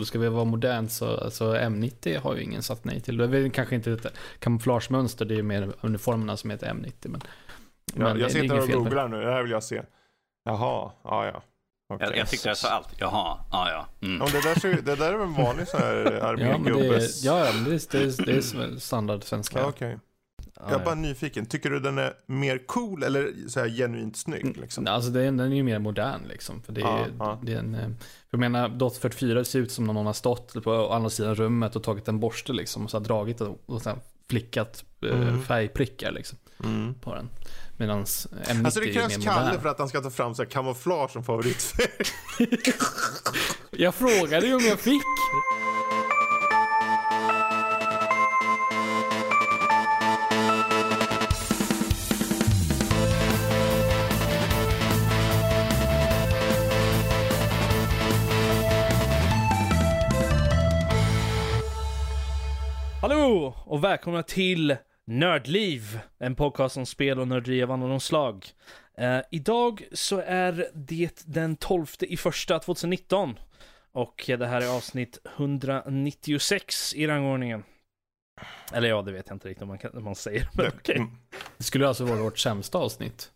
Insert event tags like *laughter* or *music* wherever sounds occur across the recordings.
det ska vi vara modernt så alltså M90 har ju ingen sagt nej till. Det är väl kanske inte ett kamouflagemönster, det är mer uniformerna som heter M90. Men, ja, men jag sitter och googlar nu, det här vill jag se. Jaha, ja ja. Okej. Jag, jag tyckte jag sa allt. Jaha, ja ja. Mm. Det, där, ser det där är väl en vanlig sån här Ja, men det är, armégubbes... ja, ja, men det är, det är, det är standard svenska. Ja, okej. Jag är bara nyfiken, tycker du den är mer cool eller så här genuint snygg? Liksom? Alltså den, den är ju mer modern liksom. För det är, Ja, ja. Det är en, eh, jag menar, Dot 44 ser ut som om någon har stått på andra sidan rummet och tagit en borste liksom. Och så dragit och, och sen flickat eh, Mm. färgprickar liksom Mm. på den. Medan M90 Alltså det krävs Kalle för att han ska ta fram så här kamouflage som favoritfärg. *laughs* Jag frågade ju om jag fick. Hallå och välkomna till Nördliv, en podcast om spel och nörderi av annan slag. Eh, idag så är det den 12 i första 2019 och det här är avsnitt 196 i rangordningen. Eller ja, det vet jag inte riktigt om man, kan, om man säger, men. Mm. Det skulle alltså vara vårt sämsta avsnitt.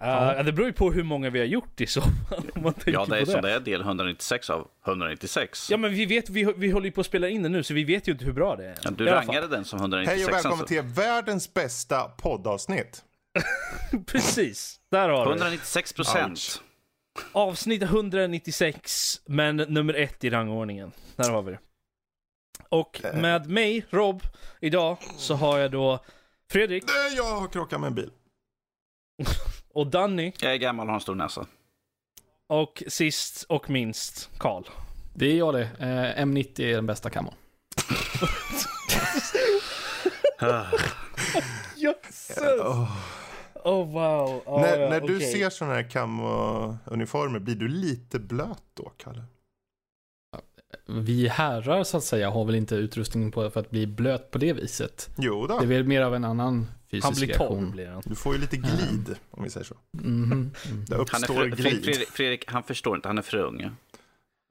Eh, det beror ju på hur många vi har gjort i så fall. Ja, det är som det är del 196 av 196. Ja men vi vet, vi, vi håller ju på att spela in det nu så vi vet ju inte hur bra det är. Ja, du rangade den som 196. Hej och välkommen alltså. till världens bästa poddavsnitt. *laughs* Precis, där har du det. 196 procent. Avsnitt 196, men nummer ett i rangordningen. Där har vi det. Och Eh. med mig, Rob, idag så har jag då Fredrik Jag har krockat med en bil. *laughs* och Danny Jag är gammal och har en stor näsa. och sist och minst Karl. Det är jag det. Eh, M90 är den bästa kammaren. *laughs* Jösses! Åh. Oh wow. Oh, när ja, när du okej. ser sådana här camo-uniformer, blir du lite blöt då, Kalle? Vi herrar så att säga har väl inte utrustning på för att bli blöt på det viset. Jo då. Det är väl mer av en annan fysisk Han blir torr reaktion. blir han. Du får ju lite glid, om vi säger så. Mm. Det Han är uppstår för, glid. Fredrik, Fredrik, han förstår inte, han är för ung.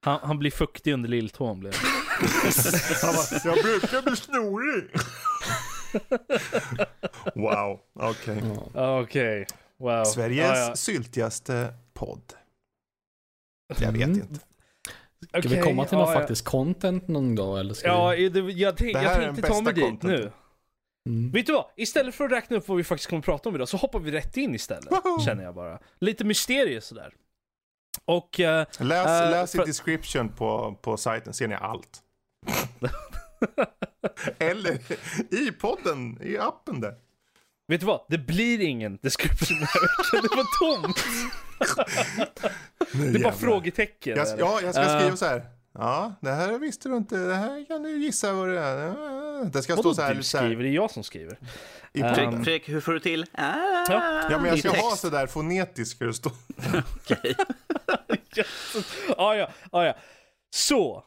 Han, han blir fuktig under lilltån blir han. *laughs* Han bara, jag brukar bli snorig. *laughs* wow, okej. Ja. Ah, Okej, wow. Sveriges Ah, ja. syltigaste podd. Jag vet Mm. inte. Ska vi Okej, komma till ja, något ja. faktiskt content någon dag eller ska Ja, vi... jag, här jag är tänkte ta mig dit contenten. nu. Mm. Vet du vad? Istället för att räkna upp vad vi faktiskt kommer att prata om idag så hoppar vi rätt in istället. Woho! Känner jag bara. Lite mysterie sådär. Och... eh, Läs, Eh, läs i för- description på, på sajten, ser ni allt. *laughs* Eller i podden, i appen där. vet du vad? Det blir ingen description här veckan. Det var tomt. Det är bara frågetecken. Jag, ja, jag ska Eh, skriva så här. Ja, det här visste du inte. Det här kan du gissa vad det är. Ja, Det ska stå så här, du skriver? Det är jag som skriver. i Eh, podden. Fredrik, hur får du till? Ah, Ja. Ja, men jag ska text. ha så där fonetiskt ska det stå. Okej. *laughs* ah, ja, ah, ja. Så.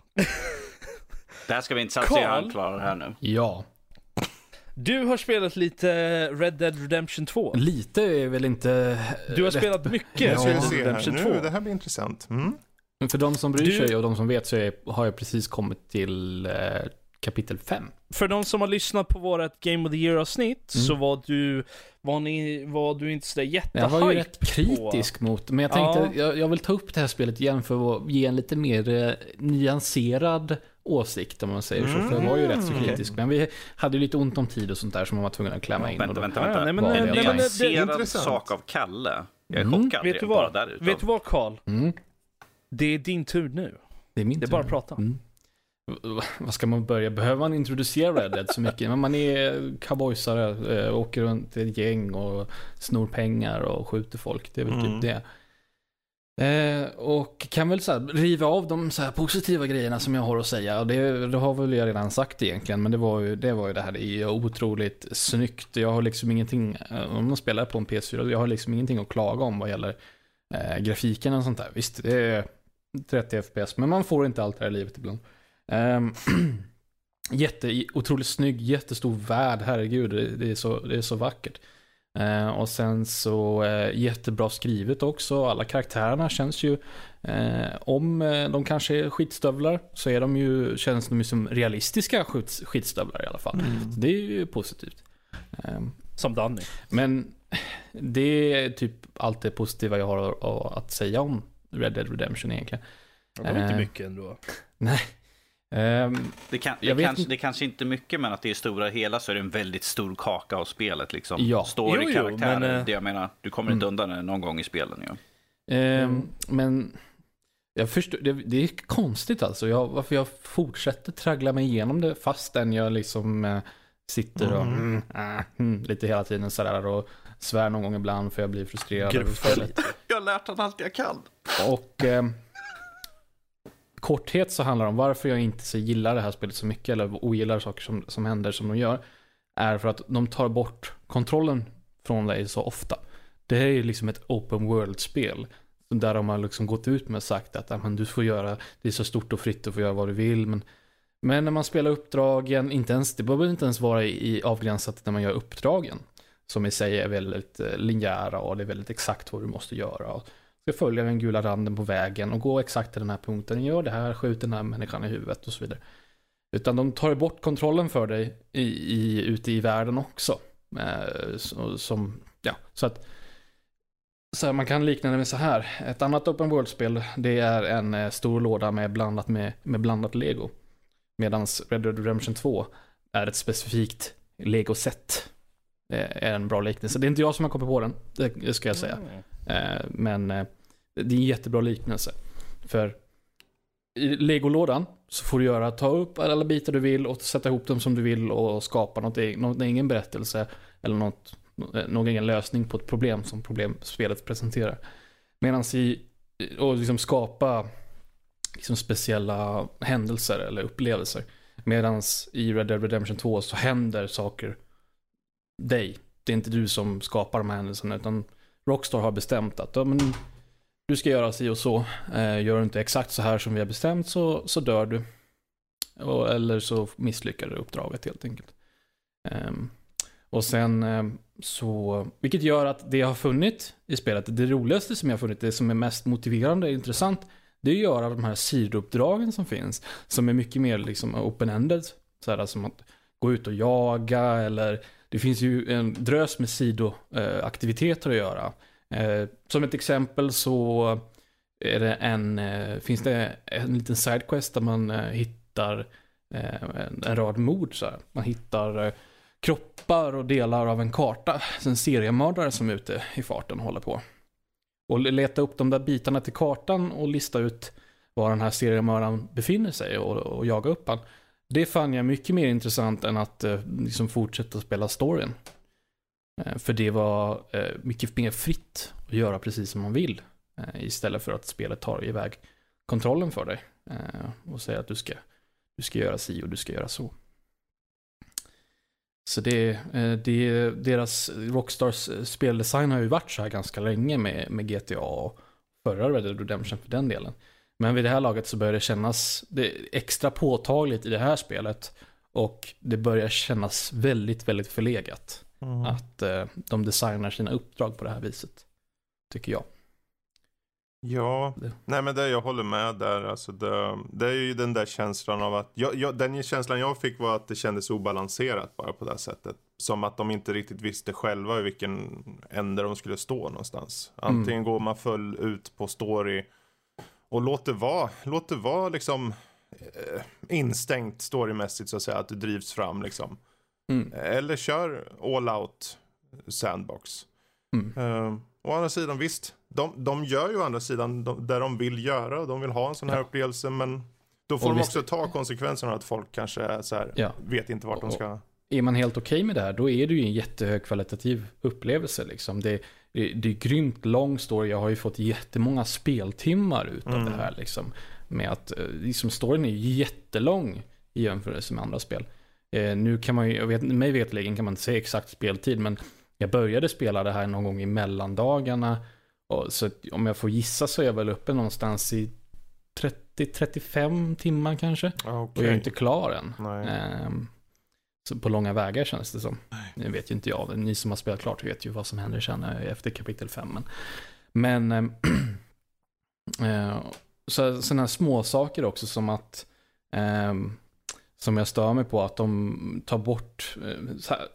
Det här ska vi inte i han klarar här nu. Ja, Du har spelat lite Red Dead Redemption 2. lite är väl inte... Du har rätt. spelat mycket ska Red Dead se här. Redemption 2. Nu, det här blir intressant. Mm. Men För de som bryr Du- sig och de som vet så är, har jag precis kommit till eh, kapitel 5. För de som har lyssnat på vårt Game of the Year-avsnitt Mm. så var du, var, ni, var du inte sådär Jag var ju jättehype rätt kritisk mot, men jag tänkte jag, jag vill ta upp det här spelet igen för att ge en lite mer eh, nyanserad åsikt om man säger så. För jag var ju rätt så Mm. kritisk. Men vi hade ju lite ont om tid och sånt där som man var tvungen att klämma in. och Vänta, vänta, Ja, vänta. nej, men- Var nej, det men jag det- Nyanserad intressant. sak av Kalle. Jag är Mm. chockad Vet du vad? Vet du vad Karl? Mm, Det är din tur nu. det är min Det är tur. bara att prata. Mm. Vad ska man börja? Behöver man introducera Red Dead så mycket? Men man är cowboysare, eh, åker runt i ett gäng och snor pengar och skjuter folk. Det är väl Mm. typ det. Eh, och kan väl så här, riva av de så här positiva grejerna som jag har att säga. Och det, det har väl jag redan sagt egentligen. Men det var ju det, var ju det här. Det är otroligt snyggt. Jag har liksom ingenting, eh, om man spelar på en PS4, jag har liksom ingenting att klaga om vad gäller eh, grafiken och sånt där. Visst, det är 30 FPS, men man får inte allt det här i livet ibland. Um, *clears throat* jätte, otroligt snygg, jättestor värld, herregud, det, det, är så, det är så vackert. Eh, och sen så eh, jättebra skrivet också. Alla karaktärerna känns ju, eh, om eh, de kanske är skitstövlar, så är de ju, känns de ju som realistiska skit, skitstövlar i alla fall. Mm. Det är ju positivt. Eh, Som Danny. men det är typ allt det positiva jag har att säga om Red Dead Redemption egentligen. Det var inte Eh. mycket ändå. *laughs* Ehm, Det, kan, det, kanske, inte- det kanske inte är mycket, men att det är stora hela så är det en väldigt stor kaka av spelet. Liksom. Ja. Story, Jo, jo, karaktärer, men, eh, det jag menar. Du kommer inte undan det någon gång i spelen. Ja. ehm, Mm. Men jag förstår, det, det är konstigt alltså. Jag, varför jag fortsätter traggla mig igenom det fastän jag liksom eh, sitter och Mm. mm, äh, mm, lite hela tiden sådär och svär någon gång ibland för jag blir frustrerad. Jag har lärt han allt jag kan. Och eh, korthet så handlar det om varför jag inte så gillar det här spelet så mycket eller ogillar saker som, som händer som de gör. Är för att de tar bort kontrollen från dig så ofta. Det här är ju liksom ett open world-spel. Där de har liksom gått ut med sagt att "Ja, men du får göra, det är så stort och fritt, du får göra vad du vill. Men, men när man spelar uppdragen, inte ens, det behöver inte ens vara i, i avgränsat när man gör uppdragen. Som i sig är väldigt eh, linjära och det är väldigt exakt vad du måste göra. Du ska följa den gula randen på vägen och gå exakt till den här punkten. Gör det här, skjut den här människan i huvudet och så vidare. Utan de tar bort kontrollen för dig i, i, ute i världen också. Eh, så, som, ja, så att så här, man kan likna det med så här. Ett annat open world-spel det är en eh, stor låda med blandat, med, med blandat lego. Medan Red Dead Redemption 2 är ett specifikt lego-set. Det är en bra liknelse. Det är inte jag som har kommit på den, det, ska jag säga. Mm. Eh, Men eh, det är en jättebra liknelse. För i legolådan så får du göra, ta upp alla bitar du vill och sätta ihop dem som du vill och skapa något, någon egen berättelse eller något, någon egen lösning på ett problem som problemspelet presenterar. Medan i, och liksom skapa liksom speciella händelser eller upplevelser. Medan i Red Dead Redemption 2 så händer saker dig. Det är inte du som skapar de här händelserna utan Rockstar har bestämt att ja, men, du ska göra si och så. Eh, gör du inte exakt så här som vi har bestämt så, så dör du. Och, eller så misslyckar du uppdraget helt enkelt. Eh, och sen eh, så, vilket gör att det jag har funnit i spelet, det roligaste som jag har funnit, det som är mest motiverande och intressant, det är att göra de här sidouppdragen som finns. Som är mycket mer liksom open-ended. Så här, som att gå ut och jaga eller det finns ju en drös med sidoaktiviteter att göra. Eh, som ett exempel så är det en, eh, finns det en liten sidequest där man eh, hittar en, en rad mord. Så här. Man hittar kroppar och delar av en karta. Så en seriemördare som är ute i farten och håller på. Och leta upp de där bitarna till kartan och lista ut var den här seriemördaren befinner sig och, och jaga upp han. Det fann jag mycket mer intressant än att eh, liksom fortsätta spela storyn. Eh, för det var eh, mycket mer fritt att göra precis som man vill. Eh, istället för att spelet tar iväg kontrollen för dig. Eh, och säger att du ska, du ska göra si och du ska göra så. Så det, eh, det, deras Rockstars eh, speldesign har ju varit så här ganska länge med, med GTA och förra Red Dead Redemption för den delen. Men vid det här laget så börjar det kännas det extra påtagligt i det här spelet. Och det börjar kännas väldigt, väldigt förlegat. Mm. Att eh, de designar sina uppdrag på det här viset. Tycker jag. Ja, Det- nej men det jag håller med där. Alltså det, det är ju den där känslan av att, jag, jag, den känslan jag fick var att det kändes obalanserat bara på det här sättet. Som att de inte riktigt visste själva i vilken ände de skulle stå någonstans. Antingen går man full ut på story och låt det vara, låt det vara liksom eh, instängt storymässigt så att säga, att du drivs fram liksom. Mm. Eller kör all out sandbox. Mm. Uh, å andra sidan visst, de, de gör ju å andra sidan de, där de vill göra. De vill ha en sån här Ja. upplevelse men då får Och de visst- också ta konsekvenserna att folk kanske så här, Ja. vet inte vart de Och- ska. Är man helt okej med det här, då är det ju en jättehögkvalitativ upplevelse. Liksom. Det, det, är grymt lång story. Jag har ju fått jättemånga speltimmar ut av Mm. det här. Liksom. Med att, eh, liksom, storyn är ju jättelång i jämförelse med andra spel. Eh, nu kan man ju, jag vet, mig vetligen kan man inte säga exakt speltid, men jag började spela det här någon gång i mellandagarna. Och, så om jag får gissa så är jag väl uppe någonstans i 30-35 timmar kanske. Ah, Och jag är inte klar än. Nej. Ehm, på långa vägar känns det som. Det vet ju inte jag, ni som har spelat klart vet ju vad som händer sen eh, efter kapitel 5. Men, men äh, *clears throat* så, sådana här små saker också som att äh, som jag stör mig på att de tar bort så här,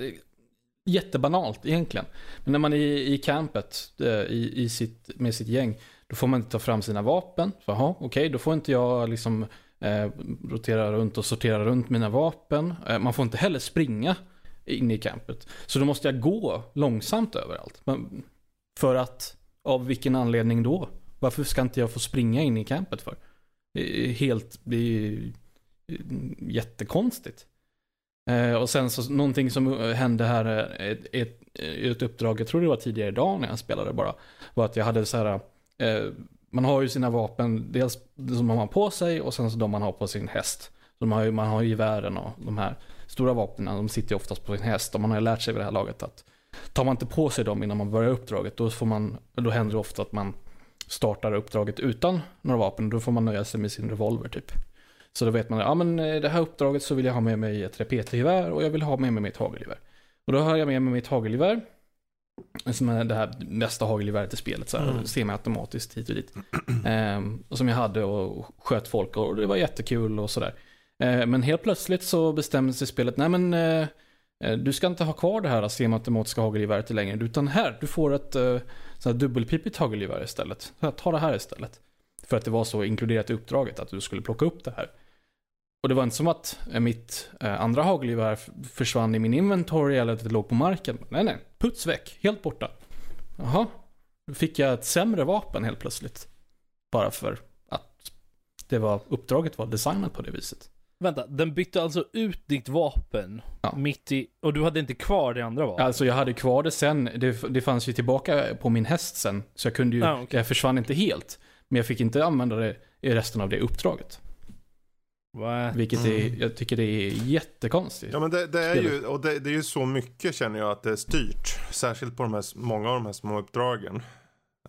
jättebanalt egentligen. Men när man är i, i campet i, i sitt, med sitt gäng då får man inte ta fram sina vapen. Jaha, okej, okay, då får inte jag liksom eh, rotera runt och sortera runt mina vapen. Eh, man får inte heller springa in i campet. Så då måste jag gå långsamt överallt. Men, för att, av vilken anledning då? Varför ska inte jag få springa in i campet för? Det är helt, det är eh, jättekonstigt. Eh, och sen så någonting som hände här, eh, ett, ett, ett uppdrag, jag tror det var tidigare idag när jag spelade bara, var att jag hade så här Eh, man har ju sina vapen, dels som man har på sig och sen så de man har på sin häst. Så man har ju, man har gevären och de här stora vapnen, de sitter ju oftast på sin häst. Och man har ju lärt sig vid det här laget att tar man inte på sig dem innan man börjar uppdraget, då, får man, då händer det ofta att man startar uppdraget utan några vapen. Då får man nöja sig med sin revolver typ. Så då vet man, ja men i det här uppdraget så vill jag ha med mig ett repetergevär och jag vill ha med mig mitt hagelgevär. Och då har jag med mig mitt hagelgevär som är det här bästa hagelgeväret i spelet, så här, mm. semiautomatiskt hit och dit. Ehm, och som jag hade och sköt folk och det var jättekul och sådär. Ehm, men helt plötsligt så bestämde sig spelet, nej men eh, eh du ska inte ha kvar det här semiautomatiska hagelgeväret längre, utan här, du får ett eh, dubbelpipigt hagelgevär istället. Ta det här istället. För att det var så inkluderat i uppdraget att du skulle plocka upp det här. Och det var inte som att eh, mitt eh, andra hagelgevär försvann i min inventory eller att det låg på marken. Nej, nej. Puts väck. Helt borta. Jaha. Då fick jag ett sämre vapen helt plötsligt. Bara för att det var, uppdraget var designat på det viset. Vänta, den bytte alltså ut ditt vapen ja. mitt i, och du hade inte kvar det andra vapnet? Alltså jag hade kvar det sen, det, det fanns ju tillbaka på min häst sen. Så jag kunde ju, ah, okay. det försvann inte helt. Men jag fick inte använda det i resten av det uppdraget. What? Vilket är, mm. jag tycker det är jättekonstigt. Ja men det, det är ju, och det, det, är ju så mycket känner jag att det är styrt. Särskilt på de här, många av de här små uppdragen.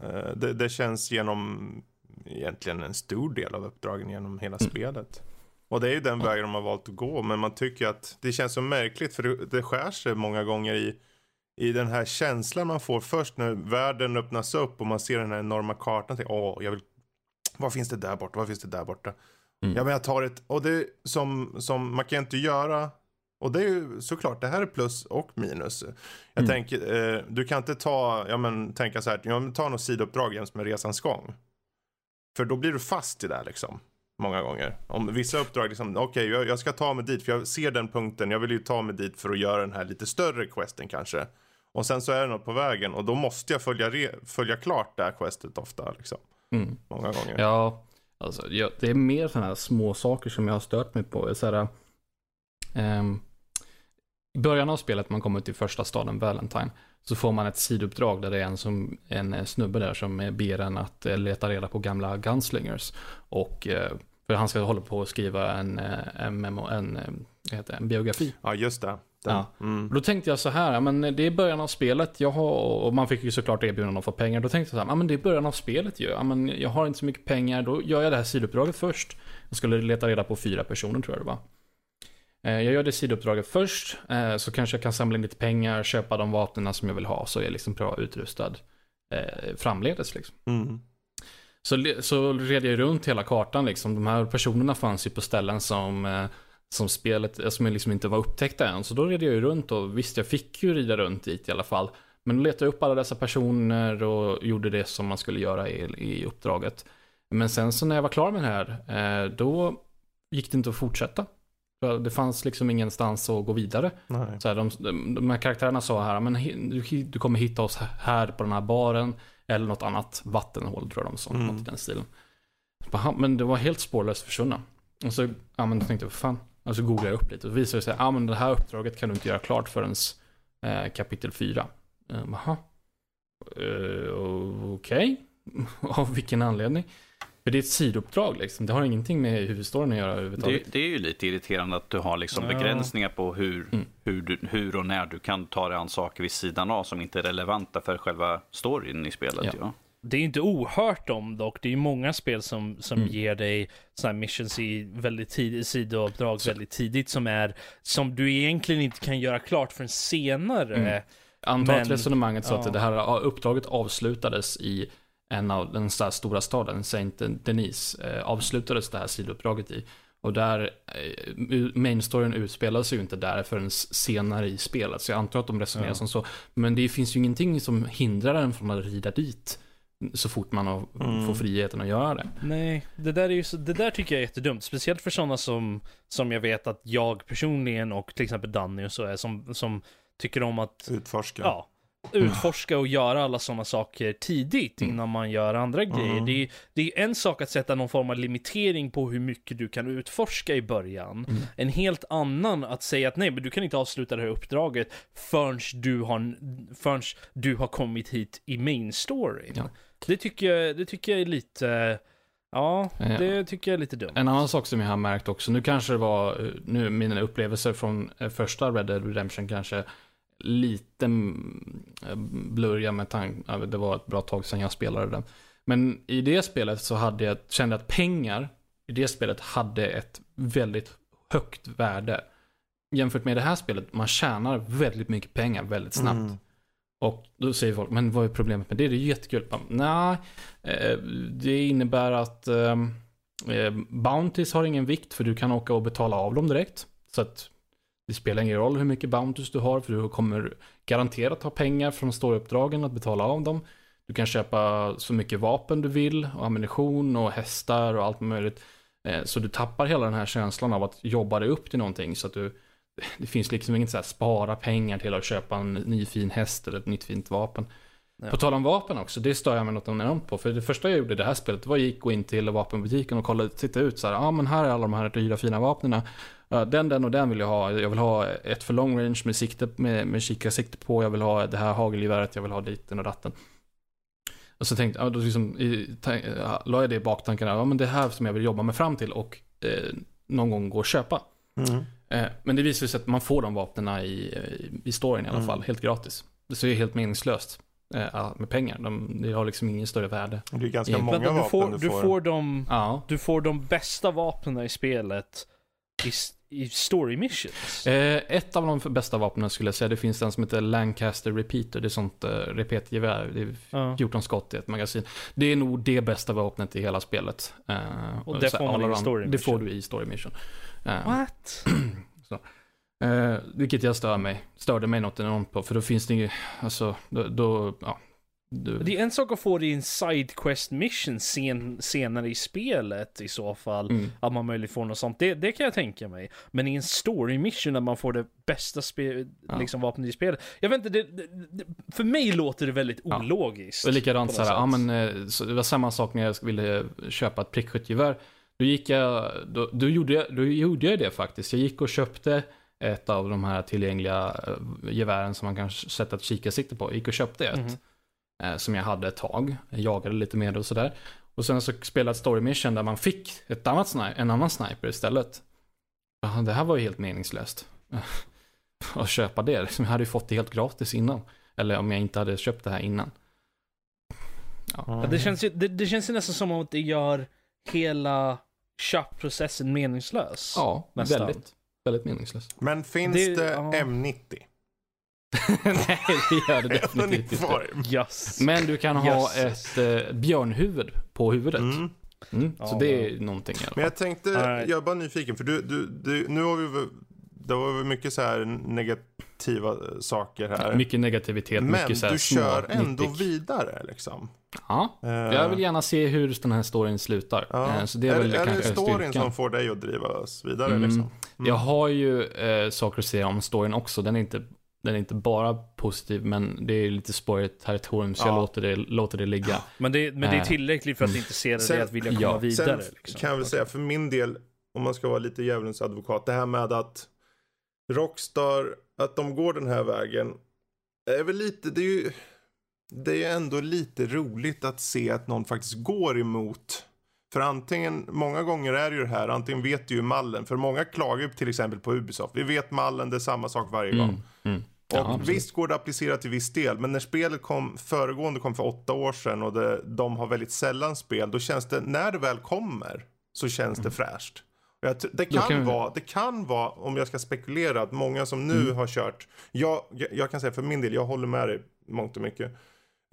Uh, det, det, känns genom egentligen en stor del av uppdragen genom hela mm. spelet. Och det är ju den vägen de har valt att gå. Men man tycker att det känns så märkligt för det, det skär sig många gånger i, i den här känslan man får först när världen öppnas upp och man ser den här enorma kartan. Åh, jag vill, vad finns det där borta? Vad finns det där borta? Mm. Ja men jag tar ett, och det som, som man kan inte göra och det är ju såklart, det här är plus och minus. Jag mm. tänker, eh, du kan inte ta, ja men tänka så här, ja men ta något sidouppdrag jäms med resans gång. För då blir du fast i det liksom. Många gånger. Om vissa uppdrag liksom, okej okay, jag, jag, ska ta mig dit för jag ser den punkten, jag vill ju ta mig dit för att göra den här lite större questen kanske. Och sen så är det något på vägen och då måste jag följa, re, följa klart det här questet ofta liksom. Mm. Många gånger. Ja, Alltså, jag, det är mer sådana här små saker som jag har stört mig på. Så här, um, I början av spelet, man kommer till första staden Valentine, så får man ett sidouppdrag där det är en, som, en eh, snubbe där som ber en att eh, leta reda på gamla gunslingers. Och eh, för han ska hålla på att skriva en, en, memo, en, en biografi. Ja, just det. Ja. Mm. Då tänkte jag så här, men det är början av spelet, jag har, och man fick ju såklart erbjudande om att få pengar. Då tänkte jag så här, men det är början av spelet ju. Ja, men jag har inte så mycket pengar, då gör jag det här sidouppdraget först. Jag skulle leta reda på fyra personer tror jag det var. Eh, jag gör det sidouppdraget först, eh, så kanske jag kan samla in lite pengar, köpa de vapnen som jag vill ha, så är jag liksom bra utrustad eh, framledes liksom. Mm. Så, så red jag runt hela kartan liksom. De här personerna fanns ju på ställen som som spelet, som liksom inte var upptäckta än. Så då red jag ju runt och visst, jag fick ju rida runt dit i alla fall. Men då letade jag upp alla dessa personer och gjorde det som man skulle göra i, i uppdraget. Men sen så när jag var klar med det här, eh, då gick det inte att fortsätta. Det fanns liksom ingenstans att gå vidare. Så här, de, de här karaktärerna sa här, men du, du kommer hitta oss här på den här baren. Eller något annat vattenhål tror jag de sa, mm. något i den stilen. Men det var helt spårlöst försvunna. Och så, ja men då tänkte jag, fan, och så googlar jag upp lite och visar det sig att ah, men det här uppdraget kan du inte göra klart förrän eh, kapitel 4. Eh, jaha. Eh, Okej. Okay. *laughs* Av vilken anledning? För det är ett sidouppdrag liksom. Det har ingenting med huvudstoryn att göra överhuvudtaget. Det, det är ju lite irriterande att du har liksom ja. begränsningar på hur, mm. hur, du, hur och när du kan ta dig an saker vid sidan av som inte är relevanta för själva storyn i spelet. Ja. ja. Det är inte ohört om dock. Det är ju många spel som, som Mm. ger dig sådana här missions i väldigt tidigt, sidouppdrag väldigt tidigt som är, som du egentligen inte kan göra klart förrän senare. Mm. Antar att resonemanget så ja. att det här uppdraget avslutades i en av den så stora staden, Saint Denis, eh, avslutades det här sidouppdraget i. Och där, eh, main storyn utspelar sig ju inte där förrän senare i spelet. Så jag antar att de resonerar Ja. som så. Men det finns ju ingenting som hindrar en från att rida dit. Så fort man har, Mm. får friheten att göra det. Nej, det där, är ju så, det där tycker jag är jättedumt. Speciellt för sådana som, som jag vet att jag personligen och till exempel Danny och så är som, som tycker om att Utforska. ja, utforska och göra alla sådana saker tidigt Mm. innan man gör andra grejer. Mm. Det, är, det är en sak att sätta någon form av limitering på hur mycket du kan utforska i början. Mm. En helt annan att säga att nej, men du kan inte avsluta det här uppdraget förrän du har, förrän du har kommit hit i main storyn. Ja. Det, tycker jag, det tycker jag är lite, ja, Ja. det tycker jag är lite dumt. En annan sak som jag har märkt också, nu kanske det var, eh, nu mina upplevelser från eh, första Red Dead Redemption kanske lite mm, blurriga med tanke, det var ett bra tag sedan jag spelade det. Men i det spelet så hade jag, kände jag att pengar i det spelet hade ett väldigt högt värde. Jämfört med det här spelet, man tjänar väldigt mycket pengar väldigt snabbt. Mm. Och då säger folk, men vad är problemet med det? Det är ju jättekul. Nej, eh, det innebär att eh, eh, Bounties har ingen vikt för du kan åka och betala av dem direkt. Så att det spelar ingen roll hur mycket Bounties du har för du kommer garanterat ha pengar från storyuppdragen att betala av dem. Du kan köpa så mycket vapen du vill och ammunition och hästar och allt möjligt. Eh, så du tappar hela den här känslan av att jobba dig upp till någonting så att du det finns liksom inget så här spara pengar till att köpa en ny fin häst eller ett nytt fint vapen. Ja. På tal om vapen också, det stör jag mig något enormt på. För det första jag gjorde i det här spelet var att gick gå in till vapenbutiken och kolla, titta ut så här, ja ah, men här är alla de här dyra fina vapnen. Den, den och den vill jag ha. Jag vill ha ett för long range med, sikte, med, med kikarsikte på. Jag vill ha det här hagelgeväret, jag vill ha ditten och ratten. Och så tänkte jag, ja, då liksom, i, ja, la jag det i baktankarna, ja men det här som jag vill jobba mig fram till och eh, någon gång gå och köpa. Mm. Eh, Men det visar sig att man får de vapnen i, i, i storyn i alla Mm. fall, helt gratis. Det så är helt meningslöst eh, med pengar. De, det har liksom ingen större värde. Det är ganska Ja, många Vänta, du vapen får, du du får. de, Ja. du får de bästa vapnen i spelet i, i story missions. Eh, ett av de bästa vapnen skulle jag säga, det finns en som heter Lancaster Repeater. Det är sånt eh, repetgevär. Det är Ja. 14 skott i ett magasin. Det är nog det bästa vapnet i hela spelet. Eh, Och det får man i story Det får mission. du i story mission. Eh, What? *clears throat* Eh, vilket jag stör mig. Störde mig något enormt på. För då finns det ju, alltså, då, då ja. Du, Det är en sak att få det i en sidequest mission sen, senare i spelet i så fall. mm. Att man möjligen får något sånt. Det, det kan jag tänka mig. Men i en story mission där man får det bästa spe, Ja. liksom, vapnet i spelet. Jag vet inte, det, det, för mig låter det väldigt Ja. ologiskt. Och likadant så här, ja men eh, så det var samma sak när jag ville köpa ett prickskyttegevär. Då gick jag, då, då, gjorde jag, då gjorde jag det faktiskt. Jag gick och köpte ett av de här tillgängliga eh, gevären som man kan sätta ett kikarsikte på. Jag gick och köpte ett. Eh, Som jag hade ett tag. Jag jagade lite med det och sådär. Och sen så spelade ett story mission där man fick ett annat en annan sniper istället. Det här var ju helt meningslöst. *laughs* Att köpa det. Liksom, Jag hade ju fått det helt gratis innan. Eller om jag inte hade köpt det här innan. Ja, det, känns ju, det, det känns ju nästan som att det gör hela köpprocessen meningslös. Ja, Nästan. väldigt. Väldigt meningslöst. Men finns Det- det, ja. M90? *laughs* Nej, det gör det *laughs* i definitivt inte. form. Yes. Men du kan ha Jösses. ett eh, björnhuvud på huvudet. Mm. Mm, Ja, så det är någonting i alla Men fall. jag tänkte, jag är bara nyfiken för du, du, du nu har vi det var mycket så här negativa eh, saker här. Mycket negativitet, Men mycket så här du kör ändå nitpick. vidare liksom. Ja, Eh, jag vill gärna se hur den här storyn slutar. Eh, Så det är, är, väl är det storyn styrkan. som får dig att drivas vidare Mm. liksom? Mm. Jag har ju eh, saker att säga om storyn också. Den är inte, den är inte bara positiv, men det är lite spårigt territorium, så jag Ja. låter det, låter det ligga. Men det, men det är tillräckligt för att intressera dig att vilja komma ja. vidare. Sen liksom. kan jag väl säga för min del, om man ska vara lite djävulens advokat, det här med att Rockstar, att de går den här vägen, är väl lite, det är ju, det är ändå lite roligt att se att någon faktiskt går emot. För antingen, många gånger är det ju det här, antingen vet du ju mallen, för många klagar ju till exempel på Ubisoft. Vi vet mallen, det är samma sak varje gång. Mm, mm. Och Ja, absolut. visst går det att applicera till viss del, men när spelet kom, föregående kom för åtta år sedan och det, de har väldigt sällan spel, då känns det, när det väl kommer, så känns det fräscht. Det, kan kan vara, det kan vara, om jag ska spekulera, att många som nu har kört, jag, jag, kan säga för min del, jag håller med dig mångt och mycket.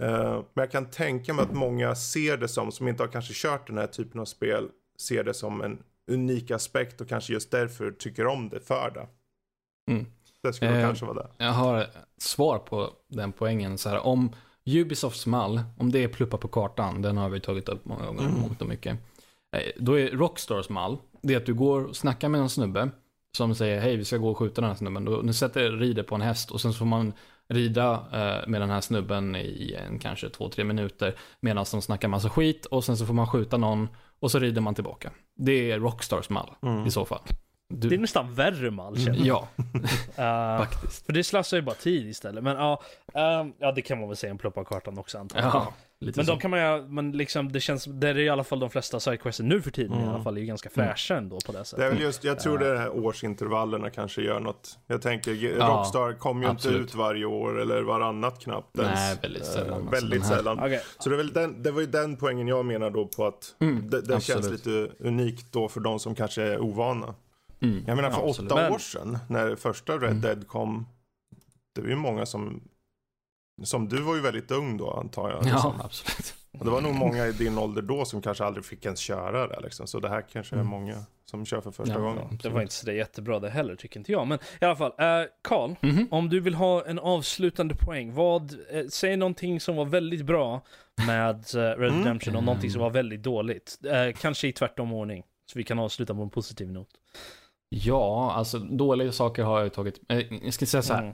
Eh, men jag kan tänka mig att många ser det som, som inte har kanske kört den här typen av spel, ser det som en unik aspekt och kanske just därför tycker om det för det. Mm. Det skulle Eh, kanske vara det. Jag har svar på den poängen. Så här, om Ubisofts mall, om det är pluppa på kartan, den har vi tagit upp många gånger, Mm. mångt och mycket. Eh, Då är Rockstars mall, det är att du går och snackar med en snubbe som säger hej vi ska gå och skjuta den här snubben. Då, nu sätter rider på en häst och sen så får man rida eh, med den här snubben i en kanske två, tre minuter medan de snackar massa skit och sen så får man skjuta någon och så rider man tillbaka. Det är Rockstars mall Mm. i så fall. Du, Det är nästan värre mall känner jag. Ja, *laughs* faktiskt. för det slösar ju bara tid istället. Men ja, ehm, ja det kan man väl säga en pluppa kartan också antagligen. Ja, lite Men så. då kan man ju, men liksom det känns, det är i alla fall de flesta sidequesten nu för tiden i Mm. alla fall är ju ganska fräscha ändå på det Det är sättet. väl just, jag tror det är de här årsintervallerna kanske gör något. Jag tänker, Rockstar kommer ju inte absolut. ut varje år eller varannat knappt ens. Nej, väldigt sällan. Eh, alltså, väldigt sällan. Okej, Så det, är väl den, det var ju den poängen jag menar då på att Mm, det, det känns lite unikt då för de som kanske är ovana. Mm. Jag menar för Ja, åtta absolut. Men- år sedan när första Red Mm. Dead kom. Det var ju många som, som du var ju väldigt ung då antar jag. Ja, liksom. absolut. Och det var nog många i din ålder då som kanske aldrig fick ens köra det liksom. Så det här kanske är Mm. många som kör för första Ja, gången. det absolut. var inte så det jättebra det heller tycker inte jag. Men i alla fall, eh, Karl, Mhm. om du vill ha en avslutande poäng, vad, eh, säg någonting som var väldigt bra med eh, Red Mm. Redemption och någonting som var väldigt dåligt. Kanske i tvärtom ordning. Så vi kan avsluta på en positiv not. Ja, alltså dåliga saker har jag tagit. Eh, jag ska säga så här, Mm.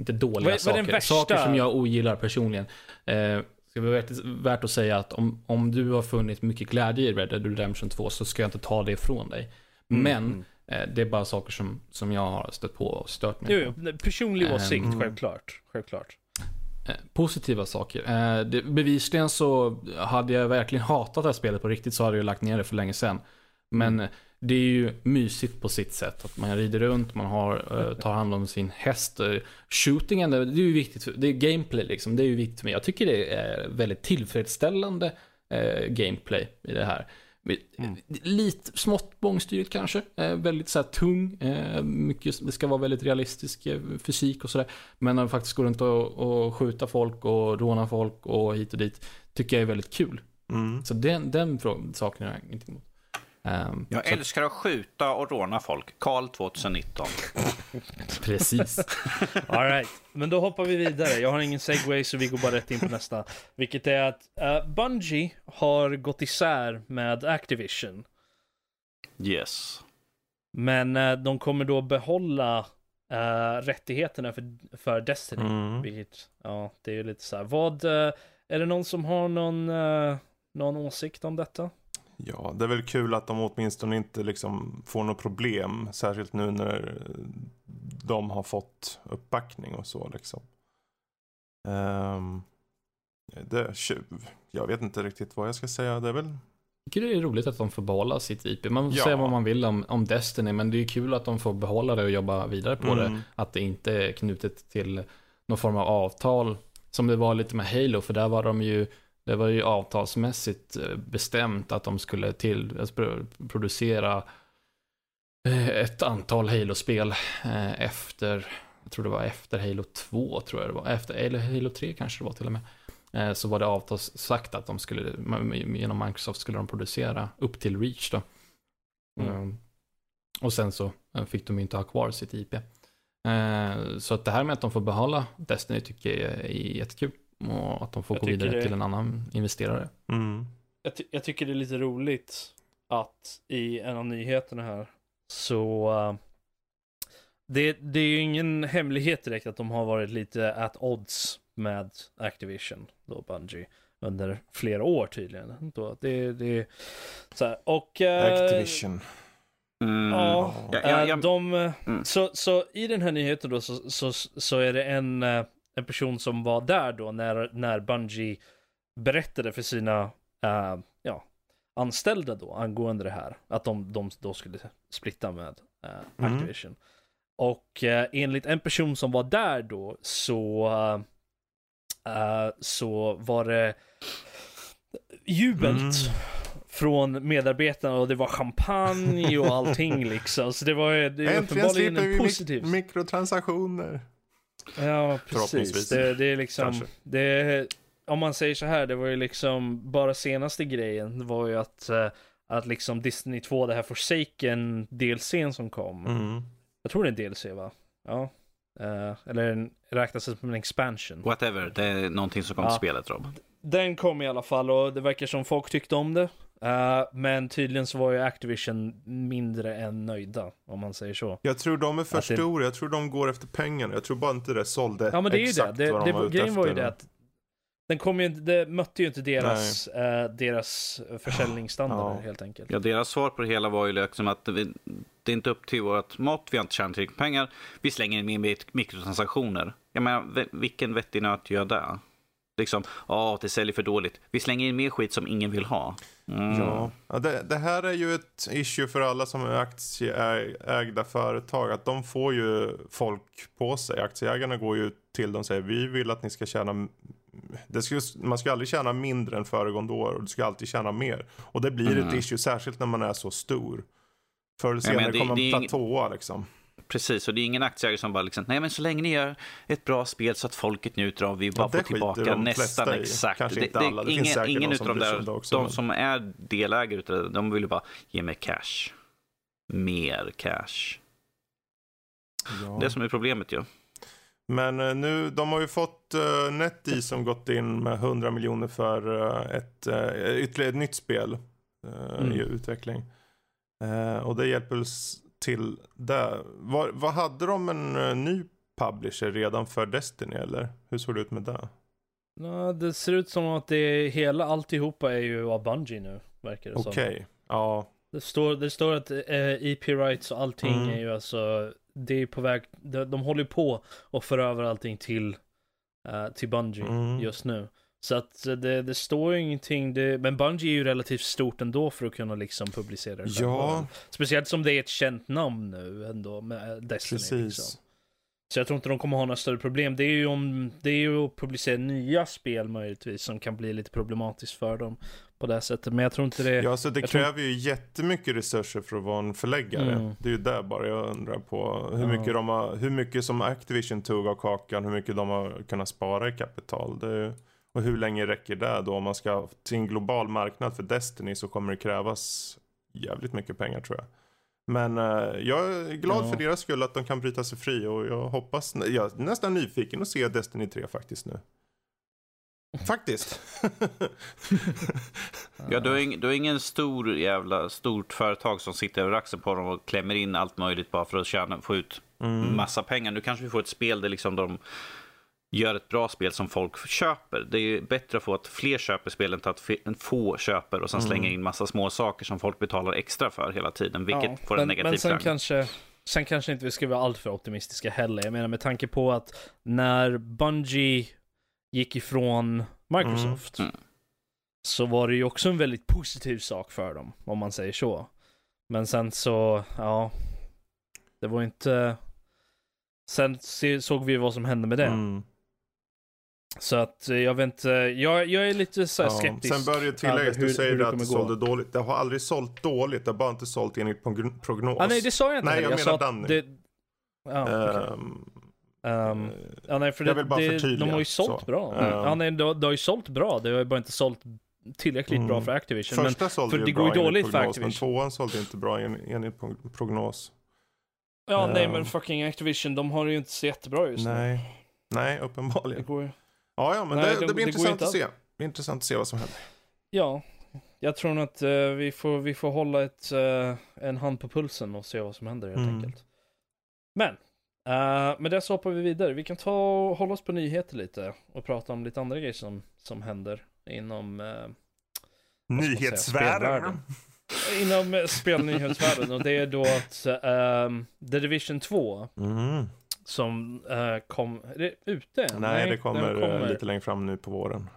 inte dåliga Vad är- vad saker. Saker som jag ogillar personligen. Eh, ska vara värt, att säga att om, om du har funnit mycket glädje i Red Dead Redemption 2 så ska jag inte ta det ifrån dig. Mm, Men mm. eh, det är bara saker som, som jag har stött på och stört mig Jo, jo, personlig Ehm, åsikt, mm. självklart. Självklart. Eh, Positiva saker. Eh, det, bevisligen så hade jag verkligen hatat det här spelet på riktigt så hade jag lagt ner det för länge sedan. Men eh, det är ju mysigt på sitt sätt. Att man rider runt, man har, eh, tar hand om sin häst. Eh, Shootingen, det är ju viktigt. för- Det är gameplay liksom. Det är ju viktigt för mig. Jag tycker det är väldigt tillfredsställande eh, gameplay i det här. Mm. Lite smått bångstyrigt kanske. Eh, väldigt så här tung. Eh, mycket, det ska vara väldigt realistisk eh, fysik och sådär. Men när man faktiskt går runt och, och skjuta folk och råna folk och hit och dit. Tycker jag är väldigt kul. Mm. Så den, den saken har jag ingenting emot. Ehm, Jag så älskar att skjuta och råna folk. Karl 2019. att- *laughs* Precis. *laughs* All right. men då hoppar vi vidare. Jag har ingen segway så vi går bara rätt in på nästa. Vilket är att uh, Bungie har gått isär med Activision. Yes. Men eh, de kommer då behålla eh, rättigheterna för, för Destiny. Mm. Vilket, ja, det är ju lite så här. Vad, eh, är det någon som har någon, någon åsikt om detta? Ja, det är väl kul att de åtminstone inte liksom får något problem. Särskilt nu när de har fått uppbackning och så liksom. Ehm, det, jag vet inte riktigt vad jag ska säga. Det är väl... Jag tycker det är roligt att de får behålla sitt IP. Man får Ja. säga vad man vill om, om Destiny, men det är kul att de får behålla det och jobba vidare på det. Mm. Att det inte är knutet till någon form av avtal. Som det var lite med Halo, för där var de ju det var ju avtalsmässigt eh, bestämt att de skulle till, alltså, pro- producera eh, ett antal Halo-spel eh, efter, jag tror det var efter Halo 2, tror jag det var, efter, eller Halo 3 kanske det var till och med. Så var det avtalssagt att de skulle, genom Microsoft skulle de producera upp till Reach då. Mm. Och sen så fick de inte ha kvar sitt IP. Så att det här med att de får behålla Destiny tycker jag är jättekul. Och att de får Jag gå vidare det- till en annan investerare. Mm. Jag, ty- jag tycker det är lite roligt att i en av nyheterna här så uh, det, det är ju ingen hemlighet direkt att de har varit lite at odds med Activision, då Bungie, under flera år tydligen. Då, det, det, så här, och... eh, Activision. Mm. Ja, Ja, ja, ja. de, eh, Mm. så, så i den här nyheten då så, så, så är det en, en person som var där då när, när Bungie berättade för sina eh, ja, anställda då angående det här. Att de, de då skulle splitta med Mm. Activision. Och eh, enligt en person som var där då så, eh, så var det jubelt Mm. från medarbetarna och det var champagne och allting liksom. Så det var ju det är Äntligen uppenbarligen slipper en vi positiv. mik- mikrotransaktioner. Ja, precis. Det, det är liksom, det, om man säger så här, det var ju liksom, bara senaste grejen var ju att, eh, att liksom Disney 2, det här Forsaken DLCn som kom. Mm. Jag tror det är en DLC va? Ja. Eh, eller en, räknas det som en expansion. Whatever, det är någonting som kommer Ja. till spelet Rob. Den kom i alla fall och det verkar som folk tyckte om det. Eh, men tydligen så var ju Activision mindre än nöjda, om man säger så. Jag tror de är för Att det- stora, jag tror de går efter pengarna. Jag tror bara inte det sålde Ja men det är ju det. exakt det, vad det de var ute grejen var ju det att den kom ju inte, det mötte ju inte deras, eh, deras försäljningsstandarder Ja. helt enkelt. Ja, deras svar på det hela var ju liksom att vi, det är inte upp till vårt mått, vi har inte tjänat tillräckligt pengar, vi slänger in mikrotransaktioner. Jag menar, vilken vettig nöt gör det? Liksom, ja, det säljer för dåligt. Vi slänger in mer skit som ingen vill ha. Mm. Ja, ja det, det här är ju ett issue för alla som är aktieägda företag. Att de får ju folk på sig. Aktieägarna går ju till dem och säger vi vill att ni ska tjäna det ska, man ska aldrig tjäna mindre än föregående år och du ska alltid tjäna mer. Och det blir ett Mm. issue, särskilt när man är så stor. Förr eller senare det- kommer det man ing- platåa liksom. Precis, och det är ingen aktieägare som bara liksom, nej men så länge ni gör ett bra spel så att folket njuter av, vi bara det får tillbaka nästan i. exakt. Kanske det, inte det, alla, det finns ingen ingen utav de där, det också, de men- som är delägare utav det, de vill ju bara ge mig cash. Mer cash. Ja. Det som är problemet ju. Men eh, nu, de har ju fått uh, NetEase som gått in med 100 miljoner för eh, ett, uh, ytterligare ett nytt spel eh, Mm. i utveckling. Eh, och det hjälper till där. Vad, vad hade de en eh, ny publisher redan för Destiny eller? Hur såg det ut med det? Ja, det ser ut som att det hela alltihopa är ju av Bungie nu, verkar det Okej, som. ja. Det står, det står att eh, EP rights och allting Mm. är ju alltså, det är på väg, de, de håller på att föra över allting till, eh, till Bungie Mm. just nu. Så att det, det står ju ingenting, det, men Bungie är ju relativt stort ändå för att kunna liksom publicera det. Ja, Speciellt som det är ett känt namn nu ändå med Destiny. precis. Liksom. Så jag tror inte de kommer ha några större problem. Det är ju om, det är ju att publicera nya spel möjligtvis som kan bli lite problematiskt för dem på det sättet. Men jag tror inte det... Ja, så det jag tror- kräver ju jättemycket resurser för att vara en förläggare. Mm. Det är ju där bara jag undrar på hur Ja. mycket, de har, hur mycket som Activision tog av kakan, hur mycket de har kunnat spara i kapital. Det är, och hur länge räcker det då? Om man ska till en global marknad för Destiny så kommer det krävas jävligt mycket pengar tror jag. Men eh, jag är glad Ja. för deras skull att de kan bryta sig fri och jag hoppas, jag är nästan nyfiken att se Destiny 3 faktiskt nu. Faktiskt. Ja, du har, ing, du har ingen stor jävla stort företag som sitter över axeln på dem och klämmer in allt möjligt bara för att tjäna, få ut Mm. massa pengar. Nu kanske vi får ett spel där liksom de gör ett bra spel som folk köper. Det är ju bättre att få att fler köper spelen än att få köper och sen Mm. slänga in massa små saker som folk betalar extra för hela tiden, vilket Ja, får en men, negativ Men sen klang. kanske, sen kanske inte vi ska vara alltför optimistiska heller. Jag menar med tanke på att när Bungie gick ifrån Microsoft Mm. Mm. så var det ju också en väldigt positiv sak för dem, om man säger så. Men sen så, ja, det var inte... Sen se, såg vi vad som hände med det. Mm. Så att eh, jag vet inte, jag, jag är lite så här skeptisk. Sen bör det tilläggas, du säger hur det det att det kommer gå. sålde dåligt. Det har aldrig sålt dåligt, det har bara inte sålt enligt progn- prognos. Ah, nej, det sa jag inte. Nej, jag sa menar att Danny. det... Ja, okej. Ehm, Ehm, eh, Ja, nej, för Jag det, vill bara det, förtydliga, de har ju sålt så. bra. Mm. Ja, nej, det, det har ju sålt bra. Det har ju bara inte sålt tillräckligt Mm. bra för Activision. Men, Första sålde för ju det bra går ju dåligt för prognos, men Activision. tvåan sålde inte bra en- enligt prog- prognos. ja, nej, Ehm. men fucking Activision, de har det ju inte så jättebra just nu. Nej, nej Det uppenbarligen. går ju... Ja, ja, men Nej, det, det- blir det intressant att se. Det blir intressant att se vad som händer. Ja, jag tror nog att eh, vi, får, vi får hålla ett, eh, en hand på pulsen och se vad som händer helt Mm. enkelt. Men, uh, med det så hoppar vi vidare. Vi kan ta och hålla oss på nyheter lite och prata om lite andra grejer som, som händer inom säga, spelvärlden. Inom spelnyhetsvärlden och det är då att ehm, The Division 2 Mm. Som eh, kom, är det ute än? Nej, det kommer, eh, lite längre fram nu på våren.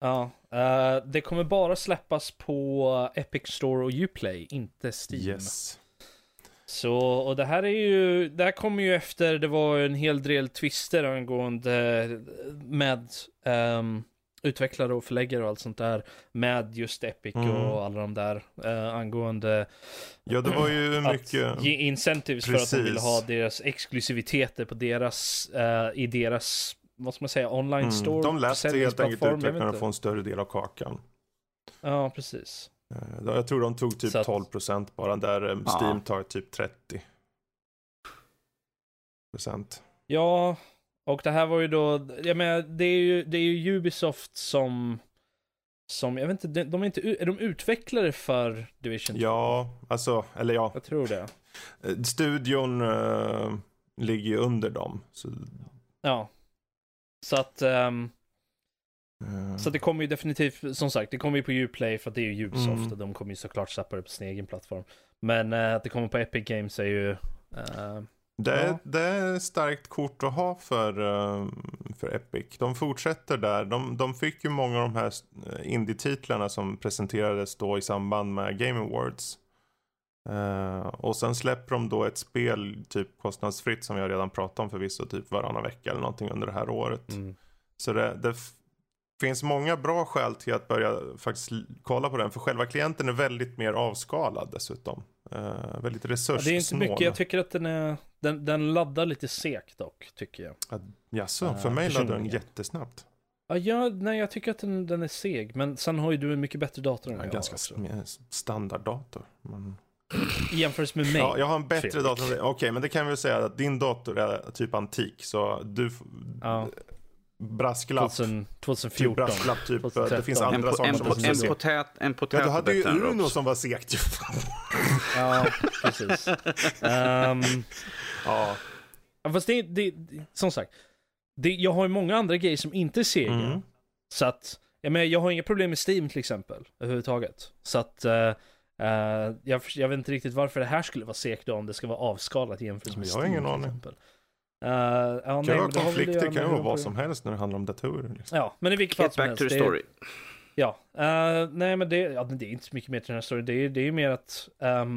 Ja, eh, det kommer bara släppas på Epic Store och Uplay, inte Steam. Yes. Så, och det här är ju, det här kommer ju efter, det var en hel del twister angående med um, utvecklare och förläggare och allt sånt där med just Epic Mm. och alla de där uh, angående Ja, det var ju *clears throat* att mycket... ge incentives för att de ville Precis. ha deras exklusiviteter på deras, eh, i deras, vad ska man säga, online store. Mm. De lät helt enkelt utvecklarna få en större del av kakan. Ja, precis. Eh, Jag tror de tog typ att- 12% bara, där eh, Ja. Steam tar typ 30%. Procent. Ja, och det här var ju då, jag menar, det är ju, det är ju Ubisoft som, som, jag vet inte, de, är inte, är de utvecklare för Division 2? Ja, alltså, eller ja, Jag tror det. eh, studion eh, ligger ju under dem. Så, Ja. Så att, ehm, eh, så det kommer ju definitivt, som sagt, det kommer ju på Uplay för att det är ju Ubisoft Mm. och de kommer ju såklart släppa det på sin egen plattform. Men eh, att det kommer på Epic Games är ju, Det är, Ja. det är ett starkt kort att ha för, eh, för Epic. De fortsätter där. De, de fick ju många av de här eh, indie-titlarna som presenterades då i samband med Game Awards. Eh, och sen släpper de då ett spel typ kostnadsfritt som jag redan pratat om förvisso typ varannan vecka eller någonting under det här året. mm. Så det, det finns många bra skäl till att börja faktiskt kolla på den. För själva klienten är väldigt mer avskalad dessutom. Eh, väldigt Ja, resurssnål. det är inte mycket, jag tycker att den är, den, den laddar lite sekt dock, tycker jag. Ja, Jaså, Eh, för mig laddar den jättesnabbt. Ja, jag, nej, jag tycker att den, den är seg, men sen har ju du en mycket bättre dator än Ja, jag ganska också. sm- standarddator. Men... I jämförelse med mig. Ja, jag har en bättre Fredrik. dator än dig. Okej, men det kan vi väl säga att din dator är typ antik. Så du... Ja. Brasklapp. 2000, Typ 2014. brasklapp, typ. Det 2013. finns En, andra saker en, som också är en, segt. potät, en Ja, potät du är hade ju Uno Robs. som var segt ju. *laughs* Ja, precis. *laughs* Ehm, ja. ja, fast det, det, som sagt, det, jag har ju många andra grejer som inte är sega. Mm. Så att, jag menar, jag har inga problem med Steam till exempel, överhuvudtaget. Så att, eh, eh, jag, jag vet inte riktigt varför det här skulle vara segt då, om det ska vara avskalat jämfört med Jag har Steam ingen till aning. exempel. Uh, ja, Det kan vara har konflikter, kan ju vara vad som helst när det handlar om datorer. Liksom. Ja, men i vilket fall som back helst. to the det är- story. Ja, eh, nej men det, ja, det är inte så mycket mer till den här storyn. Det är, det är ju mer att ehm,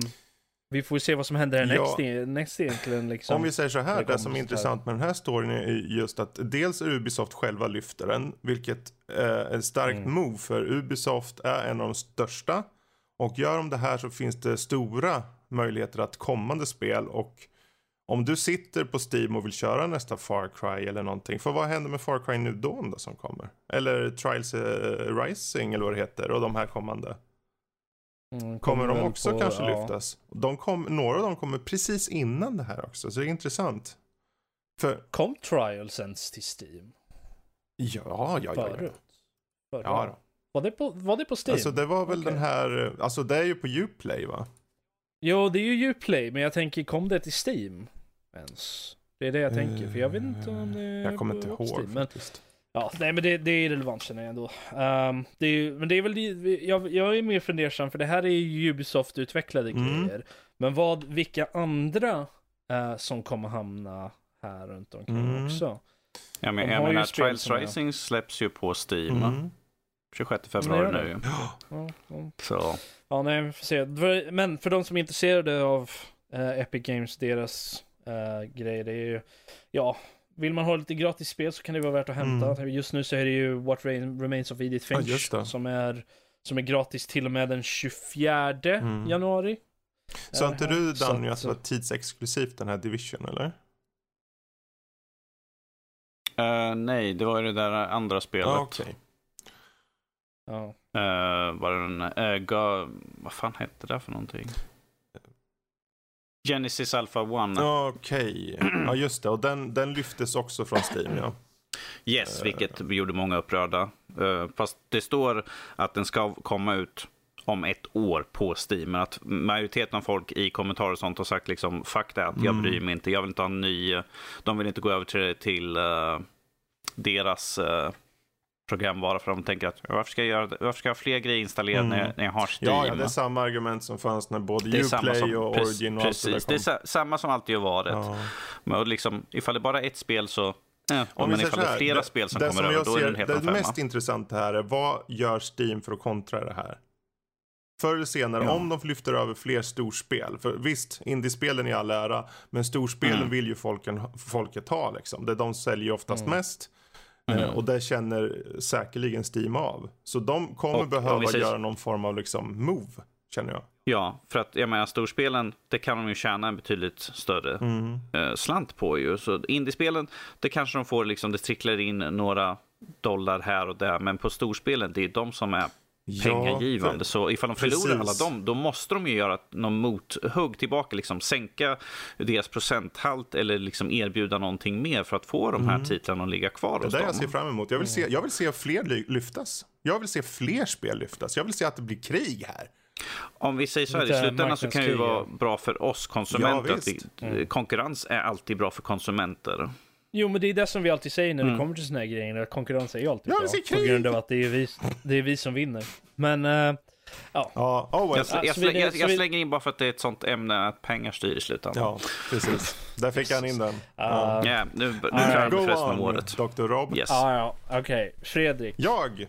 vi får se vad som händer Ja. next, e- egentligen. Liksom. Om vi säger så här, det det, som är intressant med den här storyn är just att dels Ubisoft själva lyfter den, vilket är ett starkt Mm. move för Ubisoft är en av de största. Och gör de det här så finns det stora möjligheter att kommande spel och om du sitter på Steam och vill köra nästa Far Cry eller någonting, för vad händer med Far Cry Dawn då som kommer? Eller Trials eh, Rising eller vad det heter och de här kommande. Mm, Kommer de väl också på- kanske ja. lyftas? De kom, några av dem kommer precis innan det här också, så det är intressant. För, Kom Trials ens till Steam? ja, ja, ja. ja. Förut? Förra? ja då. Var, det på, var det på Steam? Alltså det var väl Okej. den här, alltså det är ju på Uplay va? Jo, det är ju Uplay, men jag tänker, kom det till Steam? Ens? Det är det jag tänker, för jag vet inte om det är Jag kommer inte ihåg Steam, men faktiskt. Ja, nej men det, det är relevant känner jag ändå. Ehm, det är, ju- men det är väl, jag, jag är mer fundersam för det här är ju Ubisoft-utvecklade Mm. grejer. Men vad, vilka andra eh, som kommer hamna här runt omkring Mm. också? Ja, men, De jag menar, Trials är- Rising släpps ju på Steam. Mm. 26 februari gör nu. Ja, ja. Så. ja nej, vi får se. Men för de som är intresserade av eh, Epic Games, deras uh, grejer, det är ju, ja, vill man ha lite gratis spel så kan det vara värt att hämta. Just nu så är det ju What Rain- Remains of Edith Finch det. som, är, som är gratis till och med den 24 Mm. januari. Så inte här. du Danny att- att det var tidsexklusivt den här Division eller? Eh, nej, det var ju det där andra spelet. Ja, okej. Ja. Eh, var det den, eh, ga, vad fan hette det för någonting? Genesis Alpha 1. Ja, Okej, ja just det. Och den, den lyftes också från Steam ja. Yes, vilket gjorde många upprörda. Eh, fast det står att den ska komma ut om ett år på Steam. Men att majoriteten av folk i kommentarer och sånt har sagt liksom fuck that, jag Mm. bryr mig inte, jag vill inte ha en ny. De vill inte gå över till, till eh, deras uh, programvara för de tänker att varför ska jag, göra, varför ska jag ha fler grejer installerade Mm. när, jag, när jag har Steam? Ja, ja, det är samma argument som fanns när både Uplay som, och Origin och allt det där Precis, kom. det är sa, samma som alltid har varit. Ja. Men liksom, ifall det bara är ett spel så... Eh, Om vi men ifall det är flera det- spel som det kommer över, jag då är det en helt Det femma. mest intressanta här är vad gör Steam för att kontra det här? Förr eller senare, Ja. om de lyfter över fler storspel. För visst, indiespelen är all ära, men storspelen Mm. vill ju folken, folket ha liksom. Det de säljer oftast Mm. mest. Mm. Och det känner säkerligen Steam av. Så de kommer Och behöva säger- göra någon form av liksom move, känner jag. Ja, för att jag menar storspelen, det kan de ju tjäna en betydligt större Mm. eh, slant på ju. Så indiespelen, det kanske de får liksom, det tricklar in några dollar här och där. Men på storspelen, det är de som är pengagivande. så ifall de förlorar Precis. alla dem, då måste de ju göra någon mothugg tillbaka. Liksom sänka deras procenthalt eller liksom erbjuda någonting mer för att få de här titlarna att ligga kvar Mm. Det är hos det dem. jag ser fram emot. Jag vill se, jag vill se fler ly- lyftas. Jag vill se fler spel lyftas. Jag vill se att det blir krig här. Om vi säger så här, i slutändan så kan det ju vara bra för oss konsumenter. Ja, att vi, Konkurrens är alltid bra för konsumenter. Jo, men det är det som vi alltid säger när det Mm. kommer till såna här grejer. att Konkurrens är ju alltid Ja, bra. På grund av att det är vi, det är vi som vinner. Men, eh, Ja, oh well. Jag, Ja, jag, så vi- slänger, jag, jag slänger in bara för att det är ett sånt ämne att pengar styr i slutändan. Ja, precis. Där fick han in den. Ja, nu, nu Ah, kör vi Go för resten av on, året. Dr. Rob. Yes. ah, ja, okej. Fredrik. Jag.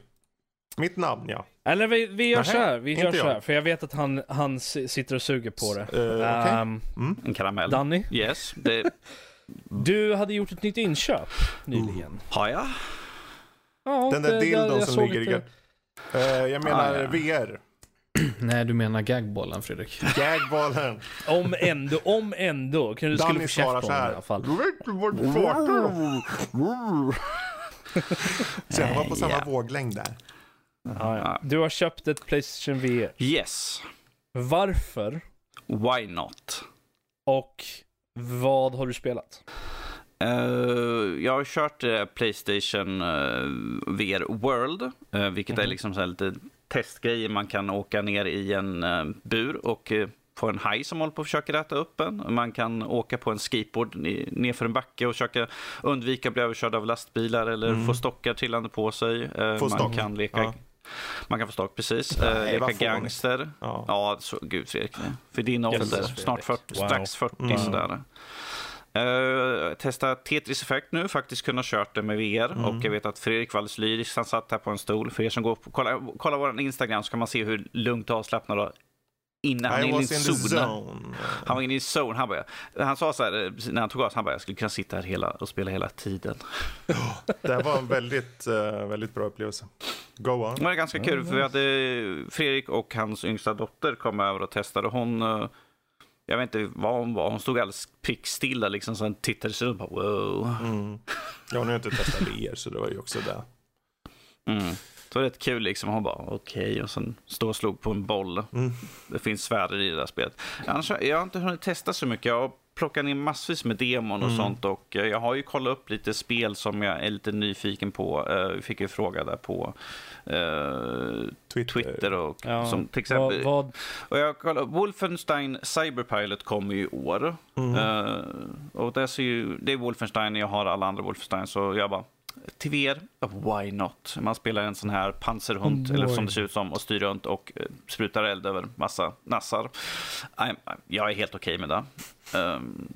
Mitt namn, ja. Eller vi, vi gör Nähä, så här, vi gör så jag. här, för jag vet att han, han s- sitter och suger på det. Eh, okej. Ehm, En karamell. Danny, Yes, det du hade gjort ett nytt inköp nyligen. har jag. Ja, Den där det- dildon jag som såg ligger i... lite- Uh, jag menar Ah, ja. VR. *clears throat* Nej, du menar gagbollen Fredrik. *laughs* Gagbollen. Om ändå, om ändå. Kan du skulle Danny få käft svarar på så honom i här. alla fall. Du vet inte vad du pratar om. *laughs* Så jag var på samma Ja. våglängd där. Ja, ja. Du har köpt ett Playstation VR. Yes, Varför? why not? Och vad har du spelat? Eh, jag har kört eh, Playstation eh, VR World, vilket är liksom så här lite testgrejer. Man kan åka ner i en bur och få en haj som håller på att försöka äta upp en. Man kan åka på en skateboard ne- nerför en backe och försöka undvika att bli överkörd av lastbilar eller få stockar trillande på sig. Mm. Få man stock. kan leka Ja. Man kan få stock, precis. Eh, Nej, leka fånigt. gangster. Ja. Ja, så, gud Fredrik. För din ålder, snart 40, Wow. strax 40 Mm. sådär. Uh, testa Tetris Effect nu, faktiskt kunna kört det med VR. Mm. Och jag vet att Fredrik var alldeles lyrisk, han satt här på en stol. För er som går på, kolla, kolla vår Instagram så kan man se hur lugnt och avslappnad och innan han I i in the zone. zone. Han var inne i zone. Han, bara, han sa så här, när han tog av sig, han bara, jag skulle kunna sitta här hela, och spela hela tiden. Det här var en väldigt, eh, väldigt bra upplevelse. Go on. Det var ganska kul, för vi hade Fredrik och hans yngsta dotter kom över och testade. Hon, eh, jag vet inte vad hon var, hon stod alldeles prickstilla liksom, sen tittade sig runt och bara wow. Mm. Jag har nu inte testat VR så det var ju också det. Mm. Det var rätt kul liksom, hon bara okej, och sen stod och slog på en boll. Mm. Det finns sfärer i det där spelet. Annars, jag har inte hunnit testa så mycket. Jag plockat ner massvis med demon och Mm. sånt och eh, jag har ju kollat upp lite spel som jag är lite nyfiken på. Eh, Vi fick ju fråga där på eh, Twitter. Twitter och Ja, som till exempel. Vad, vad, Och jag kollar, Wolfenstein Cyberpilot kommer ju i år. Mm. Eh, och det, ser ju, det är Wolfenstein, jag har alla andra Wolfenstein, så jag bara, till VR, why not? Man spelar en sån här pansarhund, Oh, eller som det ser ut som, och styr runt och eh, sprutar eld över massa nassar. I'm, jag är helt okej med det. Um,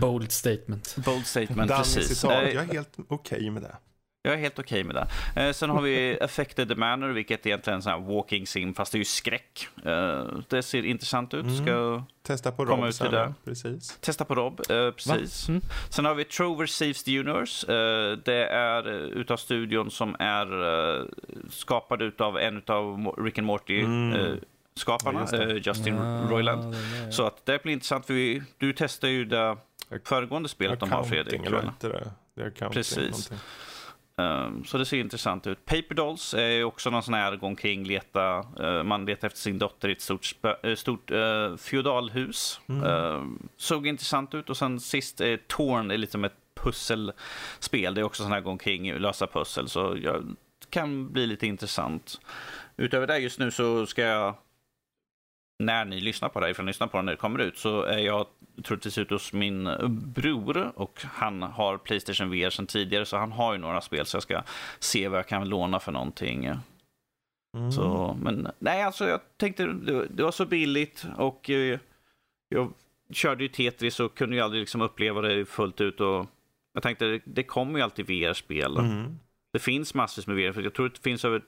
Bold statement. bold statement, precis. citat. Jag är helt okej med det. Jag är helt okej med det. Eh, sen har vi *laughs* Affected the Manor, vilket egentligen är en walking sim, fast det är ju skräck. Eh, det ser intressant ut. Ska Testa på Rob sen. det. Precis. testa på Rob, eh, precis. Mm. Sen har vi Trover Saves the Universe. Eh, det är eh, utav studion som är uh, skapad utav en av Rick and Morty Mm. eh, skaparna, Ja, eh, Justin Ah, Roiland. den är- Så att det blir intressant för vi, du testar ju det föregående spelet de har Fredrik. Eller inte det? Det är. Precis. någonting. Um, så det ser intressant ut. Paper Dolls är också någon sån här gå omkring, leta, eh, man letar efter sin dotter i ett stort, spö, eh, stort eh, feodalhus. Mm. Um, såg intressant ut och sen sist eh, Torn är lite som ett pusselspel. Det är också sån här gå omkring, lösa pussel. Så jag, det kan bli lite intressant. Utöver det just nu så ska jag när ni lyssnar på det här, ifall ni lyssnar på det när det kommer ut, så är jag troligtvis ute hos min bror och han har Playstation VR sedan tidigare, så han har ju några spel, så jag ska se vad jag kan låna för någonting. Mm. Så, men nej, alltså jag tänkte, det, det var så billigt och eh, jag körde ju Tetris och kunde ju aldrig liksom uppleva det fullt ut och jag tänkte, det, det kommer ju alltid VR-spel. Mm. Det finns massvis med VR, för jag tror att det finns över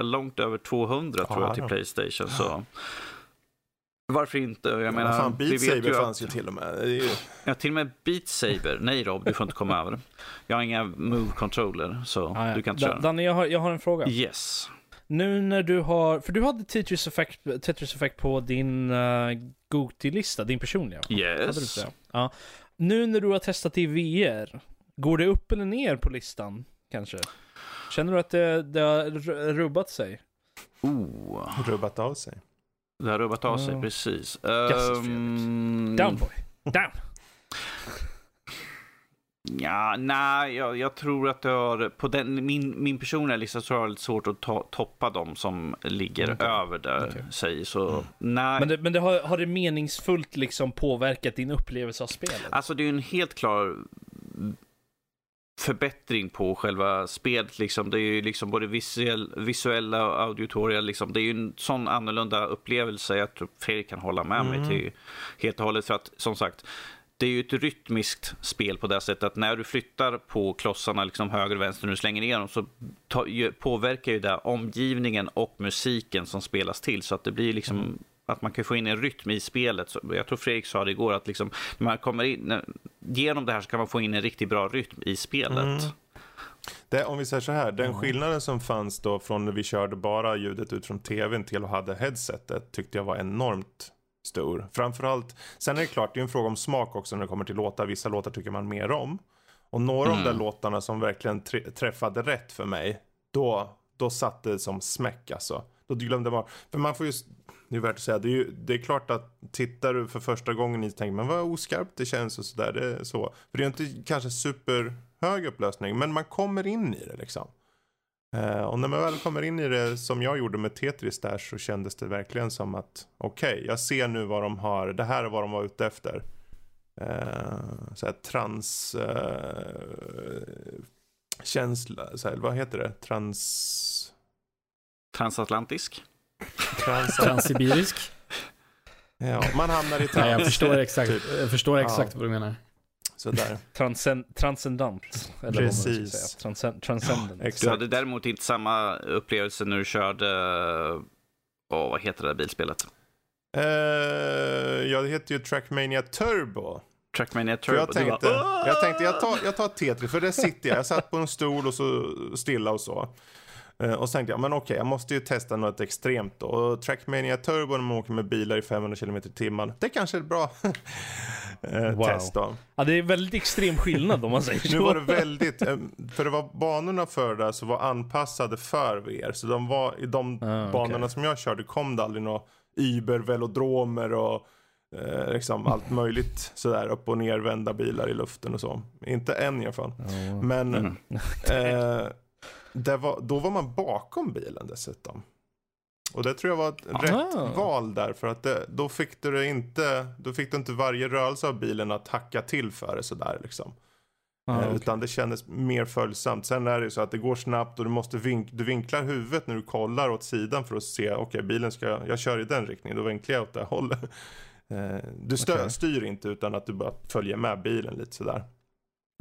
långt över 200 tror Ja, jag till. Playstation. Så varför inte? Jag Ja, menar, fan, vi Beat vet Saber ju fanns att, ju till och med. Det är ju... ja, till och med Beat Saber. Nej Rob, du får inte komma över. Jag har inga move controller, så Ah, ja. du kan inte Da- köra. Danne, jag har, jag har en fråga. Yes. Nu när du har, för du hade Tetris Effect, Tetris Effect på din uh, Goti-lista, din personliga. Yes. Ja. Nu när du har testat i VR, går det upp eller ner på listan kanske? Känner du att det, det har rubbat sig? Oh, rubbat av sig. Det har rubbat av sig, Ja. precis. Um, Down boy. Down! Ja, nej, jag, jag tror att det har, på den, min, min personliga lista så har jag lite svårt att ta, toppa dem som ligger Okej. över där, Okej. säger så. Mm. Nej, Men, det, men det har, har det meningsfullt liksom påverkat din upplevelse av spelet? alltså det är ju en helt klar förbättring på själva spelet. Liksom. Det är ju liksom både visuell, visuella och auditorial. Liksom. Det är ju en sån annorlunda upplevelse. Jag tror Fredrik kan hålla med Mm. mig till helt och hållet. För att som sagt, det är ju ett rytmiskt spel på det sättet att när du flyttar på klossarna liksom höger och vänster när du slänger ner dem så påverkar ju det omgivningen och musiken som spelas till så att det blir liksom att man kan få in en rytm i spelet. Så jag tror Fredrik sa det igår att liksom, när man kommer in, genom det här så kan man få in en riktigt bra rytm i spelet. Mm. Det, om vi säger så här, den skillnaden som fanns då från när vi körde bara ljudet ut från tvn till och hade headsetet tyckte jag var enormt stor. Framförallt, sen är det klart, det är en fråga om smak också när det kommer till låtar. Vissa låtar tycker man mer om. Och några av de där Mm. låtarna som verkligen träffade rätt för mig, då, då satt det som smäck alltså. Då glömde man, för man får ju, det är värt att säga, det är, ju, det är klart att tittar du för första gången i tänker men vad oskarpt det känns och sådär, det är så. För det är inte kanske superhög upplösning, men man kommer in i det liksom. Eh, och när man väl kommer in i det som jag gjorde med Tetris där så kändes det verkligen som att okej, jag ser nu vad de har, det här är vad de var ute efter. Eh, såhär trans eh, känsla, såhär, vad heter det? Trans... Transatlantisk trans *laughs* Transsibirisk? ja, man hamnar i trans. *laughs* Nej, jag förstår exakt, typ. jag förstår exakt vad du menar. Sådär. Transcend, transcendant. Eller vad man ska Precis. Transcend, transcendent. Du Exakt. hade däremot inte samma upplevelse när du körde, åh, vad heter det där bilspelet? Eh, ja, det heter ju Trackmania Turbo. Trackmania För Turbo. jag Du tänkte, bara, jag tänkte jag tar, jag tar Tetris, för där sitter jag. Jag satt på en stol och så stilla och så. Eh, och så tänkte jag, men okej, jag måste ju testa något extremt då. Och Trackmania Turbo när man åker med bilar i 500 km i timmen, det kanske är ett bra *laughs* eh, Wow. test då. Ja, det är väldigt extrem skillnad om man säger så. Nu var det väldigt, eh, för det var banorna för det där så var anpassade för VR. Så de var, i de Ah, banorna som jag körde kom det aldrig några Uber, velodromer och eh, liksom allt möjligt sådär upp och nervända bilar i luften och så. Inte än i alla fall. Ja. Men Mm. eh, var, då var man bakom bilen dessutom. Och det tror jag var ett Aha. rätt val där för att det, då fick du inte, då fick du inte varje rörelse av bilen att hacka till för det sådär liksom. Ja, Eh, okej. Utan det kändes mer följsamt. Sen är det ju så att det går snabbt och du måste vink du vinklar huvudet när du kollar åt sidan för att se, okej bilen ska, jag kör i den riktningen, då vinklar jag åt det hållet. *laughs* Eh, Du stö, Okej. styr inte utan att du bara följer med bilen lite sådär.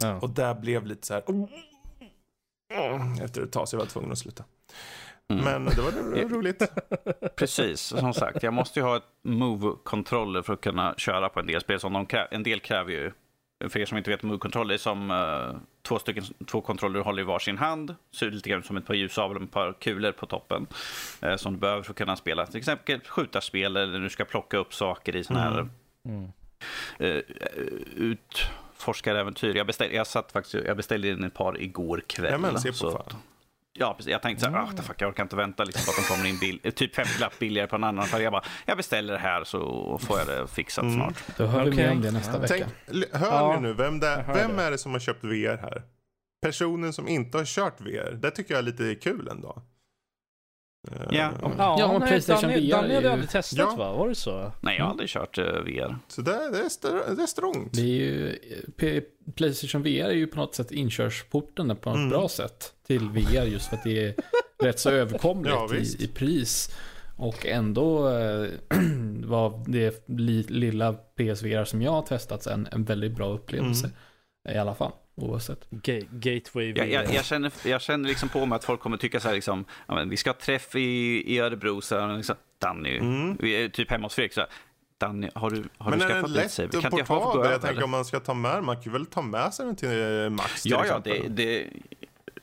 Ja. Och där blev lite så här. Efter ett tag så jag var tvungen att sluta. Mm. Men det var ro- *laughs* roligt. Precis, som sagt. Jag måste ju ha ett move-kontroller för att kunna köra på en del spel. Som de krä- en del kräver ju, för er som inte vet, move-kontroller är som eh, två, stycken, två kontroller du håller i varsin hand. Ser ut lite grann som ett par ljusavlor med ett par kulor på toppen. eh, som du behöver för att kunna spela till exempel skjutarspel eller när du ska plocka upp saker i sådana här Mm. Mm. eh, utforskaräventyr. Jag, beställ, jag, satt faktiskt, jag beställde in ett par igår kväll. Ja men se på så- fan. Ja, precis. Jag tänkte så här, the fuck, jag orkar inte vänta liksom, på att de kommer in bil, typ 50 lapp billigare på en annan. För jag bara, jag beställer det här så får jag det fixat Mm. snart. Då hör vi Okej. mer om det nästa Ja. vecka. Tänk, hör Ja, ni nu vem, hör vem det. är det som har köpt VR här? Personen som inte har kört VR. Det tycker jag är lite kul ändå. Eh, Ja. Ja, Ja, men nej, PlayStation Danny, VR Danny är hade ju- aldrig testat Ja. va? Var det så? Nej, jag har aldrig kört uh, VR. Så det, det, är, det är strångt. Det är ju, P- Playstation VR är ju på något sätt inkörsporten på ett Mm. bra sätt till VR just för att det är rätt så överkomligt *laughs* Ja, i, i pris. Och ändå eh, *clears throat* var det li, lilla PSVR som jag har testat en, en väldigt bra upplevelse. Mm. I alla fall. Oavsett. Ga- gateway Jag, jag, jag, känner, jag känner liksom på mig att folk kommer tycka så här, liksom, ja, men vi ska ha träff i, i Örebro, så här, liksom, Danny, Mm. vi är typ hemma hos Fredrik, så här, Danny, har du, har Men du skaffat lätt och Kan inte jag få gå portabel? Jag över? tänker om man ska ta med man kan väl ta med sig den till eh, Max till Ja, ja, det, det,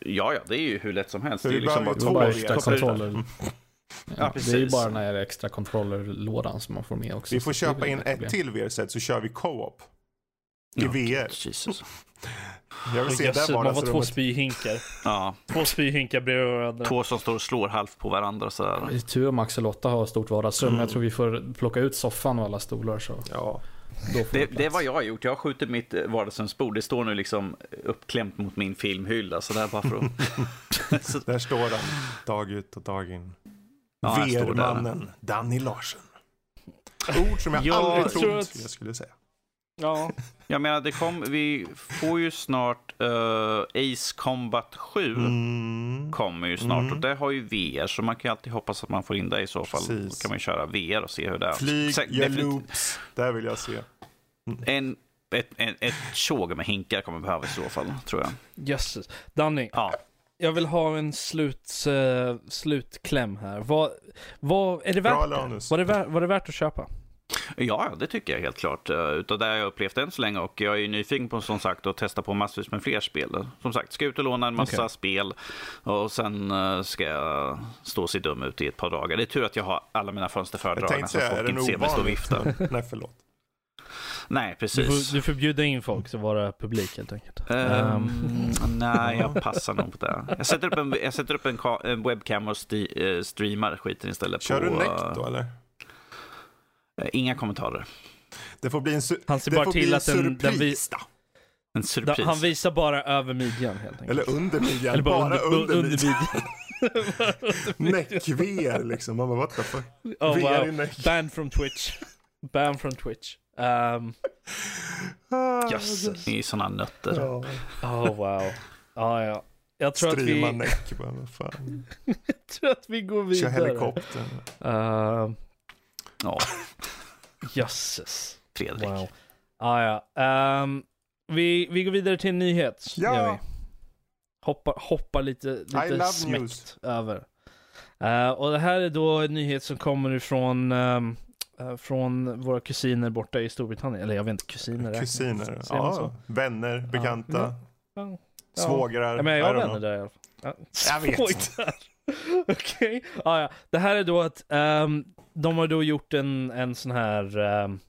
ja, ja, det är ju hur lätt som helst. För Det är vi liksom två bara VR extra kontroller. Ja, Ja, det är ju bara den här extra controller-lådan som man får med också. Vi får köpa in ett problem. till VR-set så kör vi co-op. I VR. Jesus. Jag vill se Jösses, det man var två spyhinkar. Ja, Två spyhinkar bredvid varandra. två som står och slår halvt på varandra så här. Det är tur Max och Lotta har stort vardagsrum. Mm. Jag tror vi får plocka ut soffan och alla stolar så Ja. Det, det är vad jag har gjort. Jag har skjutit mitt eh, vardagsrumsbord. Det står nu liksom uppklämt mot min filmhylla. Så där bara för att... så, *laughs* *laughs* Där står den. Dag ut och dag in. Ja. VR-mannen Danny Larsen. *laughs* Ord som jag Ja, aldrig jag trodde att- jag skulle säga. Ja, jag menar, det kom, vi får ju snart eh, Ace Combat 7. Mm. Kommer ju snart Mm. och det har ju VR så man kan ju alltid hoppas att man får in det i så fall. Precis. Då kan man ju köra VR och se hur det är. Flyg, Säk- gör loops. Där vill jag se. En, ett, en, ett tjog med hinkar kommer behöva i så fall, tror jag. jösses. Danny, Ja, jag vill ha en slut, uh, slutkläm här. Vad, vad, är det Bra värt det? Lanus. Var det, värt, var det värt att köpa? Ja, det tycker jag helt klart. Eh, Utav det jag har upplevt än så länge och jag är ju nyfiken på som sagt att testa på massvis med fler spel. Som sagt, ska ut och låna en massa Okej. spel och sen eh, ska jag stå och se dum ut i ett par dagar. Det är tur att jag har alla mina fönster Jag fördragna så folk det inte ser mig stå och vifta. *laughs* Nej, förlåt. Nej, Du får, precis. du får bjuda in folk till vara publik helt enkelt. Ehm, nej, jag *laughs* passar nog på det. Jag sätter upp en, jag sätter upp en, en webcam och sti, eh, streamar skiten istället. Kör på, du Neck eh, då eller? Eh, Inga kommentarer. Det får bli en, su- Han ser det bara till bli en att den- den vi- surpris. En da, surpris. han visar bara över midjan helt enkelt. Eller under midjan. Eller bara, bara under, under, midjan. midjan. *laughs* Neck-VR liksom. Man bara what the fuck. oh, VR wow. Ban from Twitch. Ban from Twitch. Um, Ah, Jösses. Ni är såna nötter. Ja. oh wow. Ja, ja. Jag tror, att Streama vi, neck. Bara, vad fan. *laughs* jag tror att vi går Kör vidare. helikoptern. Uh, Ja, *laughs* jösses. Fredrik. Wow. Ah, ja. Ehm, vi, vi går vidare till en nyhet. Ja. Hoppar, hoppar lite, lite news. över. Eh, och det här är då en nyhet som kommer ifrån eh, från våra kusiner borta i Storbritannien. Eller jag vet inte, kusiner. Kusiner. Ja, vänner, bekanta, Ja. svågrar. Ja, men jag har vänner know. där i alla fall. Ja. Jag vet. *laughs* *laughs* Okej. Ah, ja. Det här är då att ehm, de har då gjort en, en sån här um,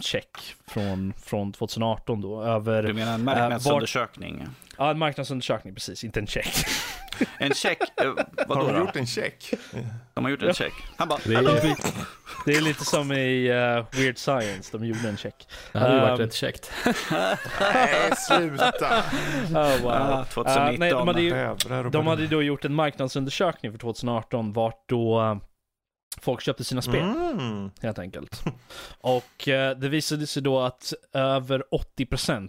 check från, från 2018 då över Du menar en marknadsundersökning? Ja, en marknadsundersökning precis, inte en check. *laughs* En check? Eh, vadå Har de gjort en check? De har gjort en check. Han bara, Det, är, Det är lite som i eh, Weird Science, de gjorde en check. det hade ju varit Ehm, rätt käckt. Nej, sluta. *laughs* Oh, wow. Ah, Eh, 2019. nej, de hade ju de hade då gjort en marknadsundersökning för 2018 vart då eh, folk köpte sina spel. Mm. helt enkelt. *laughs* Och eh, det visade sig då att över 80%,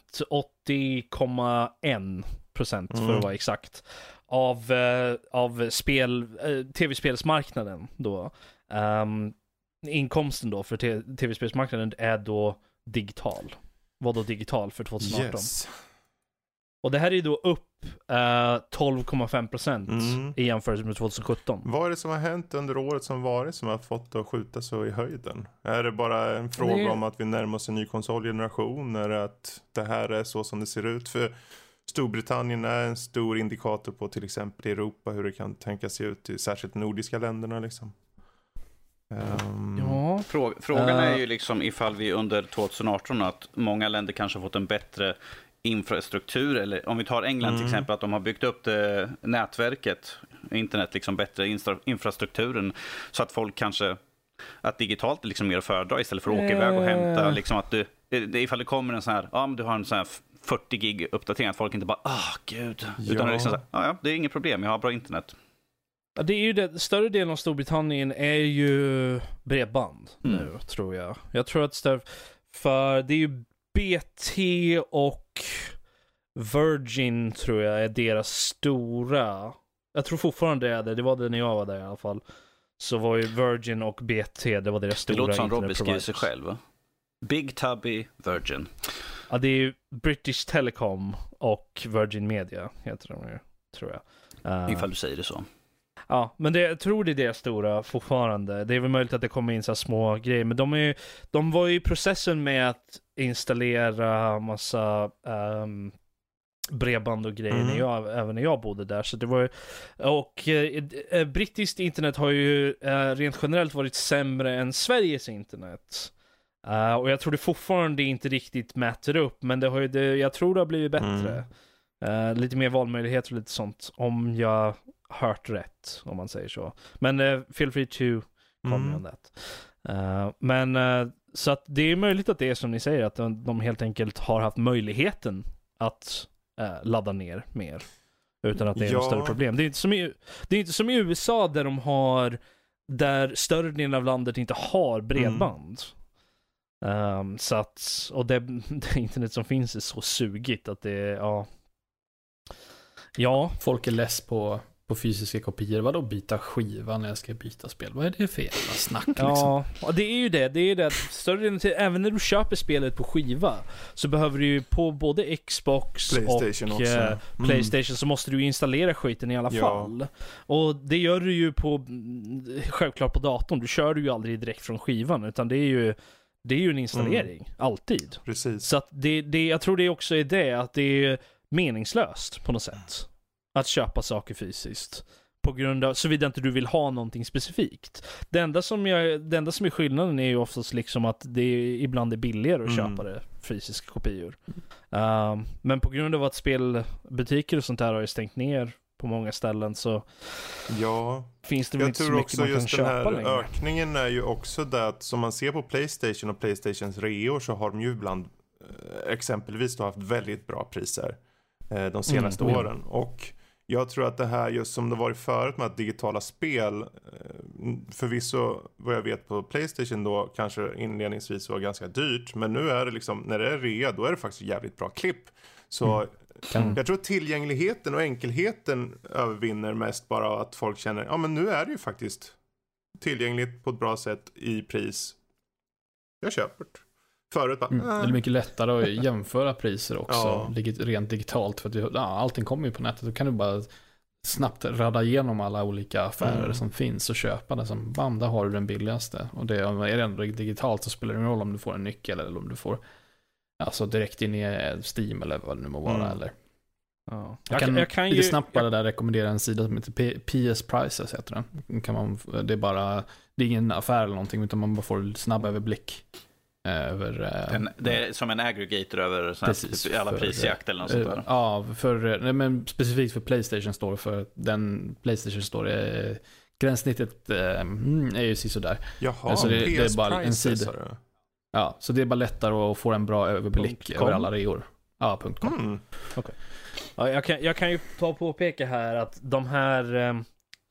80,1% för Mm. att vara exakt, av, eh, av spel, eh, tv-spelsmarknaden då, ehm, inkomsten då för tv-spelsmarknaden är då digital. Vad då digital för 2018? Yes. Och det här är då upp eh, 12,5% Mm. i jämförelse med 2017. Vad är det som har hänt under året som varit som har fått att skjuta så i höjden? Är det bara en fråga Det- om att vi närmar oss en ny konsolgeneration? Är det att det här är så som det ser ut? För Storbritannien är en stor indikator på till exempel Europa hur det kan tänkas se ut i särskilt nordiska länderna liksom. Ehm, Ja, Frå- Frågan Eh. är ju liksom ifall vi under 2018 att många länder kanske har fått en bättre infrastruktur. Eller om vi tar England till Mm. exempel, att de har byggt upp det nätverket, internet, liksom bättre instra- infrastrukturen. Så att folk kanske, att digitalt är liksom mer att föredra istället för att åka iväg och hämta. Eh. Liksom att du, ifall det kommer en sån här, ja men du har en sån här 40 gig uppdatering, att folk inte bara, ah gud. Utan Ja. är liksom så här, ja, ja, det är inget problem, jag har bra internet. Det är ju det, större delen av Storbritannien är ju bredband Mm. nu, tror jag. Jag tror att för det är ju BT och Virgin, tror jag, är deras stora. Jag tror fortfarande det är det, det var det när jag var där i alla fall. Så var ju Virgin och BT, det var deras Det stora låter som Robin skriver sig själv. Big Tubby Virgin. Ja, det är ju British Telecom och Virgin Media heter de ju, tror jag. Uh, Ifall du säger det så. Ja, men det, jag tror det är deras stora fortfarande. Det är väl möjligt att det kommer in så små grejer, men de, är ju, de var ju i processen med att installera massa um, bredband och grejer, Mm. när jag, även när jag bodde där. Så det var ju, och eh, eh, brittiskt internet har ju eh, rent generellt varit sämre än Sveriges internet. Eh, och jag tror det fortfarande inte riktigt mäter upp, men det har ju, det, jag tror det har blivit bättre. Eh, lite mer valmöjligheter och lite sånt, om jag hört rätt, om man säger så. Men uh, feel free to comment Mm. on that. Eh, men så att det är möjligt att det är som ni säger, att de, de helt enkelt har haft möjligheten att eh, ladda ner mer. Utan att det är något Ja. större problem. Det är, inte som i, det är inte som i USA där de har, där större delen av landet inte har bredband. Ehm, så att, och det, *laughs* det internet som finns är så sugigt att det, ja. Ja, Folk är less på, på fysiska kopior. Vadå byta skiva när jag ska byta spel? Vad är det för jävla snack liksom? Ja, och det är ju det. Det är ju det att större delen till, även när du köper spelet på skiva så behöver du ju på både Xbox Playstation och eh, Mm. Playstation så måste du installera skiten i alla Ja. fall. Och det gör du ju på, mm, självklart på datorn. Du kör ju aldrig direkt från skivan utan det är ju, det är ju en installering. Alltid. Precis. Så att det, det, jag tror det också är det, att det är meningslöst på något sätt. Att köpa saker fysiskt. På grund av, såvida inte du vill ha någonting specifikt. Det enda som, jag, det enda som är skillnaden är ju oftast liksom att det är, ibland är billigare att Mm. köpa det fysiska kopior. Um, men på grund av att spelbutiker och sånt där har ju stängt ner på många ställen så Ja, finns det väl jag inte så tror mycket också man kan just den köpa här längre. ökningen är ju också det att som man ser på Playstation och Playstations reor så har de ju ibland eh, exempelvis då haft väldigt bra priser eh, de senaste Mm, åren. Och jag tror att det här just som det varit förut med att digitala spel eh, förvisso vad jag vet på Playstation då kanske inledningsvis var ganska dyrt men nu är det liksom när det är rea då är det faktiskt jävligt bra klipp. Så Mm. Jag tror tillgängligheten och enkelheten övervinner mest bara att folk känner, ja men nu är det ju faktiskt tillgängligt på ett bra sätt i pris. Jag köper det. Förut bara, Mm. Det äh. är mycket lättare att jämföra priser också, Ja. rent digitalt. För att du, ja, allting kommer ju på nätet. Då kan du bara snabbt radda igenom alla olika affärer Mm. som finns och köpa det. Som, bam, där har du den billigaste. Och det, är det ändå digitalt så spelar det ingen roll om du får en nyckel eller om du får alltså direkt in i Steam eller vad det nu må vara. Mm. Eller. Ja. Jag kan, jag kan lite ju... snabbt bara där rekommendera en sida som heter P- PS Prices heter den. Kan man, det är bara, det är ingen affär eller någonting utan man bara får snabb överblick. Eh, Över, eh, En, det är som en aggregator över sån här, Precis, typ, alla för- prisjakt eller något sånt Eh, där. Ja, för, nej, men specifikt för Playstation Store, för den Playstation Store, är, gränssnittet eh, är ju sådär. Jaha, alltså det- det är bara en sida. Ja, så det är bara lättare att få en bra överblick över alla reor. Ja, punkt .com. Mm. Ja, jag, kan, jag kan ju ta och påpeka här att de här, eh,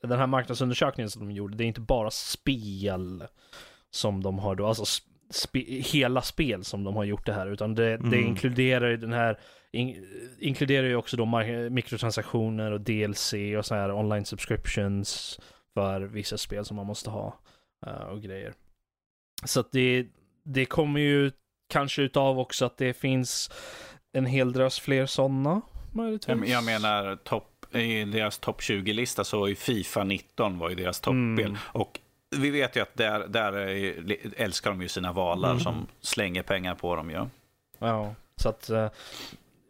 den här marknadsundersökningen som de gjorde, det är inte bara spel som de har då, alltså spe, hela spel som de har gjort det här, utan det, det Mm. inkluderar ju den här, in, inkluderar ju också då mikrotransaktioner och DLC och så här online subscriptions för vissa spel som man måste ha eh, och grejer. Så att det, det kommer ju kanske utav också att det finns en hel drös fler sådana. Jag menar, topp, i deras topp 20-lista så var ju Fifa 19 var ju deras toppspel. Mm. Och vi vet ju att där, där älskar de ju sina valar Mm. som slänger pengar på dem ju. Ja, så att... eh,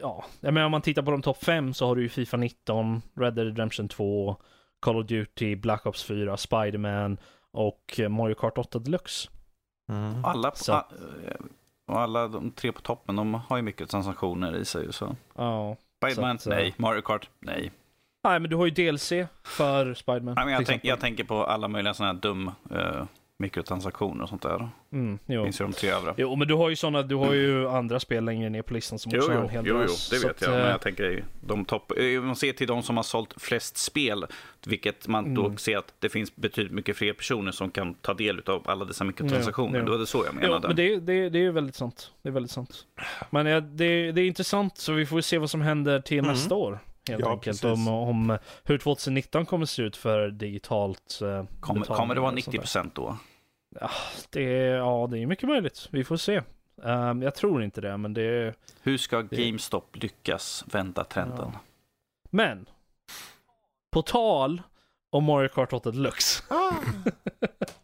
Ja, jag menar om man tittar på de topp fem så har du ju Fifa 19, Red Dead Redemption 2, Call of Duty, Black Ops 4, Spider-Man och eh, Mario Kart 8 Deluxe. Mm. Alla, Så- a- och alla de tre på toppen, de har ju mycket transaktioner i sig. Så. Ja. Spiderman, Så att, nej. Mario Kart, nej. Nej, men du har ju DLC för Spider-Man. Nej, men jag, tänk, jag tänker på alla möjliga sådana här dum eh, mikrotransaktioner och sånt där. Mm, jo. finns ju de tre övriga. jo, men du har ju sådana, du har ju andra spel längre ner på listan som Jo, också har jo, en hel jo, jo, drös. det vet att, jag. Men eh, jag tänker de topp... eh, Om man ser till de som har sålt flest spel, vilket man då Mm. ser att det finns betydligt mycket fler personer som kan ta del av alla dessa mikrotransaktioner. Ja, ja. Då är det så jag Jo, menade. men det, det, det är ju väldigt sant. Det är väldigt sant. Men det, det är intressant, så vi får se vad som händer till Mm. nästa år. Helt Ja, enkelt. precis. Om, om hur 2019 kommer se ut för digitalt eh, kommer, kommer det vara och sånt 90 där. procent då? Det är, ja, det är mycket möjligt. Vi får se. Ehm, jag tror inte det, men det är... Hur ska GameStop lyckas vända trenden? Ja. Men, på tal om Mario Kart 8 Deluxe. Ah. *laughs*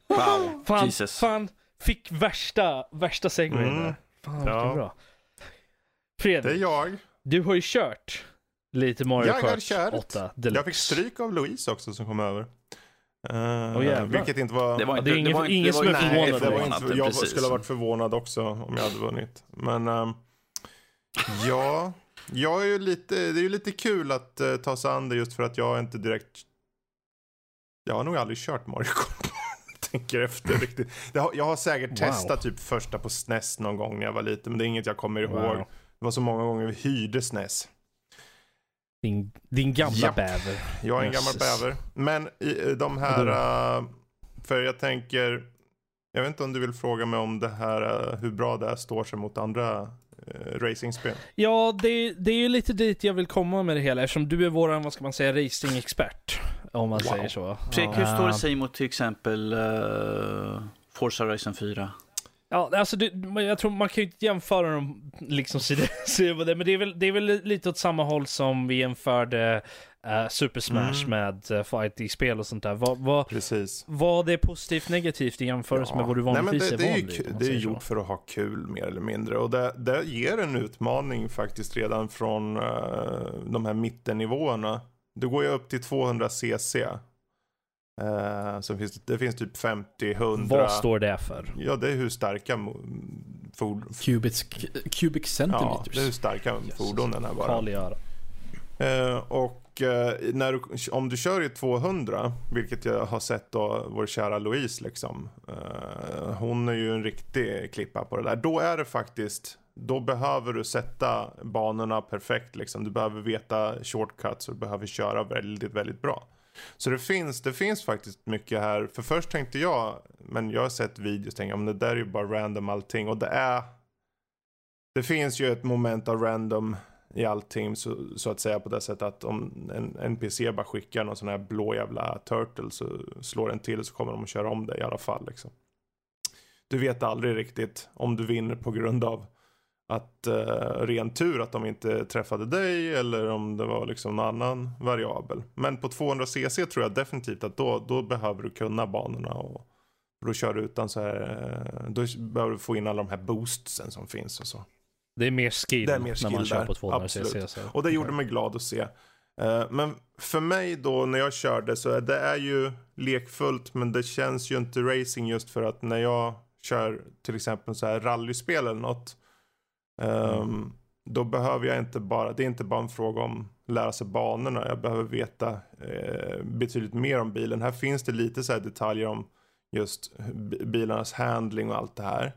Wow, Fan, Jesus. fan, fick värsta, värsta segwayen Mm. Fan, Ja. bra. Det är Fredrik, jag. du har ju kört lite Mario Jag har Kart kört. 8 Deluxe. Jag fick stryk av Louise också som kom över. Uh, jävlar. vilket inte var... Det var inte, det ingen- var ingen det var som är förvånad det var inte, jag precis. skulle ha varit förvånad också om jag hade vunnit. Men ehm, ja, jag är ju lite, det är ju lite kul att eh, ta sig an det just för att jag inte direkt... Jag har nog aldrig kört Mario Kart. *laughs* Tänker efter riktigt. Det har, jag har säkert Wow. testat typ första på SNES någon gång när jag var liten. Men det är inget jag kommer ihåg. Wow. Det var så många gånger vi hyrde SNES. Din, din gamla Japp. bäver. Jag är en gammal bäver. Men i de här, äh, för jag tänker, jag vet inte om du vill fråga mig om det här, äh, hur bra det här står sig mot andra äh, racingspel. Ja, det, det är ju lite dit jag vill komma med det hela eftersom du är våran, vad ska man säga, racing-expert. Om man Wow. säger så. Fredrik, hur står det sig mot till exempel uh, Forza Horizon 4? Ja, alltså det, jag tror man kan ju inte jämföra dem liksom sida det, men det är, väl, det är väl lite åt samma håll som vi jämförde eh, Super Smash Mm. med uh, fighting-spel och sånt där. Vad, vad, Precis. vad är positivt negativt i jämförelse med vad du Nej, vanligtvis det, det är är, van vid? ku- om man det är gjort för att ha kul mer eller mindre. Och det, det ger en utmaning faktiskt redan från äh, de här mittennivåerna. Det går ju upp till 200 cc. Uh, så finns det, det finns typ 50, 100. Vad står det för? Ja, det är hur starka mo- ford- Cubic, cubic Ja, centimeters. det är hur starka Jesus. fordonen är bara. I. Eh, och eh, när du, om du kör i 200, vilket jag har sett då vår kära Louise liksom. Eh, hon är ju en riktig klippa på det där. Då är det faktiskt, då behöver du sätta banorna perfekt liksom. Du behöver veta shortcuts och du behöver köra väldigt, väldigt bra. Så det finns, det finns faktiskt mycket här. För först tänkte jag, men jag har sett videos tänkte, jag, men det där är ju bara random allting. Och det är, det finns ju ett moment av random i allting så, så att säga på det sättet att om en NPC bara skickar någon sån här blå jävla turtle så slår den till så kommer de att köra om det i alla fall liksom. Du vet aldrig riktigt om du vinner på grund av att uh, ren tur att de inte träffade dig eller om det var liksom någon annan variabel. Men på 200cc tror jag definitivt att då, då behöver du kunna banorna och då kör du utan så här, eh, då behöver du få in alla de här boostsen som finns och så. Det är mer skill, är mer när skill man kör där. på 200 Absolut. cc. Så. Och det gjorde mig glad att se. Eh, Men för mig då när jag körde så är det är ju lekfullt men det känns ju inte racing just för att när jag kör till exempel så här rallyspel eller något. Mm. ehm, Då behöver jag inte bara, det är inte bara en fråga om lära sig banorna. Jag behöver veta eh, betydligt mer om bilen. Här finns det lite så här detaljer om just bilarnas handling och allt det här.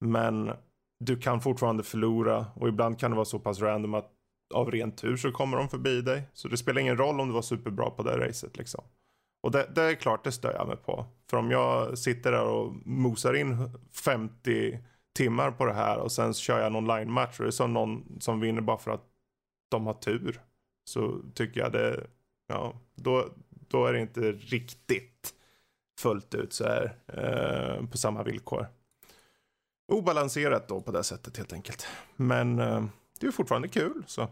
Men du kan fortfarande förlora och ibland kan det vara så pass random att av ren tur så kommer de förbi dig. Så det spelar ingen roll om du var superbra på det racet liksom. Och det, det är klart det stör jag mig på. För om jag sitter där och mosar in 50 timmar på det här och sen kör jag en online-match och det är som någon som vinner bara för att de har tur. Så tycker jag det, ja, då, då är det inte riktigt fullt ut så här eh, på samma villkor. Obalanserat då på det sättet helt enkelt. Men eh, det är fortfarande kul så.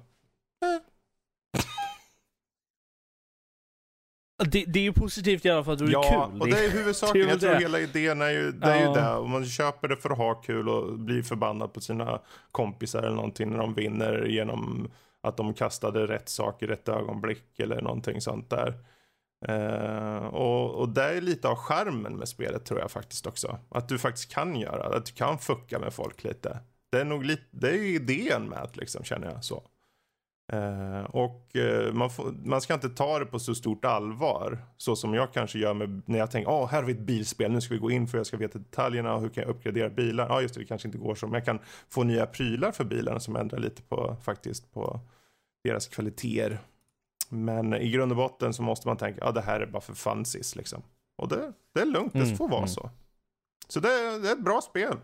Det, det är ju positivt i alla fall att det är Ja, kul. och det är huvudsaken. Jag tror det. hela idén är ju det. Är Ja. ju det. Om man köper det för att ha kul och blir förbannad på sina kompisar eller någonting när de vinner genom att de kastade rätt sak i rätt ögonblick eller någonting sånt där. Eh, och, och det är lite av skärmen med spelet tror jag faktiskt också. Att du faktiskt kan göra, att du kan fucka med folk lite. Det är nog lite, det är ju idén med det liksom känner jag så. Eh, och eh, man, får, man ska inte ta det på så stort allvar. Så som jag kanske gör med, när jag tänker, åh här har vi ett bilspel, nu ska vi gå in för jag ska veta detaljerna och hur kan jag uppgradera bilar. Ja just det, det kanske inte går så, men jag kan få nya prylar för bilarna som ändrar lite på, faktiskt på deras kvaliteter. Men i grund och botten så måste man tänka, ja det här är bara för funsies liksom. Och det, det är lugnt, det Mm, får vara mm. så. Så det, det är ett bra spel.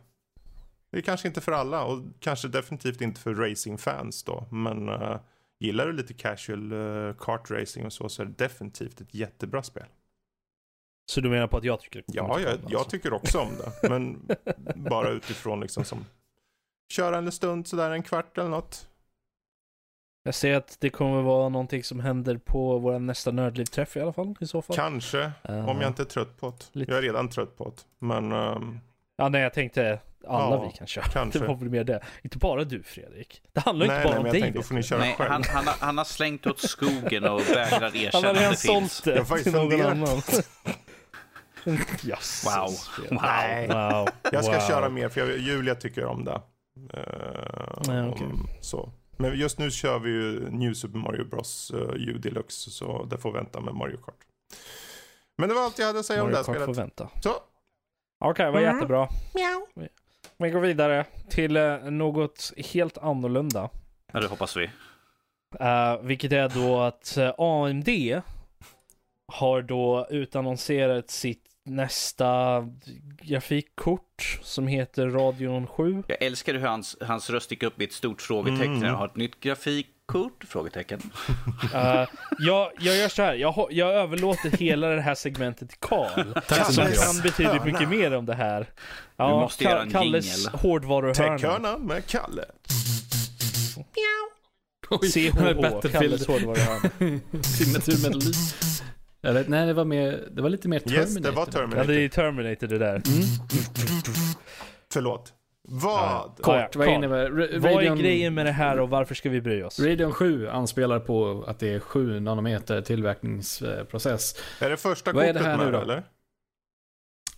Det är kanske inte för alla och kanske definitivt inte för racingfans då. Men eh, gillar du lite casual uh, kart racing och så så är det definitivt ett jättebra spel. Så du menar på att jag tycker Ja, kommer jag, jag alltså. tycker också om det. Men *laughs* bara utifrån liksom som köra en stund sådär en kvart eller något. Jag ser att det kommer vara någonting som händer på vår nästa nördlivträff i alla fall i så fall. Kanske, Eh, om jag inte är trött på det. lite- Jag är redan trött på det. Men ehm, Ja, nej, jag tänkte alla Ja, vi kan köra. kanske. *laughs* Det var väl mer det. Inte bara du Fredrik. Det handlar nej, inte bara nej, om dig. tänkte får ni köra Nej, själv. han, han, har- han har slängt åt skogen och vägrar *laughs* Han erkänna att redan det sålt finns. det Jag har faktiskt till någon annan. *laughs* Jösses, Wow. Fredrik. Nej. Wow. Jag ska wow. köra mer för jag, Julia tycker om det. Eh, Ja, okej. om- så. Men just nu kör vi ju New Super Mario Bros uh, U Deluxe så det får vänta med Mario Kart. Men det var allt jag hade att säga om det Mario här Kart får spelet. vänta. Så. Okej, vad Mm. jättebra. Vi- Vi går vidare till eh, något helt annorlunda. Ja, det hoppas vi. Eh, vilket är då att eh, AMD har då utannonserat sitt nästa grafikkort som heter Radeon 7. Jag älskar hur hans, hans röst gick upp i ett stort frågetecken. Mm. Jag har ett nytt grafikkort? Frågetecken. *laughs* Eh, jag, jag gör så här, jag, jag överlåter hela det här segmentet till Karl. Tack så Som mycket. kan betydligt mycket mer om det här. Ja, Du måste göra en Kalles hårdvaruhörna. Techhörnan med Kalle. CHH. Kalles hårdvaruhörna. *laughs* Signaturmelodi. Eller, nej, det var, mer, det var lite mer Terminator. Yes, det var Ja, det Terminator. är Terminator det där. Mm. Förlåt. Vad? Kort, Ja, vad innebär Ra- Vad är grejen med det här och varför ska vi bry oss? Radeon 7 anspelar på att det är 7 nanometer tillverkningsprocess. Är det första Vad är kortet det här nu med då? eller?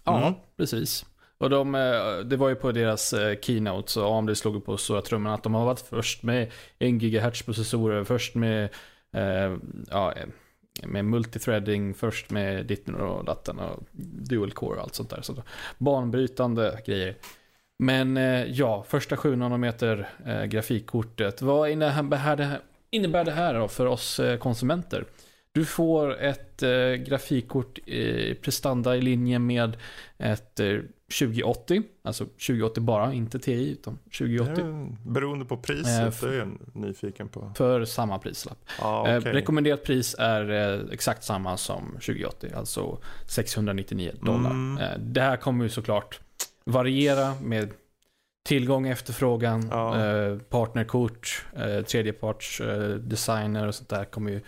Ja, Mm. precis. Och de, eh, det var ju på deras eh, keynote, så AMD slog på stora trumman att de har varit först med 1 GHz processorer, först med, eh, ja, eh, med multithreading, först med ditten och datten och dual core och allt sånt där. Så banbrytande grejer. Men eh, ja, första 7 nanometer eh, grafikkortet. Vad innebär det här, då för oss eh, konsumenter? Du får ett grafikkort i prestanda i linje med ett eh, 2080, alltså 2080 bara, inte TI utan 2080 Mm, beroende på priset, det är jag nyfiken på. för samma prislapp. Ah, okej. rekommenderat pris är exakt samma som 2080, alltså 699 dollar. Mm. Det här kommer ju såklart variera med tillgång, efterfrågan, Ja. eh, partnerkort, eh, tredjeparts eh, designer och sånt där. Kommer ju,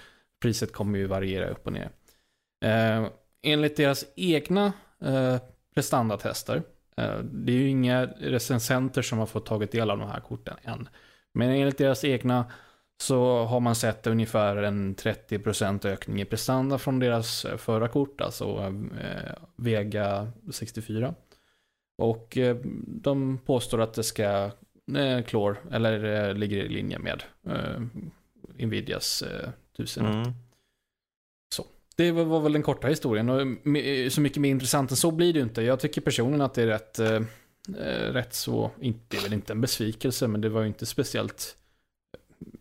priset kommer ju variera upp och ner. Eh, enligt deras egna eh, prestandatester, eh, det är ju inga recensenter som har fått tagit del av de här korten än. Men enligt deras egna så har man sett ungefär en 30% ökning i prestanda från deras eh, förra kort, alltså eh, Vega 64. Och eh, de påstår att det ska eh, klår, eller eh, ligger i linje med Nvidias eh, 1000. Mm. Det var väl den korta historien och så mycket mer intressant än så blir det inte. Jag tycker personligen att det är rätt, rätt så, inte, det är väl inte en besvikelse, men det var ju inte speciellt,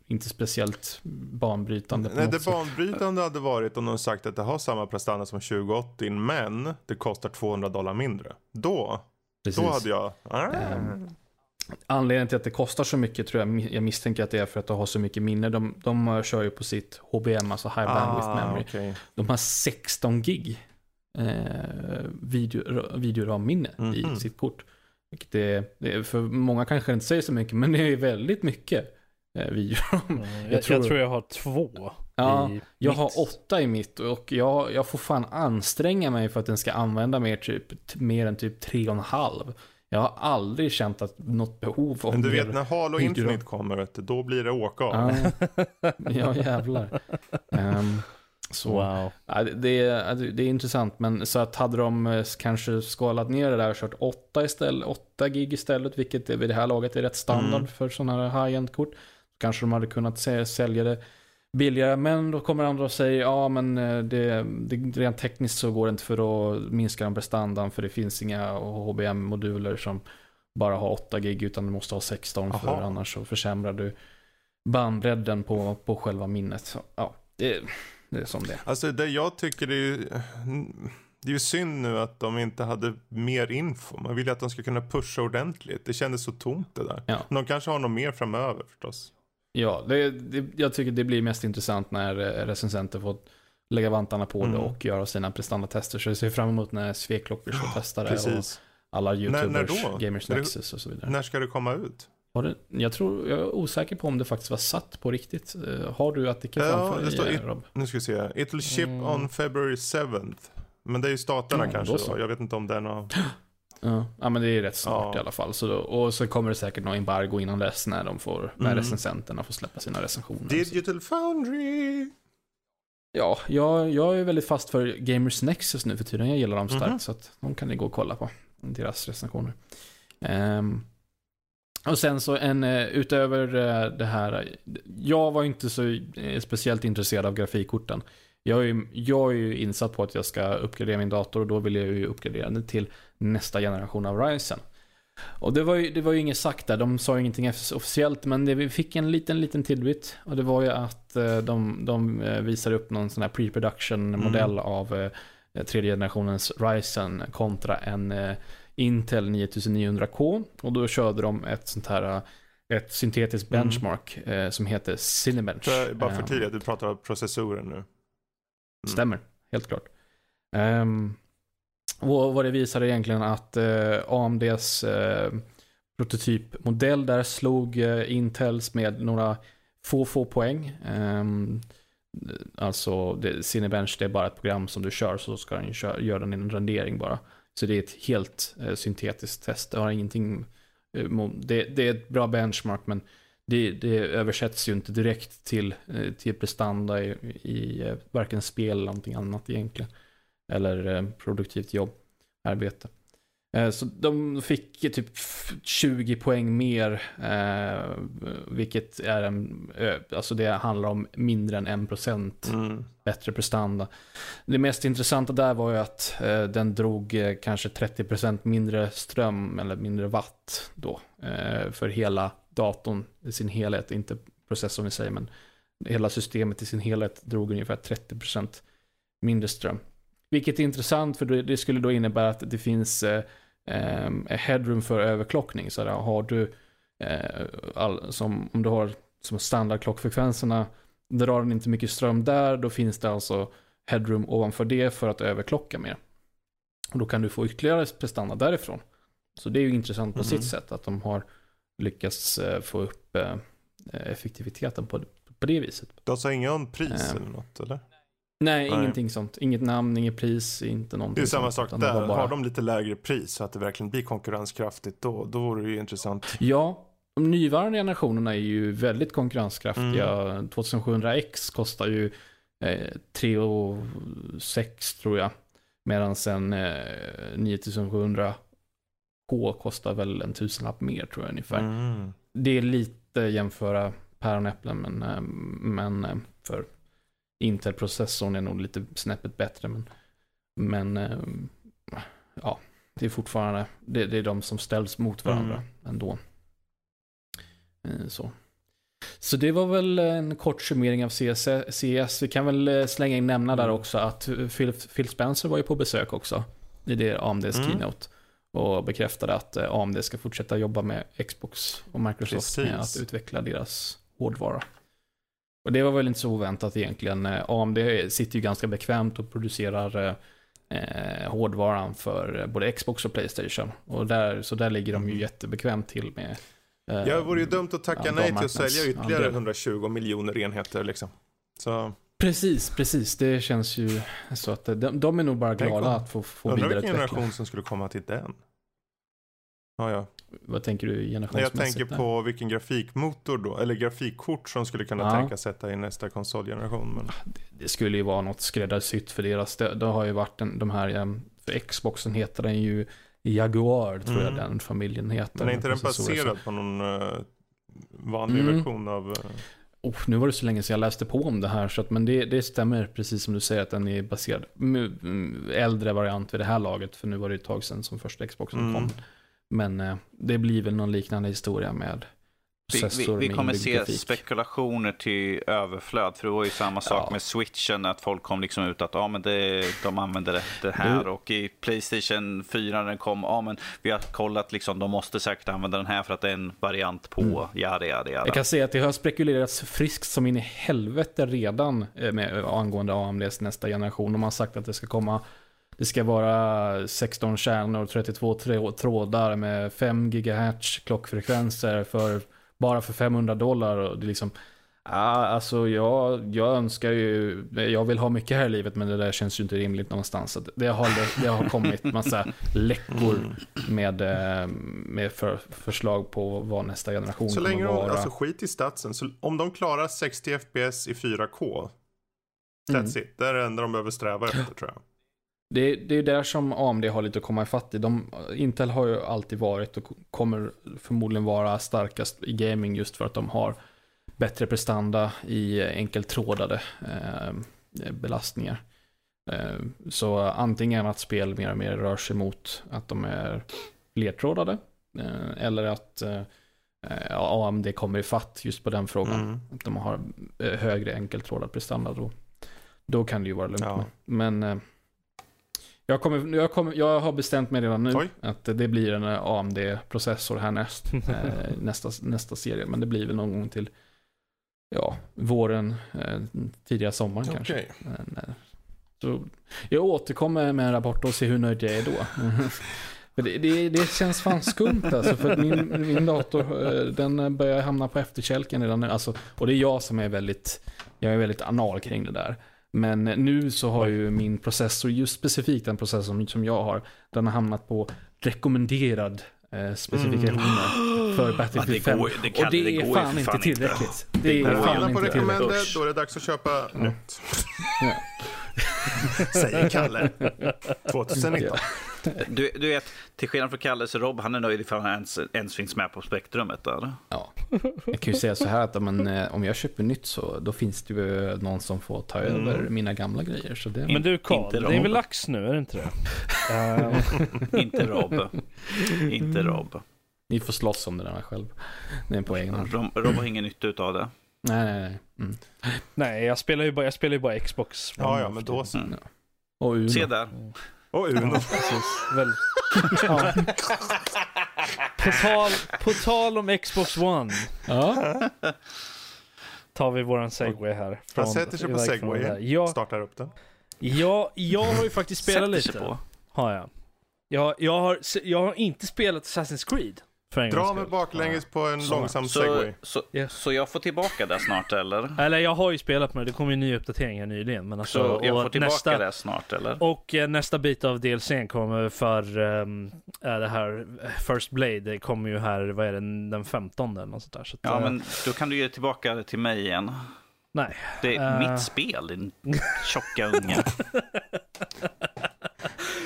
inte speciellt banbrytande Nej, det sätt. banbrytande hade varit om de sagt att det har samma prestanda som 2080 men det kostar 200 dollar mindre. Då, Precis. då hade jag... Ah. Ehm, Anledningen till att det kostar så mycket tror jag, jag misstänker att det är för att de har så mycket minne. De, de kör ju på sitt HBM, alltså High Bandwidth Memory. Ah, okej. De har 16 gig eh, video, videoramminne Mhm. i sitt kort. Vilket är, det är, för många kanske inte säger så mycket, men det är väldigt mycket eh, videoram. Jag, jag, Jag tror... tror- jag har två. Ja, jag mitt. har åtta i mitt och jag, jag får fan anstränga mig för att den ska använda mer, typ, mer än typ tre och en halv. Jag har aldrig känt att något behov av Men du vet när Halo. Infinite kommer, vet du, då blir det åka av. Ja, *laughs* ja jävlar. Ehm, så. Wow. Ja, det, är, det är intressant, men så att hade de eh, kanske skalat ner det där och kört 8 istället, 8 gig istället, vilket vid det här laget är rätt standard Mm. för sådana här high-end kort. Kanske de hade kunnat sä- sälja det billigare, men då kommer andra och säger ja men eh, det, det, rent tekniskt så går det inte för att minska den prestandan för det finns inga HBM-moduler som bara har 8 gig utan du måste ha 16 för Aha. annars så försämrar du bandbredden på, på själva minnet. Så, ja, det, det är som det. Alltså det jag tycker är ju... Det är ju synd nu att de inte hade mer info. Man vill ju att de ska kunna pusha ordentligt. Det kändes så tomt det där. Ja. Men de kanske har något mer framöver förstås. Ja, det, det, jag tycker det blir mest intressant när eh, recensenter får lägga vantarna på det Mm. och göra sina prestandatester. Så jag ser fram emot när Sveklock blir så testade och Precis. alla När- YouTubers, när då? Gamers det- Nexus och så vidare. När ska det komma ut? Har det, jag tror, jag är osäker på om det faktiskt var satt på riktigt. Eh, Har du artikeln Ja, framför det står dig, it- Rob? Nu ska vi se. It'll ship Mm. on February 7th. Men det är ju staterna Ja, kanske då så. Jag vet inte om det är någon... *gasps* Ja. ja, men det är rätt snart Ja. i alla fall. Så då, och så kommer det säkert någon embargo innan dess när de får, när Mm. recensenterna får släppa sina recensioner. Digital Foundry! Ja, jag, jag är väldigt fast för Gamers Nexus nu för tiden. Jag gillar dem starkt, Mhm. så att de kan ni gå och kolla på. Deras recensioner. Ehm, och sen så en, eh, utöver eh, det här, jag var inte så eh, speciellt intresserad av grafikkorten. Jag är, ju- jag är ju insatt på att jag ska uppgradera min dator och då vill jag ju uppgradera den till nästa generation av Ryzen. Och det var ju, det var ju inget sagt där, de sa ju ingenting officiellt, men det, vi fick en liten, liten tidbit. Och det var ju att eh, de, de eh, visade upp någon sån här pre-production modell av eh, tredje generationens Ryzen kontra en Intel 9900K. Och då körde de ett sånt här, ett syntetiskt Mm. benchmark eh, som heter Cinebench. För, bara för tydligt, du pratar om processoren nu. Mm. Stämmer, helt klart. Um, och vad det visar är egentligen att eh, AMDs eh, prototypmodell där slog eh, Intels med några få, få poäng. Ehm, alltså, det, Cinebench det är bara ett program som du kör så ska den göra den en rendering bara. Så det är ett helt eh, syntetiskt test. Det har ingenting, eh, det, det är ett bra benchmark men det, det översätts ju inte direkt till, eh, till prestanda i, i eh, varken spel eller någonting annat egentligen. Eller eh, produktivt jobb, arbete. Eh, Så de fick typ f- 20 poäng mer, eh, vilket är en, alltså det handlar om mindre än 1% Mm. bättre prestanda. Det mest intressanta där var ju att den drog kanske 30% mindre ström eller mindre watt då. För hela datorn i sin helhet, inte processorn i sig men hela systemet i sin helhet drog ungefär 30% mindre ström. Vilket är intressant för det skulle då innebära att det finns eh, eh, headroom för överklockning. Så där, har du eh, all, som, om du har som standardklockfrekvenserna Drar den inte mycket ström där, då finns det alltså headroom ovanför det för att överklocka mer. Och då kan du få ytterligare prestanda därifrån. Så det är ju intressant på Mhm. sitt sätt att de har lyckats eh, få upp eh, effektiviteten på, på det viset. De sa inget om pris Eh. eller något eller? Nej, Nej. ingenting sånt. Inget namn, inget pris, inte någonting Det är samma sak där. bara- Har de lite lägre pris så att det verkligen blir konkurrenskraftigt då, då vore det ju intressant. Ja, de nuvarande generationerna är ju väldigt konkurrenskraftiga. Mm. 2700X kostar ju eh, 3 och 6 tror jag. Medan sen eh, 9700K kostar väl en tusenlapp mer tror jag ungefär. Mm. Det är lite jämföra päron och äpplen men, eh, men eh, för Intel-processorn är nog lite snäppet bättre. Men, men eh, ja, det är fortfarande, det, det är de som ställs mot varandra Mm. ändå. Eh, Så. Så det var väl en kort summering av. CS. Vi kan väl eh, slänga in nämna där Mm. också att Phil, Phil Spencer var ju på besök också. I det AMDs Mm. keynote. Och bekräftade att AMD ska fortsätta jobba med Xbox och Microsoft med att Precis. utveckla deras hårdvara. Och det var väl inte så oväntat egentligen. Eh, AMD sitter ju ganska bekvämt och producerar eh, eh, hårdvaran för eh, både Xbox och Playstation. Och där, så där ligger de ju Mm. jättebekvämt till med eh, Ja, det vore ju dumt att tacka ja, nej till att sälja ytterligare andel. 120 miljoner enheter liksom. Så Precis, precis. Det känns ju så att de, de är nog bara glada att få, få undrar vilken vidareutveckla. generation som skulle komma till den. Ja, ja. Vad tänker du Nej, jag generationsmässigt? tänker på vilken grafikmotor då, eller grafikkort som skulle kunna Ja. tänka sätta i nästa konsolgeneration. Men... Det skulle ju vara något skräddarsytt för deras. Det, det har ju varit en, de här, eh, för Xboxen heter den ju Jaguar tror jag Mm. den familjen heter. Men är inte den baserad på någon eh, vanlig Mm. version av... eh, Oh, nu var det så länge sedan jag läste på om det här, så att, men det, det stämmer precis som du säger att den är baserad. Äldre variant vid det här laget, för nu var det ett tag sedan som första Xboxen Mm. kom. Men eh, det blir väl någon liknande historia med Vi, processor vi, vi med kommer se grafik. spekulationer till överflöd. För det var ju samma sak Ja. med switchen. Att folk kom liksom ut att ja, men det, de använder det, det här. Du- Och i Playstation 4 när den kom, ja men vi har kollat liksom, de måste säkert använda den här för att det är en variant på Mm. yada yada yada. Jag kan säga att det har spekulerats friskt som in i helvete redan eh, med, angående AMDs nästa generation. De har sagt att det ska komma det ska vara 16 kärnor, 32 trå- trådar med 5 GHz klockfrekvenser för, bara för 500 dollar. Och det är liksom, alltså jag, jag önskar ju, jag vill ha mycket här i livet men det där känns ju inte rimligt någonstans. Så det, har, det har kommit massa läckor med, eh, med för, förslag på vad nästa generation Så länge kommer de, vara. alltså skit i statsen. Så om de klarar 60 FPS i 4K. That's Mm. it. Det är det enda de behöver sträva efter tror jag. Det, det är där som AMD har lite att komma ifatt i. De, Intel har ju alltid varit och kommer förmodligen vara starkast i gaming just för att de har bättre prestanda i enkeltrådade eh, belastningar. Eh, så antingen att spel mer och mer rör sig mot att de är flertrådade eh, eller att eh, AMD kommer ifatt just på den frågan. Mm. Att de har eh, högre enkeltrådad prestanda då. Då kan det ju vara lugnt Ja. Men eh, jag, kommer, jag, kommer, jag har bestämt mig redan nu Oj. att det blir en eh, AMD-processor härnäst. *laughs* eh, nästa, nästa serie. Men det blir väl någon gång till ja, våren, eh, tidiga sommaren kanske. Okej. Men, så jag återkommer med en rapport och ser hur nöjd jag är då. *laughs* Det, det, det känns fan skumt alltså. För min, min dator den börjar hamna på efterkälken redan nu. Alltså, och det är jag som är väldigt, jag är väldigt anal kring det där. Men nu så har ju min processor, just specifikt den processorn som jag har, den har hamnat på rekommenderad eh, specifikationer för *gasps* Battlefield det 5. går- det kan- och det, det går är fan inte fan inte. tillräckligt. Det är fan inte tillräckligt. då är det dags att köpa nytt. Ja. *laughs* Säger Kalle. 2019. Du, du vet, till skillnad från Kalle så Rob, han är nöjd ifall han ens, ens finns med på spektrumet där. Ja. Jag kan ju säga så här att men, eh, om jag köper nytt så då finns det ju någon som får ta Mm. över mina gamla grejer. Så det, Men du Karl, det är väl lax nu, är det inte det? Eh, *laughs* Inte Rob. Inte Rob. Ni får slåss om det där själv. Det är på egen hand. Rob, Rob har ingen nytta utav det. Nej, nej, nej. Mm. nej, jag spelar ju bara, jag spelar ju bara Xbox. Ja, ja, men då så. Mm. Och Uno. Se där. Och Uno. Precis, väl. *laughs* Ja. På, tal, på tal om Xbox One Ja. tar vi våran segway här. Han sätter sig på iväg från det där. segway. Ja, Startar upp den. ja, jag har ju faktiskt spelat Sätter sig lite. på. Har jag. Jag, jag, har, jag har inte spelat Assassin's Creed. För en Dra mig baklänges på en Så- långsam Så, segway. så, Ja. så jag får tillbaka det snart eller? Eller jag har ju spelat med det, det kom ju en ny uppdatering här nyligen. Men alltså, Så jag får tillbaka nästa, det snart eller? Och eh, nästa bit av DLCn kommer för um, det här First Blade, det kommer ju här, vad är det, den 15 eller något sånt där. Så att, Ja, eh, men då kan du ge tillbaka det till mig igen. Nej. Det är Eh. mitt spel, din *laughs* tjocka unge. *laughs*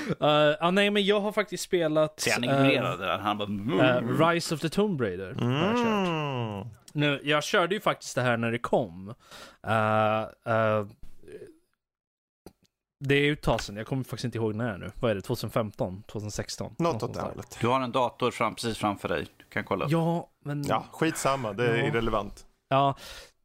*laughs* Uh, ah, nej, men jag har faktiskt spelat Så han ignorerade det där. Han bara... eh, Rise of the Tomb Raider. Har jag, kört. Mm. Nu, jag körde ju faktiskt det här när det kom. Eh, det är ju ett tag sedan, jag kommer faktiskt inte ihåg när nu. Vad är det, 2015? 2016? Något åt det hållet. Du har en dator fram, precis framför dig. Du kan kolla upp. Ja, men... Ja, skitsamma. Det är Ja. irrelevant. Ja,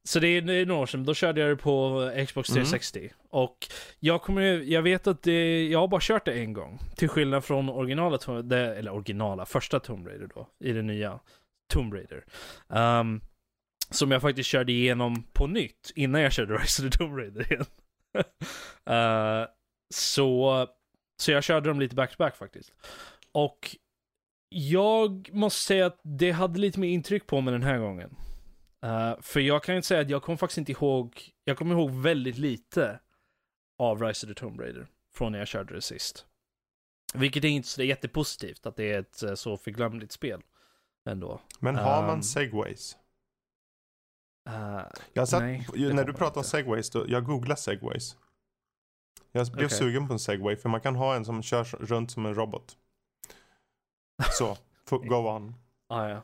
så det är, några år sedan. Då körde jag det på Xbox Mm. 360. Och jag kommer jag vet att det, jag har bara kört det en gång. Till skillnad från originala, det, eller originala, första Tomb Raider då. I det nya Tomb Raider. Ehm, som jag faktiskt körde igenom på nytt innan jag körde *laughs* Rise of the Tomb Raider igen. *laughs* Eh, så, så jag körde dem lite back-to-back faktiskt. Och jag måste säga att det hade lite mer intryck på mig den här gången. Eh, för jag kan ju inte säga att jag kommer faktiskt inte ihåg, jag kommer ihåg väldigt lite av Rise of the Tomb Raider från när jag körde det sist. Vilket är inte så jättepositivt att det är ett eh, så förglömligt spel ändå. Men har man Um, segways? Eh, Jag satt, nej, när du pratar om segways, då, jag googlar segways. Jag blev Okej. sugen på en segway, för man kan ha en som körs runt som en robot. Så, *laughs* go on. Ah, ja.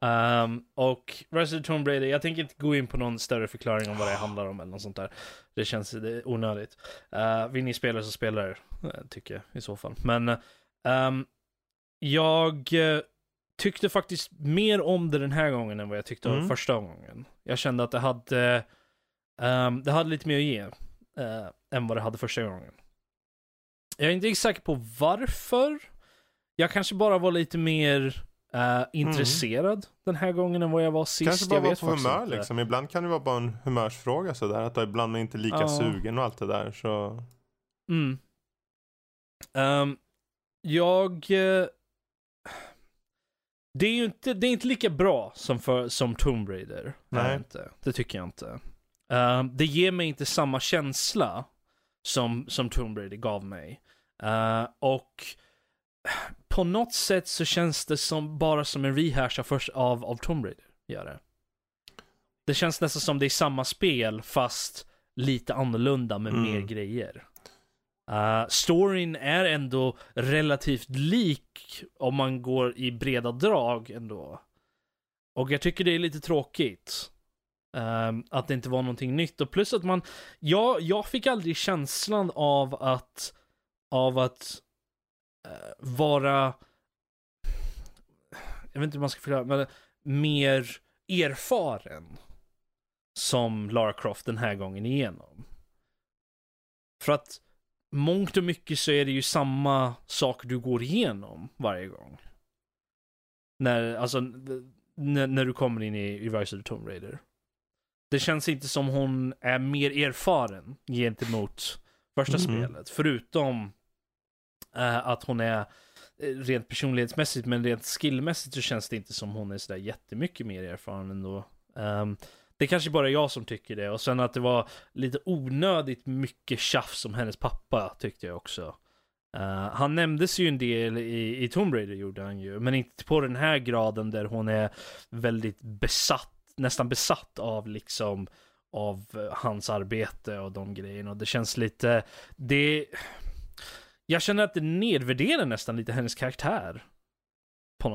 Ehm, och Resident Tomb Raider, jag tänker inte gå in på någon större förklaring om vad det handlar om eller något sånt där. Det känns det onödigt. Uh, vill ni spela så spela eh, tycker jag i så fall. Men ehm, jag eh, tyckte faktiskt mer om det den här gången än vad jag tyckte om Mm. första gången. Jag kände att det hade, ehm, det hade lite mer att ge eh, än vad det hade första gången. Jag är inte exakt säker på varför. Jag kanske bara var lite mer eh, intresserad den här gången än vad jag var sist. Mm. Kanske bara vara vet på humör inte. liksom. Ibland kan det vara bara en humörsfråga sådär. Att ibland är inte lika Ja. sugen och allt det där. Så Mm. Ehm, jag... eh, det är ju inte, det är inte lika bra som, för, som Tomb Raider. Nej. Inte. det tycker jag inte. Ehm, det ger mig inte samma känsla som, som Tomb Raider gav mig. Eh, och på något sätt så känns det som, bara som en rehash av, först, av, Tomb Raider. Gör det. det känns nästan som det är samma spel fast lite annorlunda med Mm. mer grejer. Uh, storyn är ändå relativt lik om man går i breda drag ändå. Och jag tycker det är lite tråkigt. ehm, att det inte var någonting nytt. Och plus att man, ja, jag fick aldrig känslan av att, av att vara, jag vet inte hur man ska förklara, men mer erfaren som Lara Croft den här gången igenom. För att mångt och mycket så är det ju samma sak du går igenom varje gång. När, alltså, när, när du kommer in i, i Rise of the Tomb Raider. Det känns inte som hon är mer erfaren gentemot första Mhm. spelet. Förutom eh, att hon är eh, rent personlighetsmässigt, men rent skillmässigt så känns det inte som hon är sådär jättemycket mer erfaren ändå. Um, det är kanske bara jag som tycker det. Och sen att det var lite onödigt mycket tjafs om hennes pappa tyckte jag också. Uh, han nämndes ju en del i, i Tomb Raider gjorde han ju, men inte på den här graden där hon är väldigt besatt, nästan besatt av liksom av hans arbete och de grejerna. Och det känns lite, det, jag känner att det nedvärderar nästan lite hennes karaktär. På,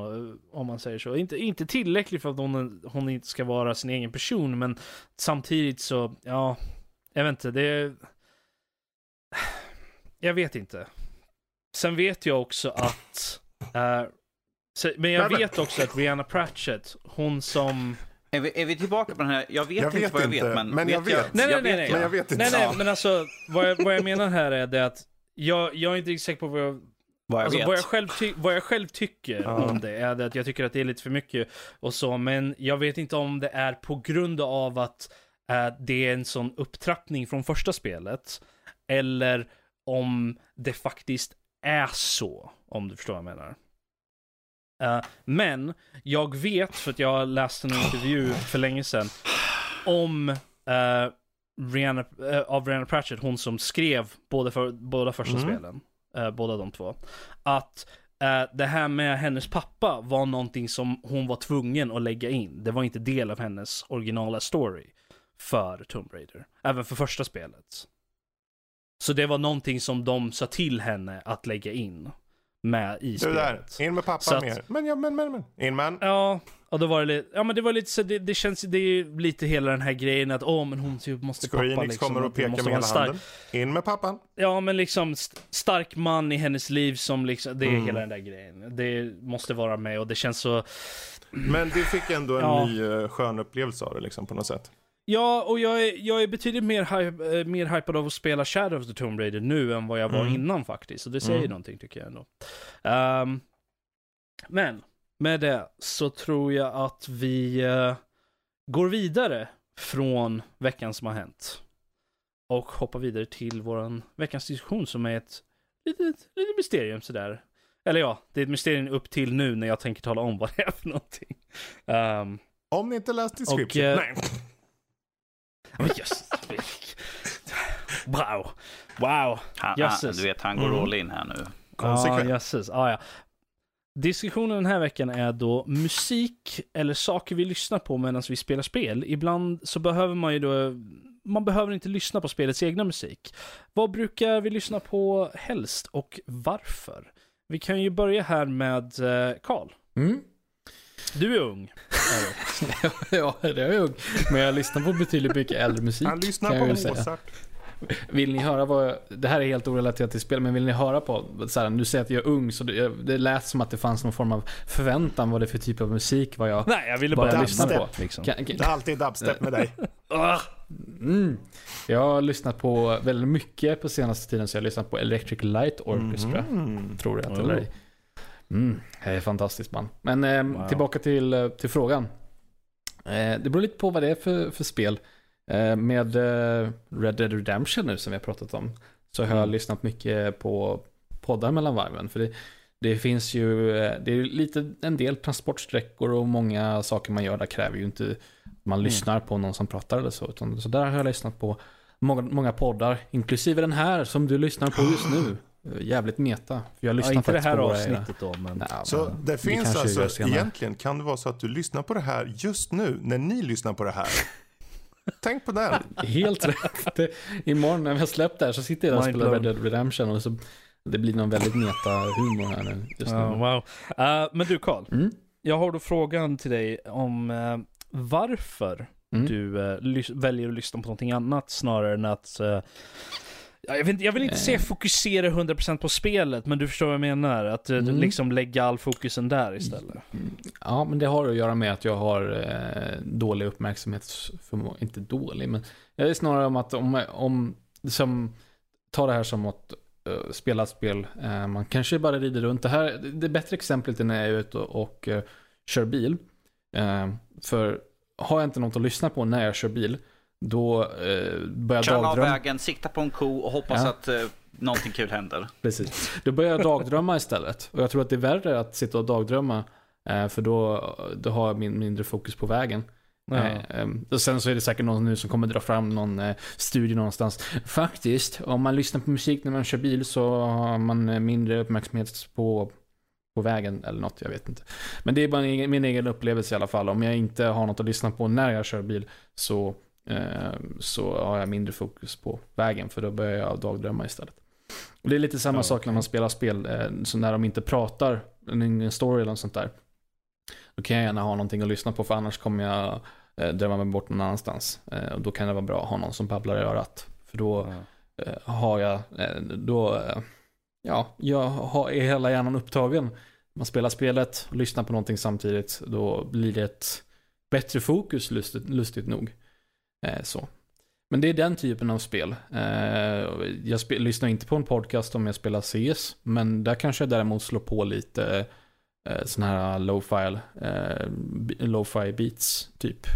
om man säger så. Inte, inte tillräckligt för att hon, hon inte ska vara sin egen person, men samtidigt så, ja, jag vet inte, det... Jag vet inte. Sen vet jag också att... så, men jag vet också att Rihanna Pratchett, hon som... Är vi, är vi tillbaka på den här? Jag vet Jag inte vet vad jag inte, vet, men, men jag vet. Nej, nej, nej, nej. Men jag vet inte. Nej, nej, men alltså, vad jag, vad jag menar här är det att jag, jag är inte riktigt säker på vad jag Vad jag alltså, vad, jag själv ty- vad jag själv tycker Ja. om det är det att jag tycker att det är lite för mycket och så, men jag vet inte om det är på grund av att eh, det är en sån upptrappning från första spelet, eller om det faktiskt är så, om du förstår vad jag menar. Eh, men jag vet, för att jag läste en intervju för länge sedan, om eh, Rihanna, eh, av Rihanna Pratchett, hon som skrev båda, för, båda första Mm. spelen, eh, båda de två, att eh, det här med hennes pappa var någonting som hon var tvungen att lägga in. Det var inte del av hennes originala story för Tomb Raider, även för första spelet. Så det var någonting som de sa till henne att lägga in med i Du spelet. där, in med pappa att- mer. Men ja, men, men, men. In man. Ja, och då var det lite, ja men det var lite så, det, det känns, det är ju lite hela den här grejen att, åh men hon typ måste Square pappa Enix liksom. kommer och pekar med hela stark, handen. In med pappan. Ja men liksom st- stark man i hennes liv som liksom, det är Mm. hela den där grejen. Det måste vara med och det känns så, Men du fick ändå en Ja. ny uh, skön upplevelse av det liksom på något sätt. Ja, och jag är, jag är betydligt mer, hy- eh, mer hypad av att spela Shadow of the Tomb Raider nu än vad jag var Mm. innan faktiskt. Och det säger Mm. någonting tycker jag ändå. Ehm, men, med det så tror jag att vi eh, går vidare från veckan som har hänt. Och hoppar vidare till våran veckans diskussion som är ett litet, litet mysterium sådär. Eller ja, det är ett mysterium upp till nu när jag tänker tala om vad det är för någonting. Ehm, Om ni inte läst description. eh, Nej. Men just Wow. Wow. Han, han, du vet, han går Mm. all in här nu. Konsekvent. Jösses. Ah, ja. Diskussionen den här veckan är då musik eller saker vi lyssnar på medan vi spelar spel. Ibland så behöver man ju då, man behöver inte lyssna på spelets egna musik. Vad brukar vi lyssna på helst och varför? Vi kan ju börja här med eh, Karl. Mm. Du är ung. Ja, det är jag. Men jag lyssnar på betydligt mycket äldre musik. Han lyssnar kan på jag ju säga. Mozart. Vill ni höra vad jag, Det här är helt orelaterat till spel, men vill ni höra på... Så här, du säger att jag är ung, så det, det lät som att det fanns någon form av förväntan vad det är för typ av musik vad jag Nej, jag ville bara bara lyssna på. Liksom. Kan, kan, Det är alltid dubstep med dig. *laughs* Ah, mm. Jag har lyssnat på väldigt mycket på senaste tiden, så jag har lyssnat på Electric Light Orchestra. Mhm. Tror jag Oh. eller ej. Mm, det är fantastiskt band. Men eh, Wow. tillbaka till, eh, till frågan. Eh, det beror lite på vad det är för, för spel. Eh, med eh, Red Dead Redemption nu som vi har pratat om. Så har jag Mm. lyssnat mycket på, poddar mellan varven. För det, det finns ju, eh, det är lite en del transportsträckor och många saker man gör där kräver ju inte att man Mm. lyssnar på någon som pratar eller så. Utan, så där har jag lyssnat på många, många poddar, inklusive den här som du lyssnar på just nu. Eh, Jävligt meta. För jag Ja, lyssnar inte det här avsnittet då, men... Nej, Så men det finns alltså, egentligen kan det vara så att du lyssnar på det här just nu, när ni lyssnar på det här. Tänk på det. *laughs* Helt rätt. Det, imorgon när vi har släppt det här så sitter jag och Mind spelar Red. Dead Redemption och så det blir någon väldigt meta-humor här nu. Just nu. Ja, wow. Eh, men du Karl, Mm. jag har då frågan till dig om eh, varför Mm. du lys- väljer att lyssna på någonting annat snarare än att ja, jag, vet, jag vill inte Eh. säga fokusera 100% på spelet, men du förstår vad jag menar. Att eh, Mm. liksom lägga all fokusen där istället. Ja, men det har att göra med att jag har eh, dålig uppmärksamhetsförmåga. Inte dålig, men jag är snarare om att om, om som, ta det här som att eh, spela ett spel, eh, man kanske bara rider runt. Det här, det bättre exemplet är när jag är ute och, och eh, kör bil. Eh, för har jag inte något att lyssna på när jag kör bil, då eh, börjar Kör av dagdrömma. vägen, sikta på en ko och hoppas Ja. att eh, någonting kul händer. Precis. Då börjar jag dagdrömma istället. Och jag tror att det är värre att sitta och dagdrömma. Eh, för då, då har jag min, mindre fokus på vägen. Ja. Eh, ehm, och sen så är det säkert någon nu som kommer dra fram någon eh, studie någonstans. Faktiskt, om man lyssnar på musik när man kör bil så har man eh, mindre uppmärksamhet på, på vägen eller något, jag vet inte. Men det är bara min egen, upplevelse i alla fall. Om jag inte har något att lyssna på när jag kör bil så, så har jag mindre fokus på vägen för då börjar jag dagdrömma istället. Och det är lite samma Ja, sak när man spelar spel, eh, så när de inte pratar, en story eller något sånt där. Då kan jag gärna ha någonting att lyssna på för annars kommer jag eh, drömma mig bort någon annanstans. Eh, och då kan det vara bra att ha någon som babblar i örat. För då Ja. eh, har jag, eh, då, eh, ja, jag har, är hela hjärnan upptagen. Man spelar spelet och lyssnar på någonting samtidigt. Då blir det ett bättre fokus lustigt, lustigt nog. Eh, så. Men det är den typen av spel. Eh, jag spe, lyssnar inte på en podcast om jag spelar CS. Men där kanske jag däremot slår på lite eh, sån här low-fi eh, low-fi beats typ.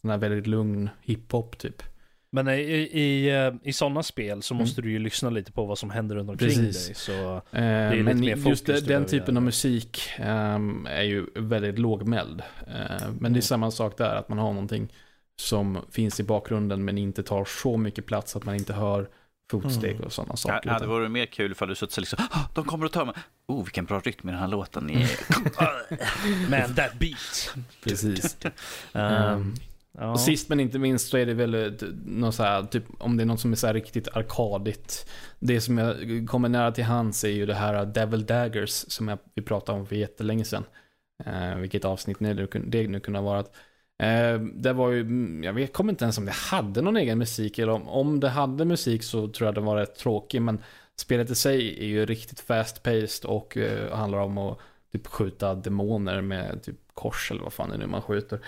Sån här väldigt lugn hiphop typ. Men i, i, i sådana spel så Mm. måste du ju lyssna lite på vad som händer runt omkring Precis. dig. Så, Eh, är lite men mer just fokus det, du den typen göra. av musik ehm, är ju väldigt lågmäld. Men det Mm. är samma sak där, att man har någonting som finns i bakgrunden men inte tar så mycket plats att man inte hör fotsteg Mm. och sådana saker. ja, det vore mer kul ifall du suttit liksom, "Ah, de kommer att ta mig. Oh, vilken bra rytm i den här låten. *laughs* I... *laughs* man, that beat! Precis. *laughs* Um, ja. Och sist men inte minst så är det väl ett- något så här, typ, om det är något som är så här riktigt arkadigt. Det som jag kommer nära till hands är ju det här Devil Daggers som jag, vi pratade om för jättelänge sedan. Eh, vilket avsnitt det nu, kun- det nu kunde ha varit. Eh, det var ju, mm, jag vet, kommer inte ens om det hade någon egen musik eller om, om det hade musik så tror jag det var rätt tråkig. Men spelet i sig är ju riktigt fast-paced och eh, handlar om att typ skjuta demoner med typ kors eller vad fan det är nu man skjuter.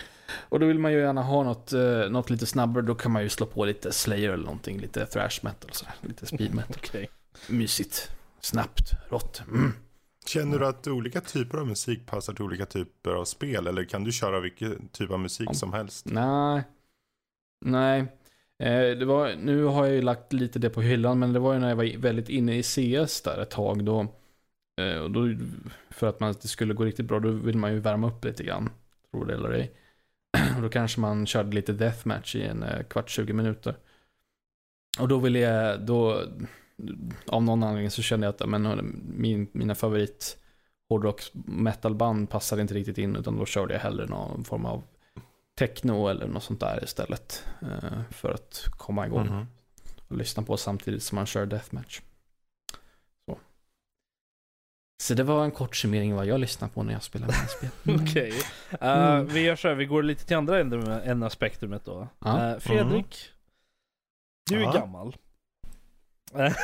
Och då vill man ju gärna ha något, eh, något lite snabbare, då kan man ju slå på lite Slayer eller någonting, lite thrash metal, så här, lite speed metal. *laughs* Okej. Mysigt, snabbt, rått. Mm. Känner du att olika typer av musik passar till olika typer av spel? Eller kan du köra vilken typ av musik Om- som helst? Nej, nej. Eh, det var, nu har jag ju lagt lite det på hyllan, men det var ju när jag var väldigt inne i CS där ett tag. Då, eh, och då för att man, det skulle gå riktigt bra, då vill man ju värma upp lite grann. Tror det eller ej. Och *clears throat* då kanske man körde lite deathmatch i en eh, kvart, 20 minuter. Och då ville jag, då, av någon anledning så kände jag att men, min, mina favorit hårdrock metalband passade inte riktigt in, utan då körde jag hellre någon form av techno eller något sånt där istället. eh, För att komma igång Mhm. och lyssna på samtidigt som man kör deathmatch. Så. Så det var en kort summering vad jag lyssnar på när jag spelar spel. *laughs* Okej. Eh, Vi gör så här, vi går lite till andra änden av spektrumet då. Ja. Eh, Fredrik, du är Ja. gammal. Eh, *laughs*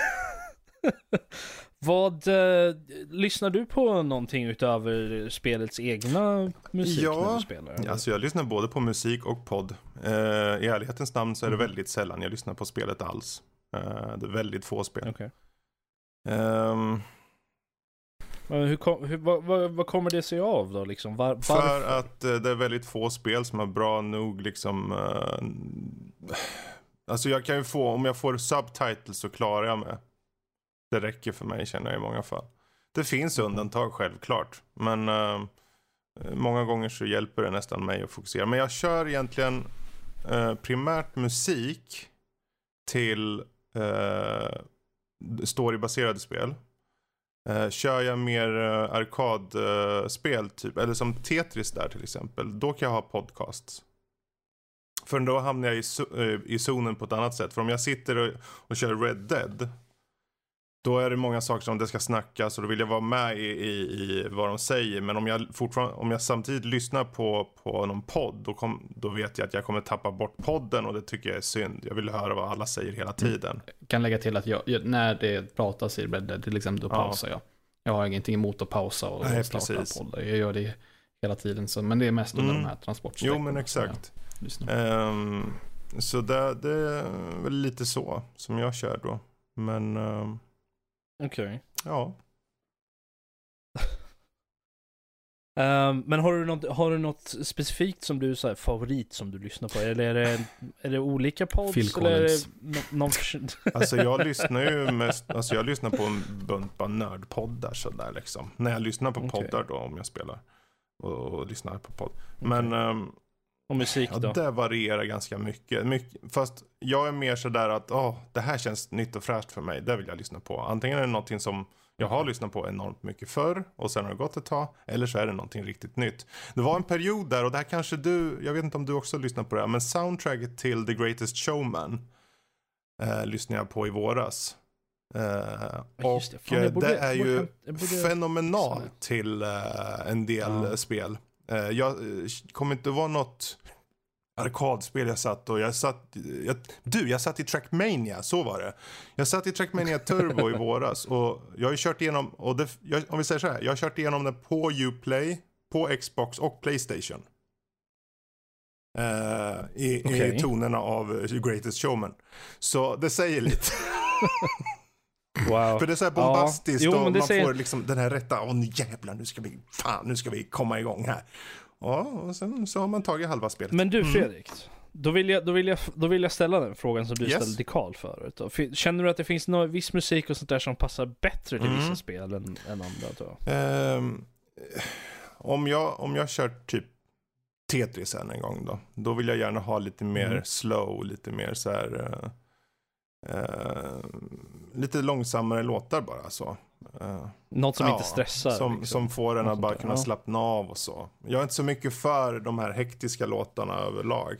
Vad, eh, lyssnar du på någonting utöver spelets egna musik Ja, när du spelar? eller? Alltså jag lyssnar både på musik och podd. Eh, I ärlighetens namn så är det Mm. väldigt sällan jag lyssnar på spelet alls. Eh, det är väldigt få spel. Okej. Ehm, Men Hur kom, hur, vad, vad, vad kommer det sig av då liksom? Var, för att eh, det är väldigt få spel som är bra nog liksom alltså jag kan ju få, om jag får subtitles så klarar jag mig. Det räcker för mig känner jag i många fall. Det finns undantag självklart. Men uh, många gånger så hjälper det nästan mig att fokusera. Men jag kör egentligen uh, primärt musik till uh, storybaserade spel. Uh, kör jag mer arkadspel, typ, eller som Tetris där till exempel, då kan jag ha podcasts. För då hamnar jag i, eh, i zonen på ett annat sätt. För om jag sitter och, och kör Red Dead, då är det många saker som det ska snackas och då vill jag vara med i, i, i vad de säger. Men om jag, fortfarande, om jag samtidigt lyssnar på, på någon podd, då, kom, då vet jag att jag kommer tappa bort podden och det tycker jag är synd. Jag vill höra vad alla säger hela tiden. Kan lägga till att jag, jag- när det pratas i Red Dead till exempel, då Ja. pausar jag. Jag har ingenting emot att pausa och Nej, starta precis. poddar. Jag gör det hela tiden. Så, men det är mest under Mm. de här transportsträckorna. Jo men exakt. Ehm, så det, det är väl lite så som jag kör då. Men ehm, Okej. ja. *laughs* Ehm, men har du, något, har du något specifikt som du så favorit som du lyssnar på? Eller är det, är det olika pods? Phil eller är det Collins. nå- någon för... *laughs* Alltså jag lyssnar ju mest, alltså jag lyssnar på en bunt bara nördpoddar sådär liksom. När jag lyssnar på Okej. poddar då om jag spelar. Och, och lyssnar på podd. Men ehm, Och musik ja, då? det varierar ganska mycket. mycket. Fast jag är mer sådär att, åh, det här känns nytt och fräscht för mig. Det vill jag lyssna på. Antingen är det någonting som jag har lyssnat på enormt mycket förr och sen har det gått ett tag. Eller så är det någonting riktigt nytt. Det var en period där och det här kanske du, jag vet inte om du också lyssnar på det här, men soundtracket till The Greatest Showman eh, lyssnade jag på i våras. Ja, och det. Fan, eh, borde- det är ju borde- fenomenalt till eh, en del Ja. spel. Eh, jag kommer inte vara något arkadspel jag satt och jag satt, jag, du jag satt i Trackmania, så var det. Jag satt i Trackmania *laughs* Turbo i våras och jag har ju kört igenom, och det, jag, om vi säger så här, jag har kört igenom den på Uplay, på Xbox och Playstation. I, Okej. I tonerna av Greatest Showman. Så det säger lite. *laughs* *laughs* Wow. För det är så här Ja. bombastiskt Jo, och man säger- får liksom den här rätta, åh nu jävlar nu ska vi, fan nu ska vi komma igång här. Ja, och sen så har man tagit halva spelet. Men du Mm. Fredrik, då, vill jag, då, vill jag, då vill jag ställa den frågan som du Yes. ställde till Karl förut. då. Känner du att det finns någon viss musik och sånt där som passar bättre till Mm. vissa spel än, än andra? Ehm, om, jag, om jag kör typ Tetris än en gång då. Då vill jag gärna ha lite mer Mm. slow, lite mer så här. eh, eh, lite långsammare låtar bara så. Eh, Något som ja, inte stressar? Som, liksom. som får en att bara kunna ja. slappna av och så. Jag är inte så mycket för de här hektiska låtarna överlag.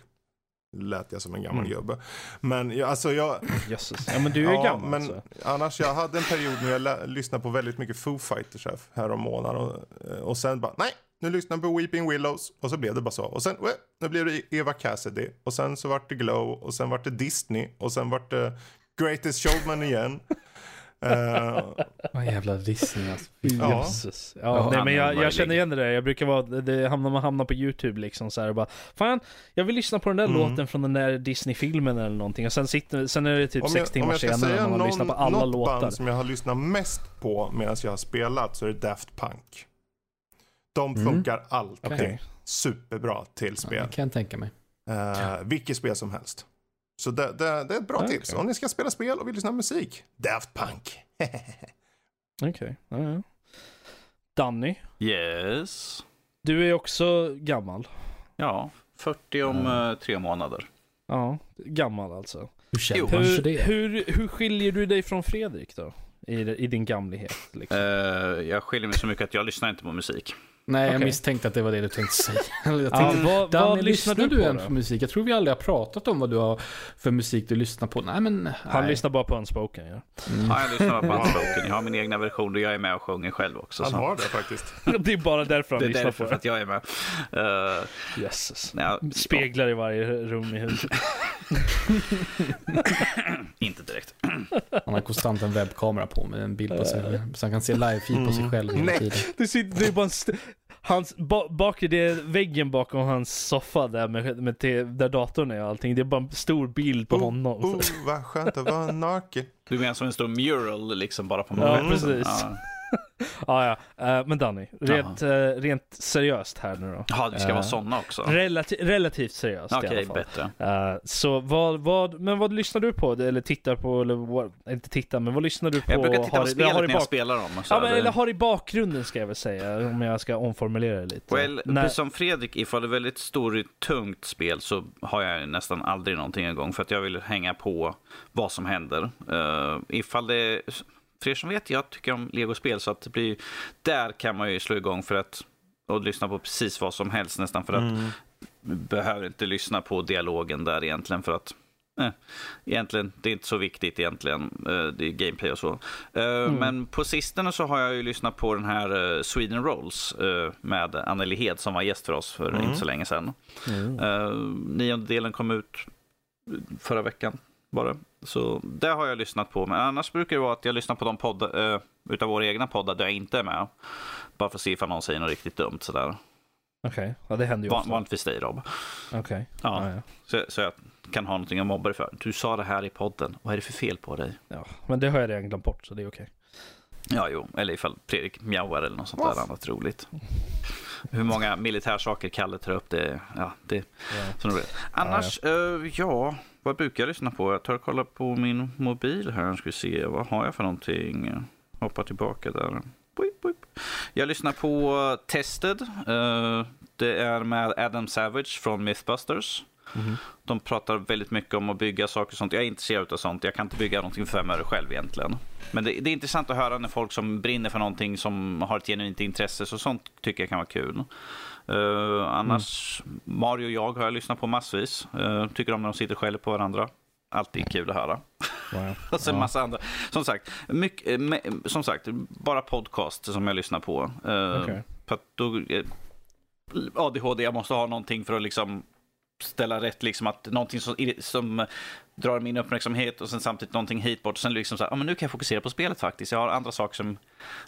Lät jag som en gammal Mm. gubbe. Men jag, alltså jag, Jösses. Ja men du är Ja, gammal men alltså. annars jag hade en period när jag lyssnade på väldigt mycket Foo Fighters här, här om månaden. Och, och sen bara, nej, nu lyssnar jag på Weeping Willows. Och så blev det bara så. Och sen, "Wä, nu blev det Eva Cassidy. Och sen så vart det Glow. Och sen vart det Disney. Och sen vart det Greatest Showman igen. *laughs* Eh, Vad jävla Disney alltså. Ja. Jösses. Ja, Ja, nej, men jag, jag känner igen det där. Jag brukar vara, det hamnar man hamnar på YouTube liksom så här och bara Fan, jag vill lyssna på den där Mm. låten från den där Disney-filmen eller någonting. Och sen, sitter, sen är det typ om sex jag, om timmar jag ska senare säga när man någon, lyssnar på alla något låtar. band som jag har lyssnat mest på medan jag har spelat så är det Daft Punk. De Mm. funkar alltid Okej. superbra till Ja, spel. det kan jag tänka mig. Uh, vilket spel som helst. Så det, det, det är ett bra Ah, tips. Om ni ska spela spel och vill lyssna på musik. Daft Punk. *laughs* Okej, ja, ja. Danny, Yes. du är också gammal. Ja, 40 om Mm. eh, tre månader. Ja, gammal alltså. Hur känner Jo. man det? hur, hur skiljer du dig från Fredrik då? I, I din gamlighet liksom. Eh, jag skiljer mig så mycket att jag lyssnar inte på musik. Nej, jag Okej. misstänkte att det var det du tänkte säga. *laughs* Jag Ja, tänkte, vad, Danny, vad lyssnar du på än för musik? Jag tror vi aldrig har pratat om vad du har för musik du lyssnar på. Nej, men... Han nej. lyssnar bara på Unspoken ja. Mm. Ja, jag lyssnar på *laughs* Unspoken. Jag har min egna version och jag är med och sjunger själv också. Han Så. har det faktiskt. *laughs* Det är bara därför han Det är lyssnar därför på för att jag är med. Uh, det. Jösses. nej, ja, Speglar i varje rum i huset. inte direkt. Han har konstant en webbkamera på med en bild på sig. Så han kan se live-feed på sig Mm. själv hela Nej. tiden. Det, sitter, det är bara en st- hans, ba, bak i det väggen bakom hans soffa där, med, med te, där datorn är och allting. Det är bara en stor bild på Oh, honom. Oh, vad skönt att vara naken. Du menar som en stor mural liksom bara på Ja, precis. Ja. *laughs* ja, ja. Eh, men Danny, rent, uh, rent seriöst här nu då. Ja, vi ska uh, vara sådana också. Relati relativt seriöst okay, i alla fall. bättre. så vad, vad, men vad lyssnar du på? Eller tittar på? Eller vad, inte tittar, men vad lyssnar du på? Jag brukar titta på spelet när jag spelar dem. Ja, men, eller har i bakgrunden ska jag väl säga, om jag ska omformulera det lite. Well, när... som Fredrik, ifall det är väldigt stort, tungt spel så har jag nästan aldrig någonting igång för att jag vill hänga på vad som händer. Ifall det för er som vet, jag tycker om legospel så att det blir, där kan man ju slå igång för att och lyssna på precis vad som helst nästan för att mm. behöver inte lyssna på dialogen där egentligen för att eh, egentligen, det är inte så viktigt egentligen. Eh, det är gameplay och så. Eh, mm. Men på sistone så har jag ju lyssnat på den här eh, Sweden Rolls eh, med Anneli Hed som var gäst för oss för mm. inte så länge sedan. Mm. Eh, nionde delen kom ut förra veckan bara. Så det har jag lyssnat på. Men annars brukar det vara att jag lyssnar på de poddar, uh, utav våra egna poddar där jag inte är med. Bara för att se ifall någon säger något riktigt dumt sådär. Okej, okay. ja det händer ju ofta. Vanligtvis dig Rob. Okej. Okay. Ja. ja, ja. Så, så jag kan ha någonting att mobba dig för. Du sa det här i podden. Vad är det för fel på dig? Ja, men det har jag redan glömt bort så det är okej. Okay. Ja, jo. Eller ifall Fredrik mjauar eller något sånt där annat roligt. Hur många militärsaker Kalle tar upp, det, ja, det, ja. Annars, ja, ja. Uh, ja vad brukar jag lyssna på? Jag tar och kollar på min mobil här. Ska vi se, vad har jag för någonting? Hoppa tillbaka där. Boip, boip. Jag lyssnar på Tested. Uh, det är med Adam Savage från Mythbusters. Mm. De pratar väldigt mycket om att bygga saker och sånt. Jag är intresserad av sånt. Jag kan inte bygga någonting för fem öre själv egentligen. Men det, det, är intressant att höra när folk som brinner för någonting som har ett genuint intresse. Så sånt tycker jag kan vara kul. Uh, annars, mm. Mario och jag har jag lyssnat på massvis. Uh, tycker om när de sitter skäller på varandra. Alltid kul att höra. Wow. *laughs* och sen ja. massa andra. Som sagt, mycket, eh, med, som sagt, bara podcast som jag lyssnar på. Uh, okay. För att då, ADHD, jag måste ha någonting för att liksom ställa rätt, liksom att någonting som, som drar min uppmärksamhet och sen samtidigt någonting hit bort. Sen liksom så här, ah, men nu kan jag fokusera på spelet faktiskt. Jag har andra saker som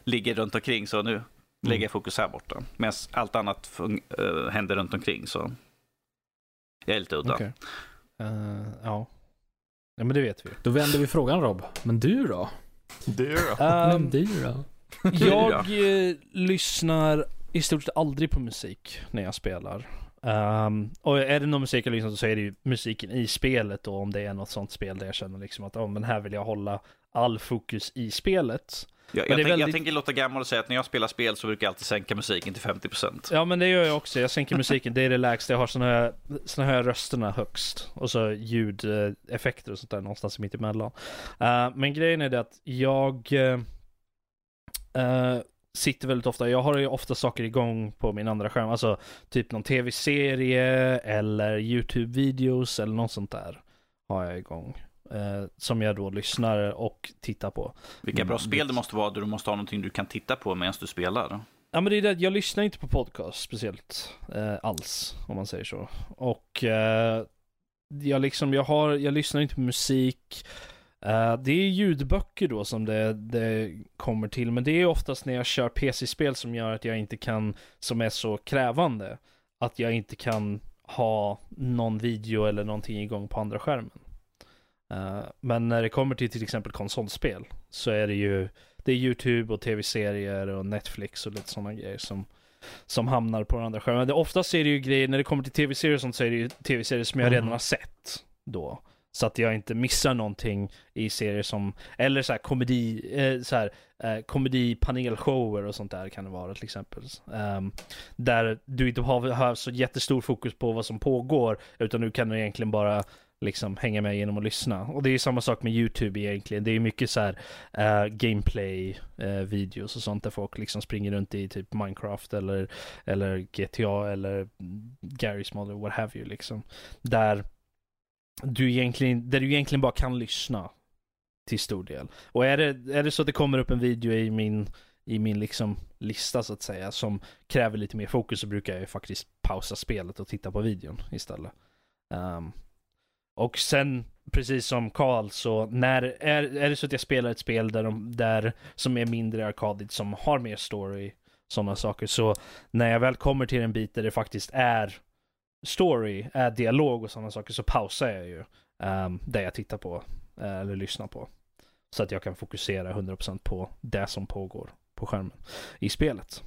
ligger runt omkring så nu lägger jag fokus här borta. Medan allt annat uh, händer runt omkring så jag är lite udda. Okay. Uh, ja. ja, men det vet vi. Då vänder vi frågan Rob. Men du då? Du då? Um, men du då? jag uh, lyssnar i stort sett aldrig på musik när jag spelar. Um, och är det någon musik jag lyssnar på så är det ju musiken i spelet då, om det är något sånt spel där jag känner liksom att oh, men här vill jag hålla all fokus i spelet. Jag, jag, tänk, väldigt... jag, tänker låta gammal och säga att när jag spelar spel så brukar jag alltid sänka musiken till 50%. Ja men det gör jag också. Jag sänker musiken, det är det lägsta. Jag har såna här, såna här rösterna högst. Och så ljudeffekter och sånt där någonstans mitt emellan. Uh, men grejen är det att jag uh, sitter väldigt ofta, jag har ju ofta saker igång på min andra skärm. Alltså typ någon tv-serie eller YouTube-videos eller något sånt där har jag igång eh, som jag då lyssnar och tittar på. Vilka bra mm. spel det måste vara, du måste ha någonting du kan titta på medan du spelar. Ja men det är det, jag lyssnar inte på podcast speciellt eh, alls, om man säger så. Och eh, jag liksom, jag har, jag lyssnar inte på musik. Uh, det är ljudböcker då som det, det, kommer till, men det är oftast när jag kör PC-spel som gör att jag inte kan, som är så krävande, att jag inte kan ha någon video eller någonting igång på andra skärmen. Uh, men när det kommer till till exempel konsolspel så är det ju det är YouTube och tv-serier och Netflix och lite sådana grejer som, som hamnar på den andra skärmen. oftast är det ju grejer, när det kommer till tv-serier och sånt så är det ju tv-serier som jag mm. redan har sett då. Så att jag inte missar någonting i serier som, eller så här komedi, eh, så här, eh, komedipanelshower och sånt där kan det vara till exempel. Um, där du inte har, har så jättestor fokus på vad som pågår, utan du kan egentligen bara liksom hänga med genom att lyssna. Och det är ju samma sak med YouTube egentligen. Det är mycket så här uh, gameplay uh, videos och sånt där folk liksom springer runt i typ Minecraft eller, eller GTA eller Garry's Model, what have you liksom. Där du egentligen, där du egentligen bara kan lyssna till stor del. Och är det, är det så att det kommer upp en video i min, i min liksom lista så att säga som kräver lite mer fokus så brukar jag ju faktiskt pausa spelet och titta på videon istället. Um, och sen, precis som Karl, så när, är, är det så att jag spelar ett spel där, de, där som är mindre arkadigt, som har mer story, sådana saker, så när jag väl kommer till en bit där det faktiskt är story, är dialog och sådana saker, så pausar jag ju um, det jag tittar på, uh, eller lyssnar på. Så att jag kan fokusera 100% på det som pågår på skärmen i spelet.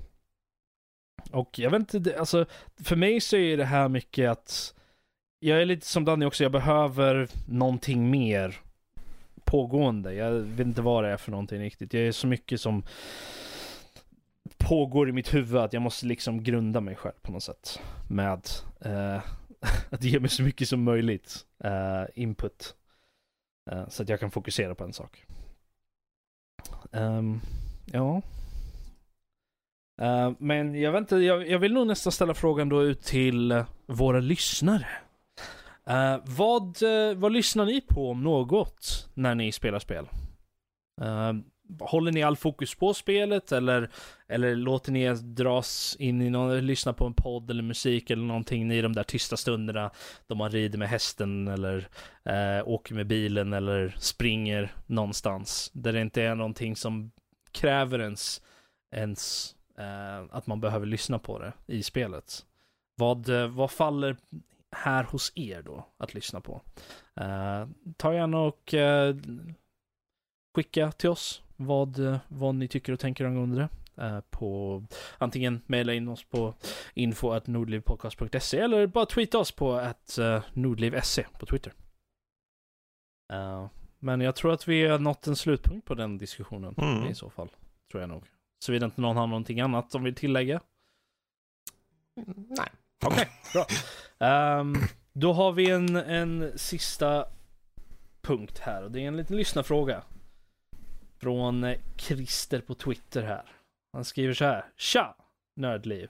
Och jag vet inte, det- alltså för mig så är det här mycket att jag är lite som Danny också, jag behöver någonting mer pågående. Jag vet inte vad det är för någonting riktigt. Jag är så mycket som pågår i mitt huvud att jag måste liksom grunda mig själv på något sätt. Med eh, *laughs* att ge mig så mycket som möjligt eh, input. Eh, så att jag kan fokusera på en sak. Ehm, ja. Uh, men jag vet inte, jag, jag vill nog nästan ställa frågan då ut till våra lyssnare. Uh, vad, eh, vad lyssnar ni på om något när ni spelar spel? Uh, håller ni all fokus på spelet eller, eller låter ni er dras in i någon, lyssna på en podd eller musik eller någonting i de där tysta stunderna då man rider med hästen eller eh, åker med bilen eller springer någonstans där det inte är någonting som kräver ens, ens eh, att man behöver lyssna på det i spelet. Vad, vad faller här hos er då att lyssna på? Eh, ta gärna och eh, skicka till oss vad, eh, vad ni tycker och tänker angående det. Eh, på antingen mejla in oss på info.nordlivpodcast.se eller bara tweeta oss på att uh, nordliv.se på Twitter. Eh, men jag tror att vi har nått en slutpunkt på den diskussionen Mm. i så fall. Tror jag nog. Såvida inte någon har någonting annat som vill tillägga. Nej. Okej, bra. Um, då har vi en, en sista punkt här och det är en liten lyssnarfråga. Från eh, Christer på Twitter här. Han skriver så här. Tja! Nördliv.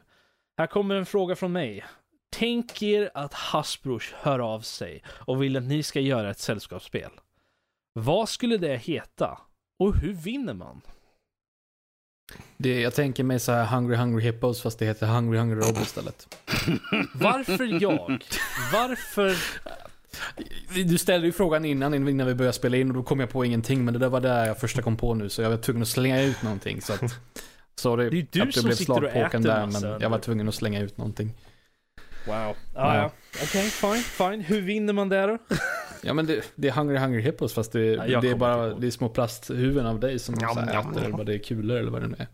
Här kommer en fråga från mig. Tänk er att Hasbro hör av sig och vill att ni ska göra ett sällskapsspel. Vad skulle det heta? Och hur vinner man? Det, jag tänker mig så här Hungry Hungry Hippos fast det heter Hungry Hungry Rob istället. *laughs* Varför jag? Varför? Du ställde ju frågan innan, innan vi började spela in och då kom jag på ingenting. Men det där var det jag första kom på nu så jag var tvungen att slänga ut någonting. Så att, *laughs* sorry Det är du att som blev slagpåken där men nu. jag var tvungen att slänga ut någonting. Wow. Ah, ja. Okej, fine, fine. Hur vinner man det då? *laughs* Ja men det, det är Hungry Hungry Hippos fast det, Ja, jag det är bara det är små plasthuvuden av dig som Njam, så här äter, eller vad det är kulor eller vad det nu är.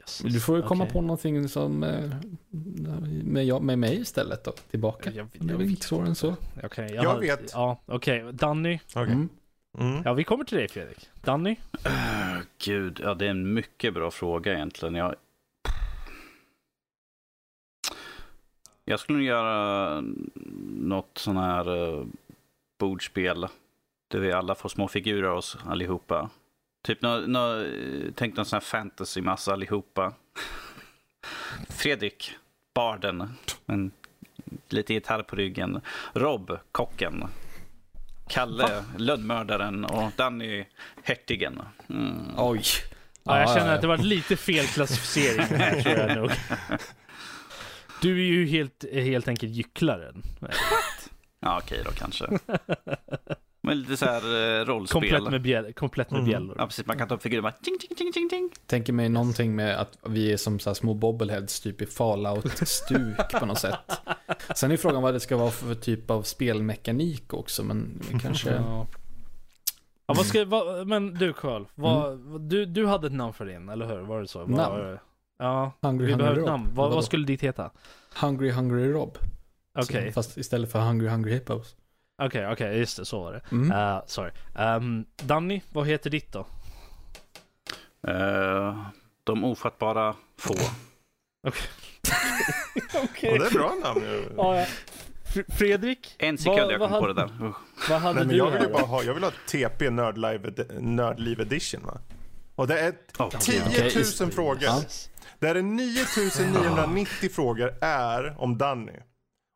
Yes. Du får ju komma Okej. på någonting som eh, med, jag, med mig istället då, tillbaka. Jag, Det är väl inte svårare än så. Okej, Jag har- vet. Ja, okej. Danny. Okej. Mm. Mm. Ja, vi kommer till dig Fredrik. Danny. Äh, Gud, ja det är en mycket bra fråga egentligen. Jag, jag skulle nog göra något sån här uh, bordspel. Där vi alla får små figurer oss allihopa. Typ nå, nå, tänk någon sån här fantasy-massa allihopa. Fredrik, barden. En, lite gitarr på ryggen. Rob, kocken. Kalle, lönnmördaren och Danny, hertigen. Mm. Oj. Ja, jag Ja, känner att det var lite fel klassificering här tror jag *laughs* nog. Du är ju helt, helt enkelt gycklaren. *laughs* Ja, okej då kanske. *laughs* Men lite så här eh, rollspel. Komplett med, bjäll, komplett med Mm. bjällor. Ja, precis. Man kan ta upp figurer och bara ting, ting, ting, ting, ting. Tänker mig någonting med att vi är som så här små bobbleheads typ i Fallout-stuk på något sätt. Sen är frågan vad det ska vara för typ av spelmekanik också, men kanske... Ja. Ja, vad ska, vad, men du Karl, vad, Mm. du, du hade ett namn för din, eller hur? Var det så? Namn? var det? Ja, Hungry vi Hungry behöver ett namn. Vad, vad skulle ditt heta? Hungry Hungry Rob. Okej, Så, Fast istället för Hungry Hungry Hippos. okej, okej, just det, så var det. Mm. Uh, sorry. Um, Danny, vad heter ditt då? Eh, de ofattbara få. *laughs* Ja, det är bra namn ju. Fredrik? En sekund, Vad- jag vad kom på hade- det där. Vad hade Nej, men du jag vill ju bara ha, jag vill ha TP Nördlive, Nördliv Edition va? Och det är Oh, 10 000 Okej, just- frågor. Ja. Där är 9990 frågor är om Danny.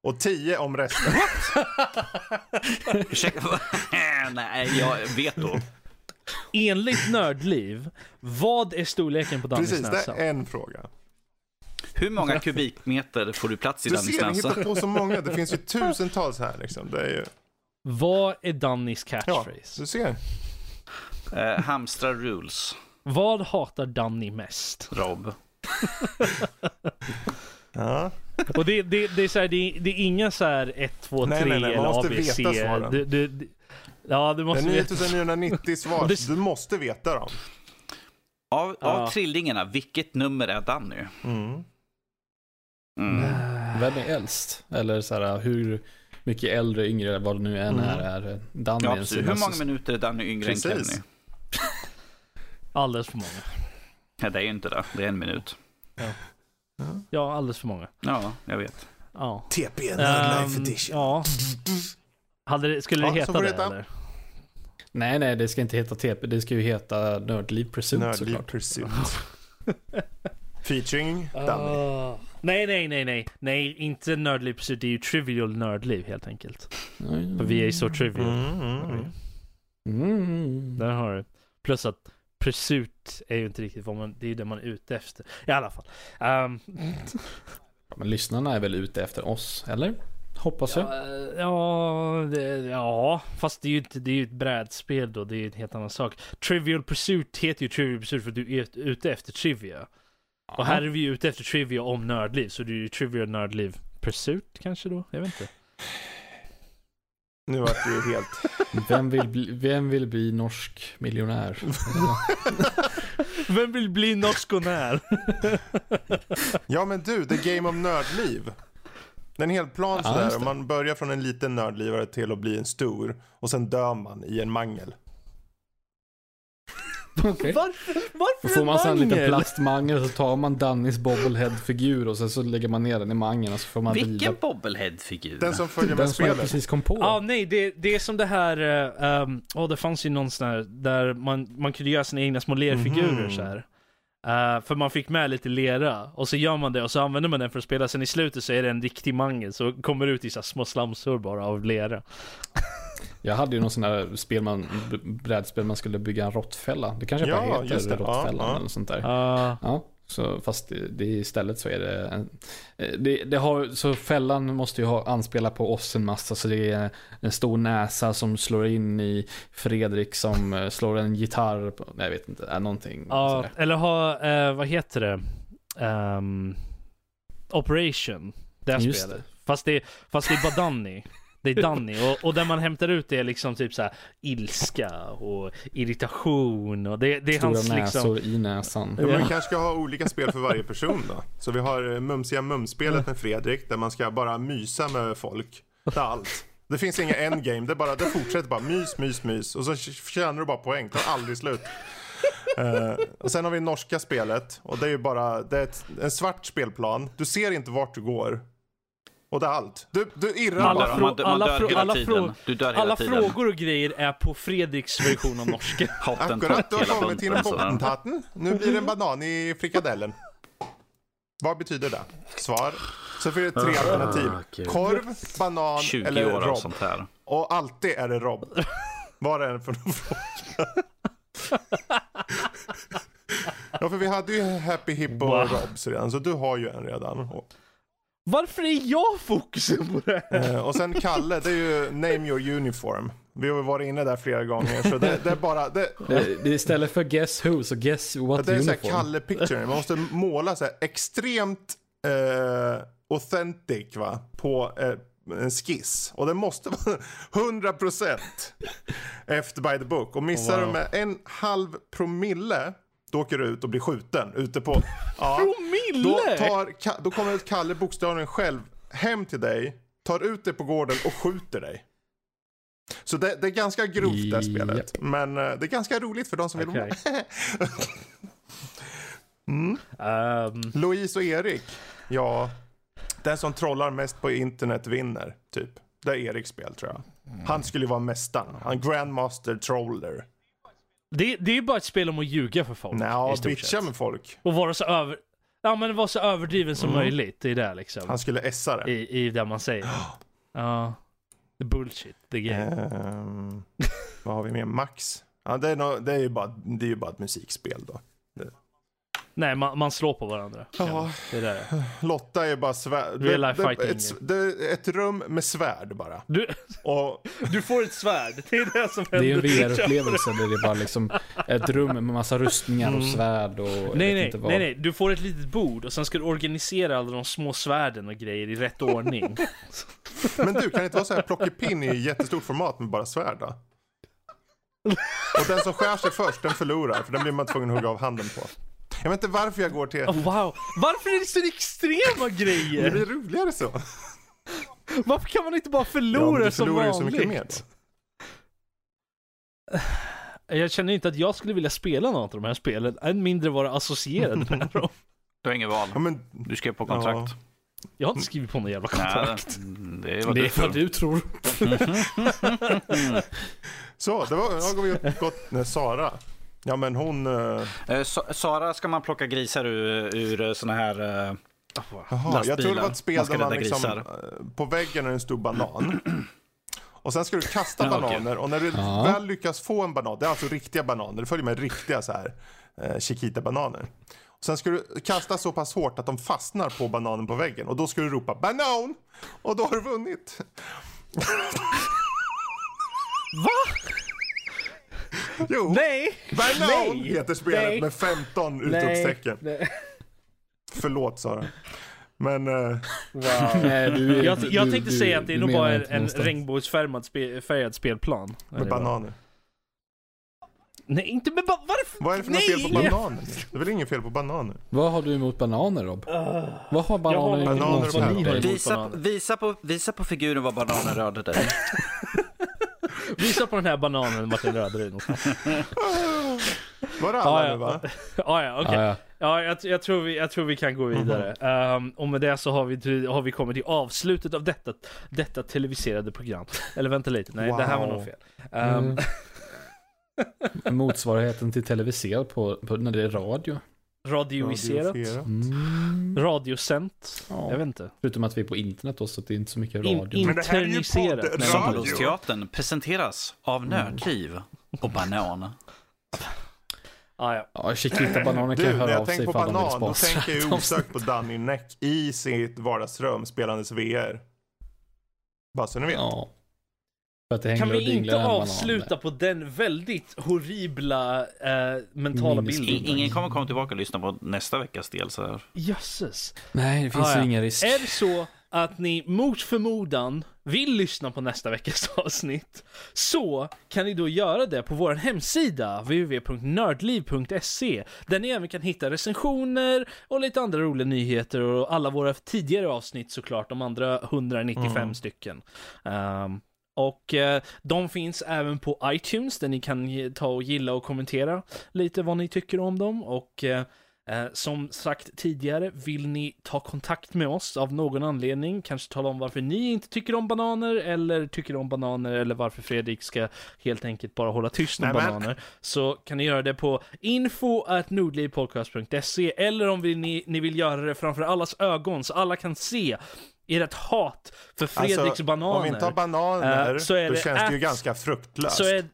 Och 10 om resten. *laughs* Ursäkta. *laughs* Nej, jag vet då. Enligt Nördliv, vad är storleken på Dannys Precis, det näsa? är en fråga. Hur många kubikmeter får du plats i Du Dannys ser, vi näsa? hittar på så många. Det finns ju *laughs* tusentals här liksom. Det är ju, Vad är Dannys ja, catchphrase? du ser. Eh, hamstra rules, Vad hatar Danny mest? Rob. *laughs* Ja. Och det, det, det är så här, det, är, det är inga så här 1, 2, 3 Nej, nej, nej, man eller måste ABC. veta svaren. Du, du, du, ja, du Det är måste veta. 9990 svar. Du måste veta dem. Av, av Ja. trillingarna, vilket nummer är Danny? Mm. Mm. Vem är äldst? Eller så här, hur mycket äldre, yngre, vad det nu än är, är Danny Ja, Hur många minuter är Danny yngre Precis. än Kenny? Alldeles för många. Ja, det är ju inte det. Det är en minut. Ja, alldeles för många. Ja, jag vet. Ja. TP Ehm, ja. Hade det, skulle det Ja, heta det, heta. eller? Nej, nej, det ska inte heta TP. Det ska ju heta Nördliv Pursuit Nördliv såklart. Pursuit. *laughs* Featuring Danny. Ah. Nej, nej, nej, nej. Nej, inte Nördliv Pursuit. Det är ju Trivial Nördliv helt enkelt. Mm. För vi är ju så trivial. Mm, mm, mm. Mm. Där har du. Plus att Pursuit är ju inte riktigt vad man, det är ju det man är ute efter. I alla fall. Ja, Men lyssnarna är väl ute efter oss, eller? Hoppas jag. ja, ja, det, ja, fast det är ju inte, det är ju ett brädspel då. Det är ju en helt annan sak. Trivial Pursuit heter ju Trivial Pursuit för att du är ute efter trivia. Och här är vi ju ute efter trivia om nördliv, så det är ju Trivial Nördliv Pursuit kanske då? Jag vet inte. Nu vart det ju helt... *laughs* Vem vill bli, vem vill bli norsk miljonär? *laughs* Vem vill bli norskionär? *laughs* Ja men du, The Game of Nördliv. Det är en hel plan Ja, sådär. det. Man börjar från en liten nördlivare till att bli en stor. Och sen dör man i en mangel. *laughs* Okej. Varför, Då varför får man sen en liten mangel? plastmangel så tar man Dannys bobblehead-figur och sen så lägger man ner den i mangeln och så får man Vilken vrida. bobblehead-figur? Den som följer med Den som jag spelet. precis kom på. Ja, nej, det, det är som det här, uh, um, oh, det fanns ju någon sån här, där man, man kunde göra sina egna små lerfigurer Mhm. så här. Eh, för man fick med lite lera, och så gör man det och så använder man den för att spela, sen i slutet så är det en riktig mangel, så kommer det ut i så här små slamsor bara av lera. Jag hade ju någon sån där spel man, brädspel man skulle bygga en råttfälla. Det kanske Ja, bara heter just det. Råttfällan ja. eller sånt där. Uh, Ja, så fast det, det istället så är det, en, eh, det, det har, så fällan måste ju ha anspela på oss en massa, så det är en stor näsa som slår in i Fredrik som eh, slår en gitarr, på, jag vet inte, är någonting ja, eller ha, eh, vad heter det? Ehm, Operation, det här Just spelet. Fast det, fast det är bara Danny. Det är Danny och, och där man hämtar ut det är liksom typ så här ilska och irritation och det, det är Stora hans näsor liksom... i näsan. Ja, men vi kanske ska ha olika spel för varje person då. Så vi har eh, Mumsiga Mums-spelet med Fredrik där man ska bara mysa med folk. Det är allt. Det finns inga endgame, det, är bara, det fortsätter bara mys, mys, mys. Och så tjänar du bara poäng, tar aldrig slut. Eh, och sen har vi norska spelet och det är ju bara det är ett, en svart spelplan. Du ser inte vart du går. Och det är allt. Du, du irrar Alla bara. Man, man alla dör hela alla tiden. du dör hela Alla tiden. frågor och grejer är på Fredriks version av norska. *laughs* Akkurat, du har kommit till en bottentaten. Nu blir det en banan i frikadellen. Vad betyder det? Svar. Så får det tre alternativ. gud. Korv, banan 20 eller år av rob. sånt här. Och alltid är det rob. Vad är det för någon fråga? *laughs* ja, för vi hade ju Happy Hippo och Robs redan, så du har ju en redan. Varför är jag fokusen på det här? eh, och sen Kalle, det är ju Name Your Uniform. Vi har varit inne där flera gånger, så det, det är bara... Det, Det, istället för Guess Who, så Guess What det är så här Uniform. Kalle picture. Man måste måla så här extremt eh, authentic va? på eh, en skiss. Och det måste vara 100% efter by the book. Och missar Wow. du med en halv promille, då åker du ut och blir skjuten ute på... Ja, då, tar, då kommer Kalle bokstavligen själv hem till dig, tar ut dig på gården och skjuter dig. Så det, det är ganska grovt det här spelet. Men eh, det är ganska roligt för de som vill vara *laughs* Ehm, Louise och Erik. Ja, den som trollar mest på internet vinner, typ. Det är Eriks spel tror jag. Han skulle vara mästaren. Han grandmaster troller. Det, det är bara ett spel om att ljuga för folk. Nja, i stort bitcha sett. med folk. Och vara så över... Ja men vara så överdriven som Mm. möjligt. Det är det liksom. Han skulle essa det. I, I det man säger. *gasps* Ja. The bullshit, the game. Ehm, vad har vi mer? Max. Ja, det är, nog- det är ju bara, det är ju bara ett musikspel då. Nej, man, man slår på varandra. Ja. Det är det. *laughs* Lotta är bara svärd. Real life det, fighting. ett, det är ett rum med svärd bara. Du, Och *laughs* du får ett svärd. Det är det som Det är händer. en VR-upplevelse där det är bara liksom ett rum med massa rustningar och svärd och Mm. Nej, nej, inte vad. nej, nej. Du får ett litet bord och sen ska du organisera alla de små svärden och grejer i rätt ordning. *laughs* Men du, kan det inte vara så här plockepinn i jättestort format med bara svärd då? Och den som skär sig först, den förlorar. För den blir man tvungen att hugga av handen på. Jag vet inte varför jag går till... Oh, wow, varför är det så extrema Det grejer? blir roligare så. Varför kan man inte bara Ja, förlora du som vanligt? så mycket mer då. Jag känner inte att jag skulle vilja spela något av de här spelen, än mindre vara associerad med dem. Du har inget val. Ja, men, Du skrev på kontrakt. Jag har inte skrivit på någon jävla Nej, kontrakt. det är vad Det du är vad tror. du tror. så, det var, jag går vi gått... Nej, Sara. Ja men hon... Eh, Sa- Sara ska man plocka grisar ur, ur såna här... eh, Jaha, jag tror det var ett spel Man ska där man liksom, grisar. eh, på väggen är en stor banan. Och sen ska du kasta Ja, bananer och när du Ja. väl lyckas få en banan, det är alltså riktiga bananer, det följer med riktiga så här eh, Chiquita-bananer. Och sen ska du kasta så pass hårt att de fastnar på bananen på väggen och då ska du ropa banan! Och då har du vunnit. Va? Jo, Nej! banan Nej! heter spelet Nej! med 15 Nej! utropstecken. Nej. Förlåt Sara. Men eh, Wow. *laughs* Nej, du, Jag, jag du- tänkte du- säga att det är nog bara en någonstans. regnbågsfärgad spe, spelplan. med bananer. Nej, inte med ba- Varför? Vad är det för Nej! fel på bananer? Det är väl inget fel på bananer? Vad har du emot bananer Rob? Vad har Jag har bananer bananer emot vad ni har päron. emot Visa, bananer? visa, på, visa på figuren vad bananen rörde dig. *laughs* Visa på den här bananen är någonstans. Var det alla ja. nu va? Ja, ja, okej. Ja, ja. Ja, jag, jag, tror vi, jag tror vi kan gå vidare. Ehm, och med det så har vi, har vi kommit till avslutet av detta, detta televiserade program. Eller vänta lite, nej det här var Wow. nog fel. Ehm, Mm. *laughs* Motsvarigheten till televiserat på, på när det är radio. Radioiserat. Mm. radiosänt. Ja. Jag vet inte. Förutom att vi är på internet då, så att det är inte så mycket radio. in- Interniserat. Sandlåsteatern presenteras av Nördliv och Banan. Ah, ja. Ja, Chiquita-bananer kan Du, höra jag av sig på ifall de vill banan, då sponsra. tänker jag *laughs* osökt på Danny Neck i sitt vardagsrum spelandes VR. Bara så ni vet. Ja. För att det Kan vi inte avsluta på den väldigt horribla eh, mentala Minus- bilden? Ingen kommer komma tillbaka och lyssna på nästa veckas del. Så här. Jösses. Nej, det finns Ah, ju ja. ingen risk. Är det så att ni mot förmodan vill lyssna på nästa veckas *laughs* avsnitt så kan ni då göra det på vår hemsida www.nördliv.se där ni även kan hitta recensioner och lite andra roliga nyheter och alla våra tidigare avsnitt såklart, de andra 195 Mm. stycken. Ehm, och eh, de finns även på iTunes där ni kan ta och gilla och kommentera lite vad ni tycker om dem. Och eh, Eh, som sagt tidigare, vill ni ta kontakt med oss av någon anledning, kanske tala om varför ni inte tycker om bananer, eller tycker om bananer, eller varför Fredrik ska helt enkelt bara hålla tyst om Nej, men- bananer, så kan ni göra det på info.nordlivpodcast.se, eller om vi, ni, ni vill göra det framför allas ögon, så alla kan se ert hat för Fredriks Alltså, bananer. Om vi inte har bananer, Eh, så är då det känns det ju at- ganska fruktlöst. så är,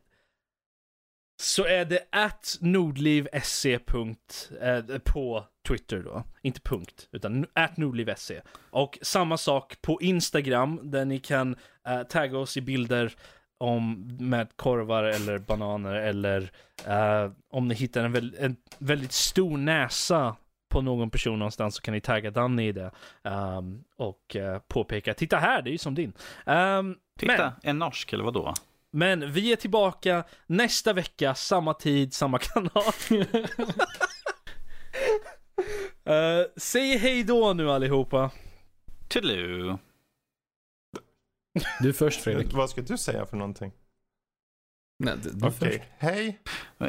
så är det at nordliv.se punkt, eh, på Twitter då. Inte punkt, utan at nordliv.se. Och samma sak på Instagram, där ni kan eh, tagga oss i bilder om, med korvar eller bananer eller eh, om ni hittar en, väl, en väldigt stor näsa på någon person någonstans så kan ni tagga Danny i det. ehm, och eh, påpeka, titta här, det är ju som din. Ehm, Titta, men- en norsk eller vadå? men vi är tillbaka nästa vecka, samma tid, samma kanal. uh, *laughs* säg hej då nu allihopa. Toodaloo. Du först Fredrik. Vad ska du säga för någonting? Nej, du, du Okej, först. hej.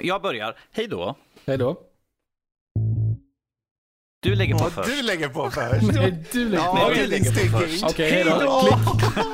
Jag börjar. Hej då. Hej då. Du lägger på först. du lägger på först. Nej, du lägger Ja, Nej, det är du din lägger på först. Okej, hej då. Åh! Klick.